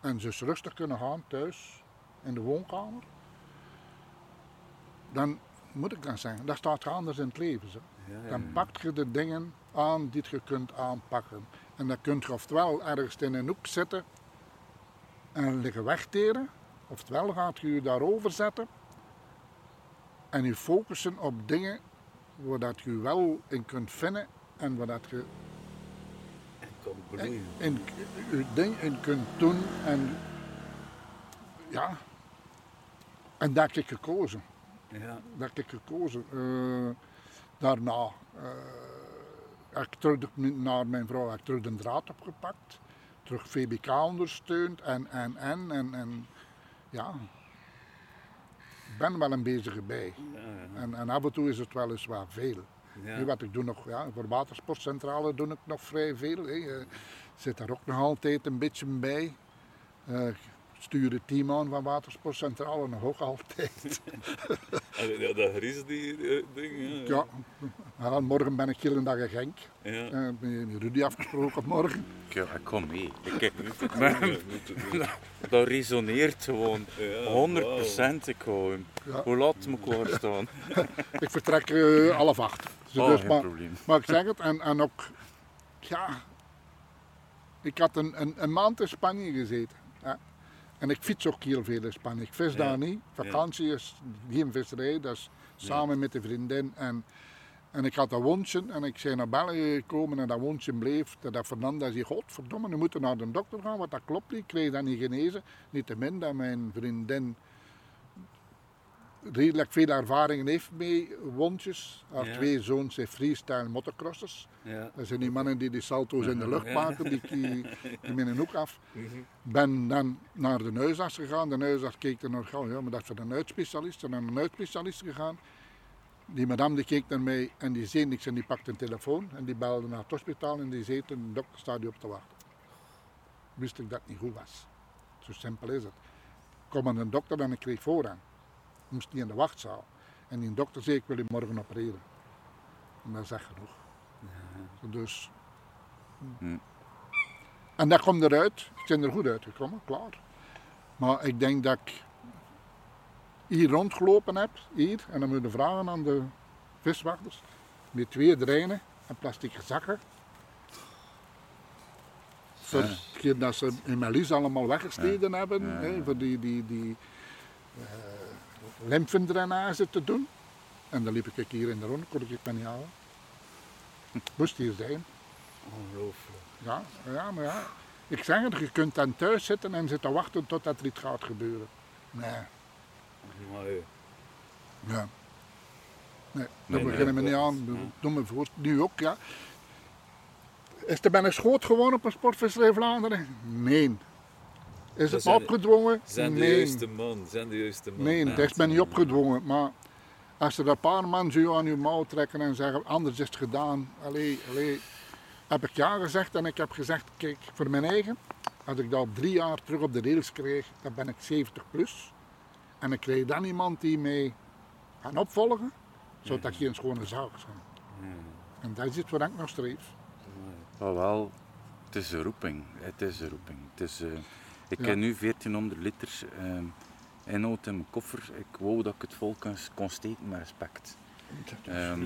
en ze rustig kunnen gaan thuis in de woonkamer, dan moet ik dan zeggen, dat staat anders in het leven. Zo. ja, ja. Dan pak je de dingen aan die je kunt aanpakken. En dan kun je oftewel ergens in een hoek zitten en liggen wegteren, oftewel gaat je je daarover zetten en je focussen op dingen waar dat je wel in kunt vinden en waar dat je bloeien. in, je ding in kunt doen en ja, en dat heb ik gekozen. Ja, Dat heb ik gekozen. Eh, daarna eh, heb ik terug de- naar mijn vrouw heb ik terug de draad opgepakt, terug VBK ondersteund en en en en, en ja, ik ben wel een bezige bij. ja. En, en af en toe is het wel eens wat veel. Ja. Nu, wat ik doe nog, ja, voor watersportcentrale doe ik nog vrij veel. Hè. Eh, zit daar ook nog altijd een beetje bij. Ik stuur het team aan van watersportcentrale nog ook altijd. Ja, dat grizzly-ding, ja. Ja, ja, morgen ben ik heel een dag in Genk. Ja. Eh, met Rudy afgesproken morgen. Ja, ik kom mee. Ik, maar, dat resoneert gewoon. 100% ik gewoon. Ja. Hoe laat moet ik klaarstaan? Ik vertrek eh half acht. Dus Oh, dus geen maar, probleem. maar ik zeg het, en, en ook, ja, ik had een, een, een maand in Spanje gezeten. En ik fiets ook heel veel in Spanje. Ik vis Ja. daar niet. Vakantie is geen visserij, dat is samen met de vriendin. En, en ik had een wondje en ik zei naar België gekomen en dat wondje bleef. Dat Fernanda zei, godverdomme, we moeten naar de dokter gaan, want dat klopt niet. Ik kreeg dat niet genezen. Niettemin dat mijn vriendin redelijk veel ervaring heeft mee wondjes. Haar Ja. twee zoons zijn freestyle motocrossers. Ja. Dat zijn die mannen die die salto's in de lucht maken, die, die, die met een hoek af. Mhm. Ben dan naar de huisarts gegaan. De huisarts keek er oh ja, maar dat is voor een uitspecialist. En naar een uitspecialist gegaan. Die madame die keek naar mij en die zei niks en die pakte een telefoon. En die belde naar het hospitaal en die zei, een dokter staat op te wachten. Wist ik dat het niet goed was. Zo simpel is het. kwam aan een dokter en ik kreeg voorrang. Moest niet in de wachtzaal. En die dokter zei, ik wil je morgen opereren. En dat is echt genoeg. Dus... Hm. En dat komt eruit. Ik ben er goed uitgekomen, klaar. Maar ik denk dat ik hier rondgelopen heb, hier, en dan moet je vragen aan de viswachters, met twee dreinen en plastic zakken. Voor dat ze in Melis allemaal weggesneden hebben, Ja, ja. voor die, die, die eh, lymfendrainage te doen. En dan liep ik hier in de ronde, kon ik het niet halen. Moest hier zijn. Ongelooflijk. Ja, ja, maar ja. Ik zeg het, je kunt dan thuis zitten en zitten wachten totdat er iets gaat gebeuren. Nee, eh, ja. Nee, daar Nee, beginnen we niet dat aan. Doe, doe me voor. Nu ook, ja. Is er ben ik schoot gewoon op een sportvisserij Vlaanderen? Nee. Is het zijn- opgedwongen? Zijn de Nee. juiste man, zijn de juiste man. Nee, het is mij niet opgedwongen. Maar als er een paar man zo aan je mouw trekken en zeggen, anders is het gedaan. Allee, allee. Heb ik ja gezegd en ik heb gezegd, kijk, voor mijn eigen, als ik dat drie jaar terug op de rails kreeg, dan ben ik 70 plus. En ik krijg dan iemand die mij gaat opvolgen, zou dat geen schone zaak zijn. En dat is iets waar ik nog streef. Maar wel, het is een roeping. Het is een roeping. Het is, eh, ik Ja. heb nu 1400 liter ehm, inhoud in mijn koffer. Ik wou dat ik het vol kon, kon steken met respect. Ehm,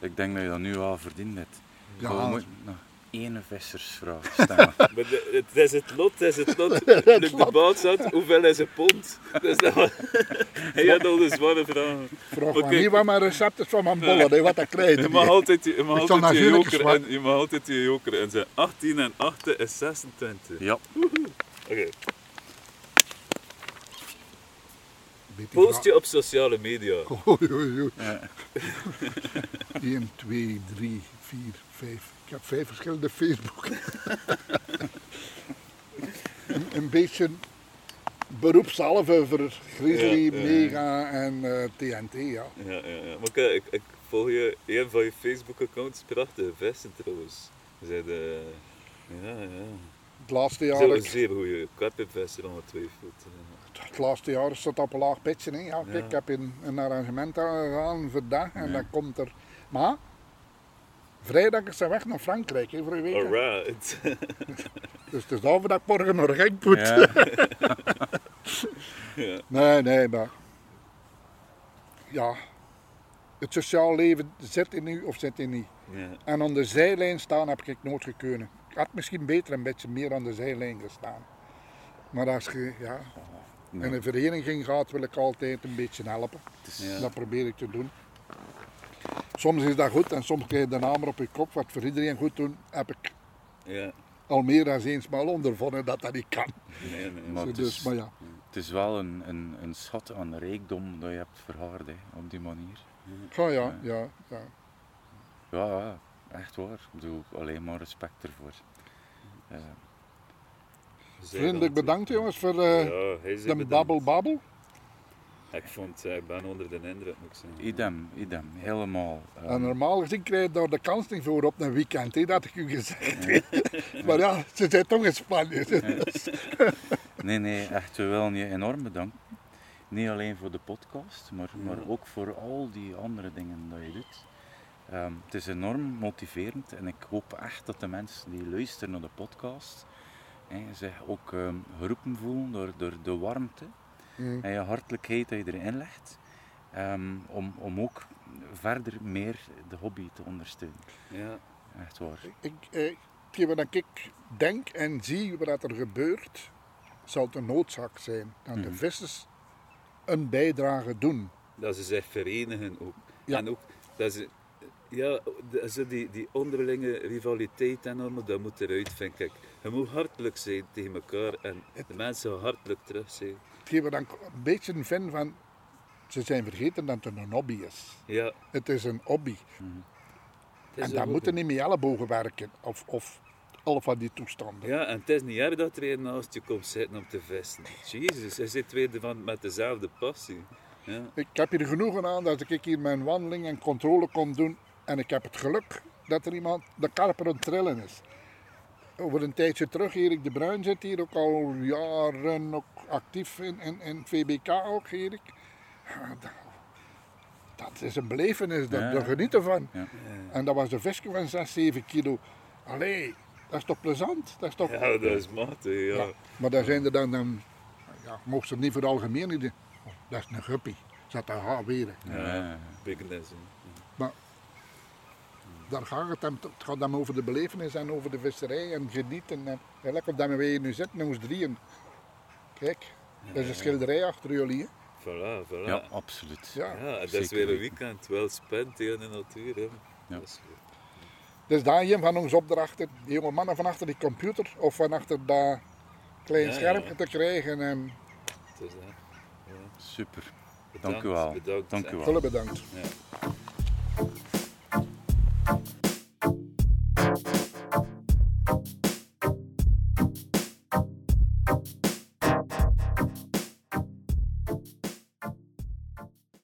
ik denk dat je dat nu al verdiend hebt. Ja. Maar we moeten nog één vissersvraag stellen. Maar de- het is het lot, het is het lot. De debat zat, hoeveel is een pond? Dus dat was... Hij had al de zware vragen. Vraag maar niet wat mijn recept is van mijn bollen, wat ik krijg. Je mag altijd, je mag altijd je joker en je mag altijd je joker en zeggen 18 en 8 is 26. ja, Oké. Post je op sociale media. Oei, oei, oei. Ja. 1, 2, 3, 4, 5. Ik heb vijf verschillende Facebook. een, een beetje beroepshalve voor Grizzly, Ja, ja, ja. Mega en eh, TNT. Ja. Ja, ja, ja. Maar kijk, ik, ik volg je een van je Facebook-accounts, prachtige vesten trouwens. Ze zijn de... Ja, ja. Het laatste jaar, Zo ik- zeer goede karpenvesten ongetwijfeld. Ja. het laatste jaar is het op een laag pitje. Hè. Ja, kijk, Ja. Ik heb een, een arrangement gedaan voor dat en Ja. dan komt er. Maar vrijdag is ze weg naar Frankrijk hè, voor een week. hè. Alright. Dus het is daarvoor dat ik morgen naar Genk moet. ja. ja. Nee, nee, maar. Ja. Het sociaal leven zit in u of zit in niet. ja. En aan de zijlijn staan heb ik nooit gekund. Ik had misschien beter een beetje meer aan de zijlijn gestaan. Maar als je ja, Nee. in een vereniging gaat, wil ik altijd een beetje helpen. Ja. Dat probeer ik te doen. Soms is dat goed en soms krijg je de naam op je kop. Wat voor iedereen goed doen, heb ik Ja. al meer dan eens maal ondervonden dat dat niet kan. Nee, nee. Maar het dus, is- maar ja, Het is wel een, een, een schat aan rijkdom dat je hebt verhaard hè, op die manier. ja, ja, ja. ja. Ja, ja, echt waar. Ik bedoel, alleen maar respect ervoor. Eh, Zij Vriendelijk dan- bedankt jongens voor eh, Ja, de babbel babbel. Ik vond, eh, ik ben onder de indruk, moet ik zeggen. idem, idem, helemaal. En normaal gezien krijg je daar de kans niet voor op een weekend, hè, dat ik u gezegd heb. maar ja, ze zijn toch in Spanje. Nee, nee, echt, we willen je enorm bedanken. Niet alleen voor de podcast, maar, maar ook voor al die andere dingen dat je doet. Ehm, het is enorm motiverend en ik hoop echt dat de mensen die luisteren naar de podcast hè, zich ook ehm, geroepen voelen door, door de warmte Mm. en je hartelijkheid dat je erin legt. ehm, om, om ook verder meer de hobby te ondersteunen. Ja. Echt waar. Ik, eh, hetgeen wat ik denk en zie wat er gebeurt, zal het een noodzaak zijn dat de Mhm. vissers een bijdrage doen. Dat ze zich verenigen ook. Ja. En ook dat ze, ja, de- zo die, die onderlinge rivaliteit en allemaal, dat moet eruit, vind ik. Je moet hartelijk zijn tegen elkaar en de mensen hartelijk terug zijn. Hetgeen wat ik een beetje vind van, ze zijn vergeten dat het een hobby is. Ja, Het is een hobby. het is En een daar moeten niet met ellebogen werken of, of alle van die toestanden. Ja, en het is niet erg dat er een naast je komt zitten om te vissen. Jezus, hij zit weer van, met dezelfde passie. Ja. Ik heb hier genoegen aan dat ik hier mijn wandeling en controle kon doen. En ik heb het geluk dat er iemand de karper aan het trillen is. over een tijdje terug, Erik de Bruin zit hier ook al jaren ook actief in, in, in VBK ook, Erik. Ja, dat, dat is een belevenis, dat, Ja. daar genieten van. Ja. En dat was een visje van 6, 7 kilo. Allee, dat is toch plezant? Dat is toch... Ja, dat is matig, ja. Ja, Maar daar zijn er dan, dan ja, mocht ze het niet voor het algemeen niet doen. Oh, dat is een guppy. Zat daar haar weer. Ja. Bigness. Daar gaat het, hem, het gaat hem over de belevenis en over de visserij en genieten. En, op dat we hier nu zitten, ons drieën. Kijk, dat is een schilderij achter jullie. Hè? Voilà, voilà. Ja, absoluut. Ja. Ja, dat is weer een weekend, wel spent hier in de natuur. Hè. Ja. Dat is. Dus daar een van onze opdrachten, die jonge mannen van achter die computer of van achter dat klein Ja, ja. schermpje te krijgen. En Het is. Super. Bedankt, Dank u wel. Bedankt. Dank u wel. veel bedankt. Ja.